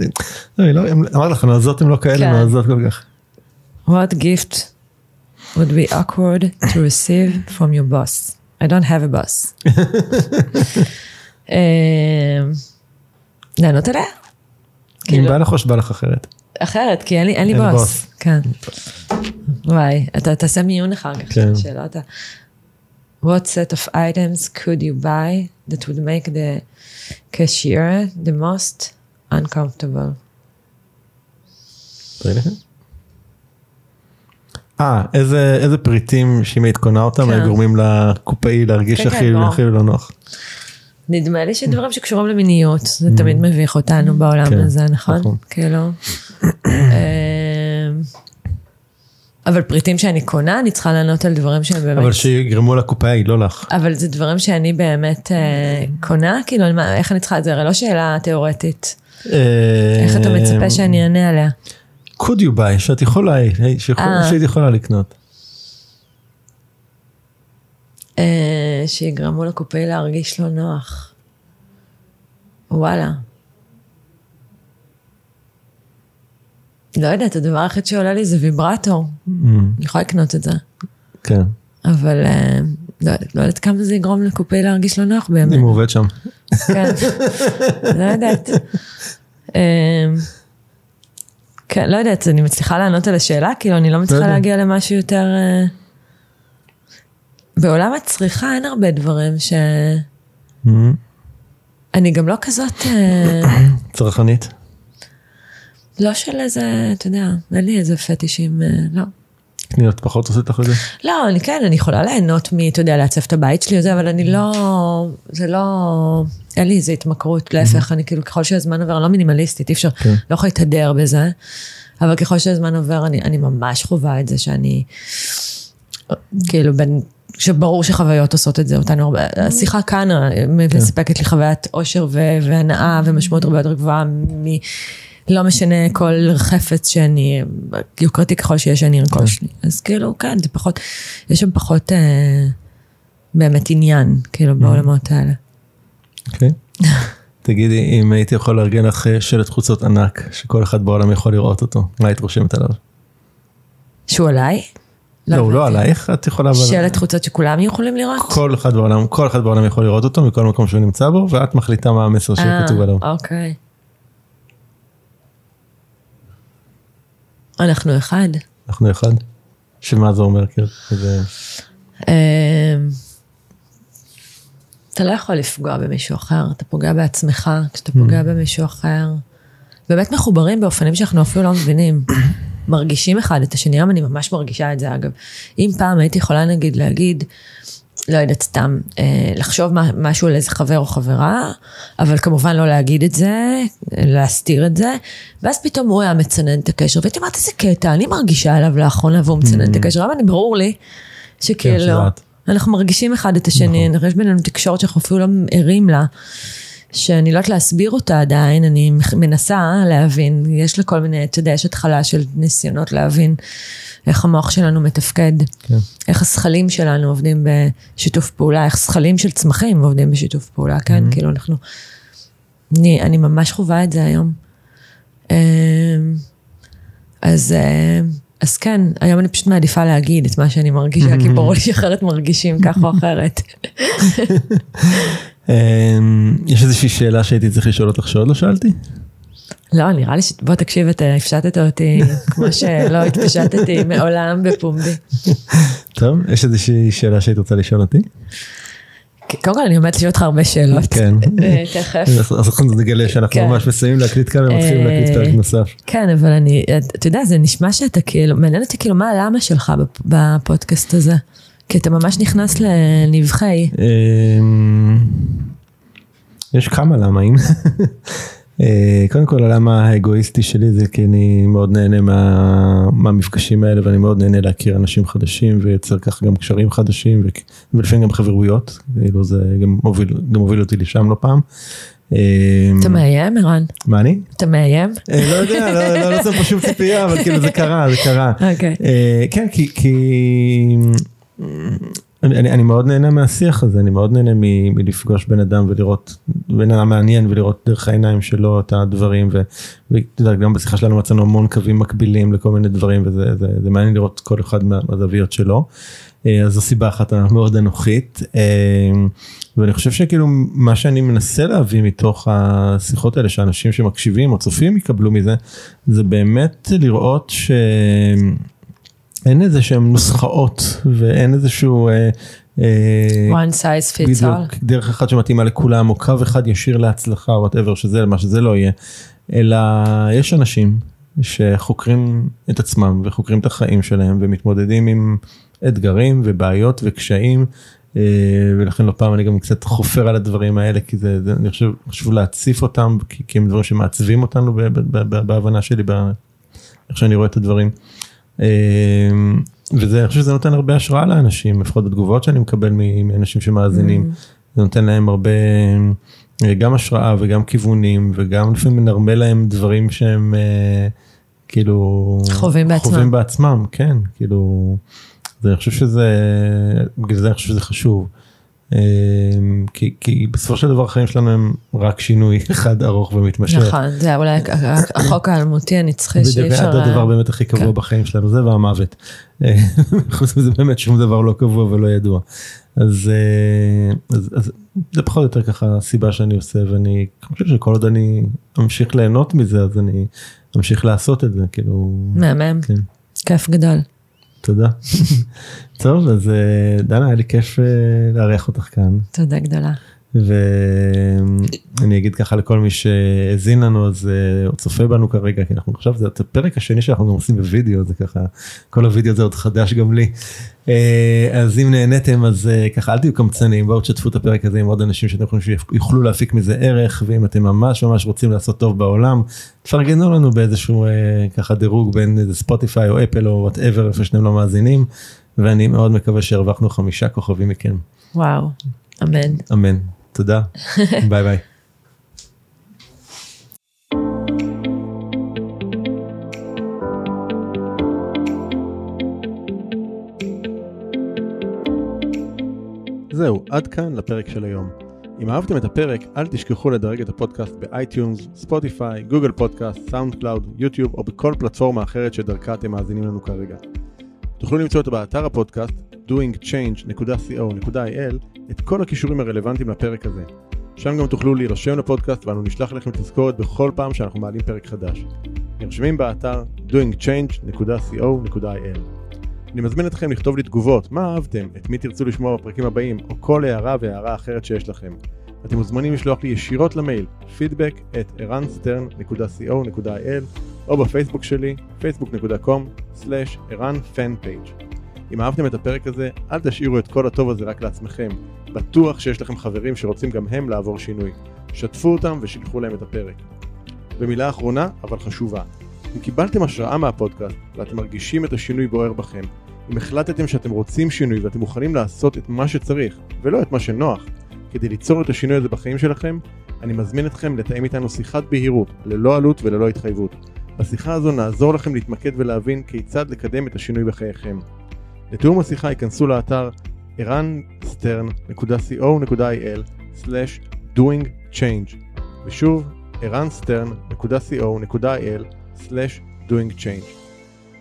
לא, היא לא, אמרתי לך, נועזות הם לא כאלה,
כן.
נועזות כל כך.
What gift would be awkward to receive from your boss? I don't have a boss. [LAUGHS] אה, לענות עליה?
אם
כאילו-
בא לך או שבא לך אחרת.
אחרת, כי אין לי, אין לי בוס.
בוס.
כן. וואי, אתה תעשה מיון אחר כך
כן.
של השאלות. ה- What set of items could you buy that would make the cashier the most uncomfortable?
אה, איזה איזה פריטים שאם היית קונה אותם,
כן.
גורמים לקופאי להרגיש
כן, כן,
הכי. הכי לא נוח.
נדמה לי שדברים שקשורים למיניות, זה תמיד מביך אותנו בעולם
Mm. כן,
הזה, נכון?
נכון.
כאילו. [CLEARS THROAT] אבל פריטים שאני קונה, אני צריכה לענות על דברים שהם באמת...
אבל שיגרמו לקופאי, לא לך.
אבל זה דברים שאני באמת אה, קונה, כאילו, אני- מה- איך אני צריכה, זה הרי לא שאלה תיאורטית. איך אתה
אה,
מצפה שאני אענה עליה?
could you buy, שאת יכולה, שיכול-
אה.
שהיית יכולה לקנות.
אה, שיגרמו לקופאי להרגיש לא נוח. וואלה. לא יודעת, הדבר היחיד שעולה לי זה ויברטור.
Mm,
אני יכולה לקנות את זה.
כן,
אבל אה, לא יודעת- לא יודעת כמה זה יגרום לקופאי להרגיש לא נוח באמת.
אם הוא עובד שם.
כן, לא יודעת. אמ, כן, לא יודעת, אני מצליחה לענות על השאלה, כאילו, אני לא מצליחה
יודע.
להגיע למשהו יותר... אה, בעולם הצריכה אין הרבה דברים ש...
Mm,
אני גם לא כזאת, אה,
צרכנית.
לא של איזה, אתה יודע, אין לי איזה פטישים, אה, לא.
קניות פחות עושה לך את זה?
לא, אני כן, אני יכולה ליהנות מ, אתה יודע, לעצב את הבית שלי וזה, אבל אני לא, זה לא, אין לי איזה התמכרות, להפך, אני כאילו, ככל שהזמן עובר, אני לא מינימליסטית, אי אפשר,
כן.
לא יכולה להתהדר בזה, אבל ככל שהזמן עובר, אני, אני ממש חווה את זה שאני, כאילו, בין, שברור שחוויות עושות את זה אותנו הרבה, השיחה כאן אה, מספקת לי חוויית אושר ו- והנאה ומשמעות הרבה יותר גבוהה מ... לא משנה כל חפץ שאני, יוקרתי ככל שיש שאני ארכוש לי. אז כאילו, כן, זה פחות, יש שם פחות אה, באמת עניין, כאילו, בעולמות האלה.
אוקיי. תגידי, אם הייתי יכול לארגן לך אה, שלט חוצות ענק, שכל אחד בעולם יכול לראות אותו, מה היית רושמת עליו?
שהוא עליי?
לא, הוא לא
הבנתי.
עלייך, את יכולה...
שלט חוצות שכולם יכולים לראות?
כל אחד בעולם, כל אחד בעולם יכול לראות אותו מכל מקום שהוא נמצא בו, ואת מחליטה מה המסר שיהיה כתוב עליו.
אה, אוקיי. אנחנו אחד.
אנחנו אחד. שמה זה אומר? כאילו, זה...
אתה לא יכול לפגוע במישהו אחר, אתה פוגע בעצמך כשאתה פוגע במישהו אחר. באמת מחוברים באופנים שאנחנו אפילו לא מבינים. מרגישים אחד את השני, היום אני ממש מרגישה את זה אגב. אם פעם הייתי יכולה נגיד להגיד, לא יודעת סתם, אה, לחשוב מה- משהו על איזה חבר או חברה, אבל כמובן לא להגיד את זה, להסתיר את זה, ואז פתאום הוא היה מצנן את הקשר, והייתי אומרת איזה קטע, אני מרגישה עליו לאחרונה והוא מצנן את הקשר, היום אני ברור לי שכאילו,
שזה את.
אנחנו מרגישים אחד את השני, אנחנו- יש בינינו תקשורת שאנחנו אפילו לא ערים לה. שאני לא יודעת להסביר אותה עדיין, אני מנסה להבין, יש לכל מיני, אתה יודע, יש התחלה של ניסיונות להבין איך המוח שלנו מתפקד,
כן.
איך הזכלים שלנו עובדים בשיתוף פעולה, איך זכלים של צמחים עובדים בשיתוף פעולה, כן? כאילו אנחנו, אני, אני ממש חווה את זה היום. אמ, אז, אה, אז כן, היום אני פשוט מעדיפה להגיד את מה שאני מרגישה, כי ברור לי שאחרת מרגישים כך או אחרת. [LAUGHS]
אמ, יש איזושהי שאלה שהייתי צריך לשאול אותך שעוד לא שאלתי?
לא, נראה לי ש... בוא תקשיב, אתה הפשטת אותי כמו שלא התפשטתי [LAUGHS] מעולם בפומבי.
טוב, יש איזושהי שאלה שהיית רוצה לשאול אותי?
קודם כל אני עומדת לשאול אותך הרבה שאלות.
כן. [LAUGHS]
תכף.
אז אנחנו נגלה שאנחנו
כן.
ממש מסיימים להקליט כאן ומתחילים
אה,
להקליט פרק נוסף.
כן, אבל אני, אתה יודע, זה נשמע שאתה כאילו, מעניין אותי כאילו מה הלמה שלך בפ- בפודקאסט הזה. כי אתה ממש נכנס לנבחי.
אמ, יש כמה למהים. [LAUGHS] אה, קודם כל הלמה האגואיסטי שלי זה כי אני מאוד נהנה מה, מהמפגשים האלה ואני מאוד נהנה להכיר אנשים חדשים ויוצר כך גם קשרים חדשים ו- ולפעמים גם חברויות, כאילו זה גם מוביל, גם מוביל אותי לשם לא פעם.
אתה מאיים, ערן?
מה אני?
אתה מאיים?
אה, לא יודע, לא- לא לא שם פה שום ציפייה, אבל כאילו זה קרה, זה קרה. [LAUGHS]
אוקיי.
אה, כן, כי, כי אני, אני, אני מאוד נהנה מהשיח הזה, אני מאוד נהנה מ, מלפגוש בן אדם ולראות, בן אדם מעניין ולראות דרך העיניים שלו את הדברים, ואתה יודע, גם בשיחה שלנו מצאנו המון קווים מקבילים לכל מיני דברים, וזה זה, זה מעניין לראות כל אחד מה- מהזוויות שלו. אה, אז זו סיבה אחת המאוד אנוכית, אה, ואני חושב שכאילו מה שאני מנסה להביא מתוך השיחות האלה, שאנשים שמקשיבים או צופים יקבלו מזה, זה באמת לראות ש... אין איזה שהם נוסחאות ואין איזשהו אה, אה,
one size fits all.
דרך אחת שמתאימה לכולם או קו אחד ישיר להצלחה וואטאבר שזה מה שזה לא יהיה אלא יש אנשים שחוקרים את עצמם וחוקרים את החיים שלהם ומתמודדים עם אתגרים ובעיות וקשיים אה, ולכן לא פעם אני גם קצת חופר על הדברים האלה כי זה, זה אני חושב חשוב להציף אותם כי, כי הם דברים שמעצבים אותנו ב, ב, ב, ב, בהבנה שלי ב- איך שאני רואה את הדברים. אה, וזה אני חושב שזה נותן הרבה השראה לאנשים לפחות בתגובות שאני מקבל מאנשים שמאזינים זה נותן להם הרבה אה, גם השראה וגם כיוונים וגם לפעמים מנרמל להם דברים שהם אה, כאילו
חווים בעצמם.
חווים בעצמם כן כאילו זה אני חושב שזה בגלל זה אני חושב שזה חשוב. אה, כי, כי בסופו של דבר החיים שלנו הם רק שינוי [LAUGHS] אחד ארוך ומתמשך.
נכון, זה אולי החוק האלמותי הנצחי שאי אפשר...
זה הדבר באמת הכי קבוע
כן.
בחיים שלנו זה והמוות. אה, [LAUGHS] חוץ מזה באמת שום דבר לא קבוע ולא ידוע. אז, אה, אז, אז זה פחות או יותר ככה הסיבה שאני עושה ואני חושב שכל עוד אני אמשיך ליהנות מזה אז אני אמשיך לעשות את זה כאילו.
מהמם,
כן.
כיף גדול.
תודה. [LAUGHS] טוב אז אה, דנה היה לי כיף אה, לארח אותך כאן.
תודה גדולה.
ואני אגיד ככה לכל מי שהאזין לנו אז אה, או צופה בנו כרגע כי אנחנו עכשיו זה הפרק השני שאנחנו גם עושים בווידאו זה ככה כל הווידאו הזה עוד חדש גם לי. אה, אז אם נהניתם אז אה, ככה אל תהיו קמצנים בואו תשתפו את הפרק הזה עם עוד אנשים שאתם חושבים שיוכלו להפיק מזה ערך ואם אתם ממש ממש רוצים לעשות טוב בעולם תפרגנו לנו באיזשהו ככה דירוג בין איזה Spotify או Apple או whatever איפה שאתם לא מאזינים ואני מאוד מקווה שהרווחנו חמישה כוכבים מכם
וואו, אמן.
אמן תודה [LAUGHS] ביי ביי. זהו, עד כאן לפרק של היום. אם אהבתם את הפרק, אל תשכחו לדרג את הפודקאסט ב iTunes, Spotify, Google Podcast, SoundCloud, YouTube או בכל פלטפורמה אחרת שדרכה אתם מאזינים לנו כרגע. תוכלו למצוא אותו באתר הפודקאסט doingchange.co.il את כל הכישורים הרלוונטיים לפרק הזה. שם גם תוכלו להירשם לפודקאסט ואנו נשלח לכם תזכורת בכל פעם שאנחנו מעלים פרק חדש. נרשמים באתר doingchange.co.il אני מזמין אתכם לכתוב לי תגובות, מה אהבתם, את מי תרצו לשמוע בפרקים הבאים, או כל הערה והערה אחרת שיש לכם. אתם מוזמנים לשלוח לי ישירות למייל feedback at ערנסטרן.co.il או בפייסבוק שלי facebook.com/ערנfanpage. אם אהבתם את הפרק הזה, אל תשאירו את כל הטוב הזה רק לעצמכם. בטוח שיש לכם חברים שרוצים גם הם לעבור שינוי. שתפו אותם ושילחו להם את הפרק. ומילה אחרונה, אבל חשובה. אם קיבלתם השראה מהפודקאסט ואתם מרגישים את השינוי בוער בכם, אם החלטתם שאתם רוצים שינוי ואתם מוכנים לעשות את מה שצריך, ולא את מה שנוח, כדי ליצור את השינוי הזה בחיים שלכם, אני מזמין אתכם לתאם איתנו שיחת בהירות, ללא עלות וללא התחייבות. בשיחה הזו נעזור לכם להתמקד ולהבין כיצד לקדם את השינוי בחייכם. לתיאום השיחה ייכנסו לאתר ערנסטרן.co.il/doingchange ושוב ערנסטרן.co.il/doingchange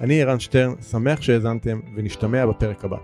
אני ערן שטרן, שמח שהאזנתם ונשתמע בפרק הבא.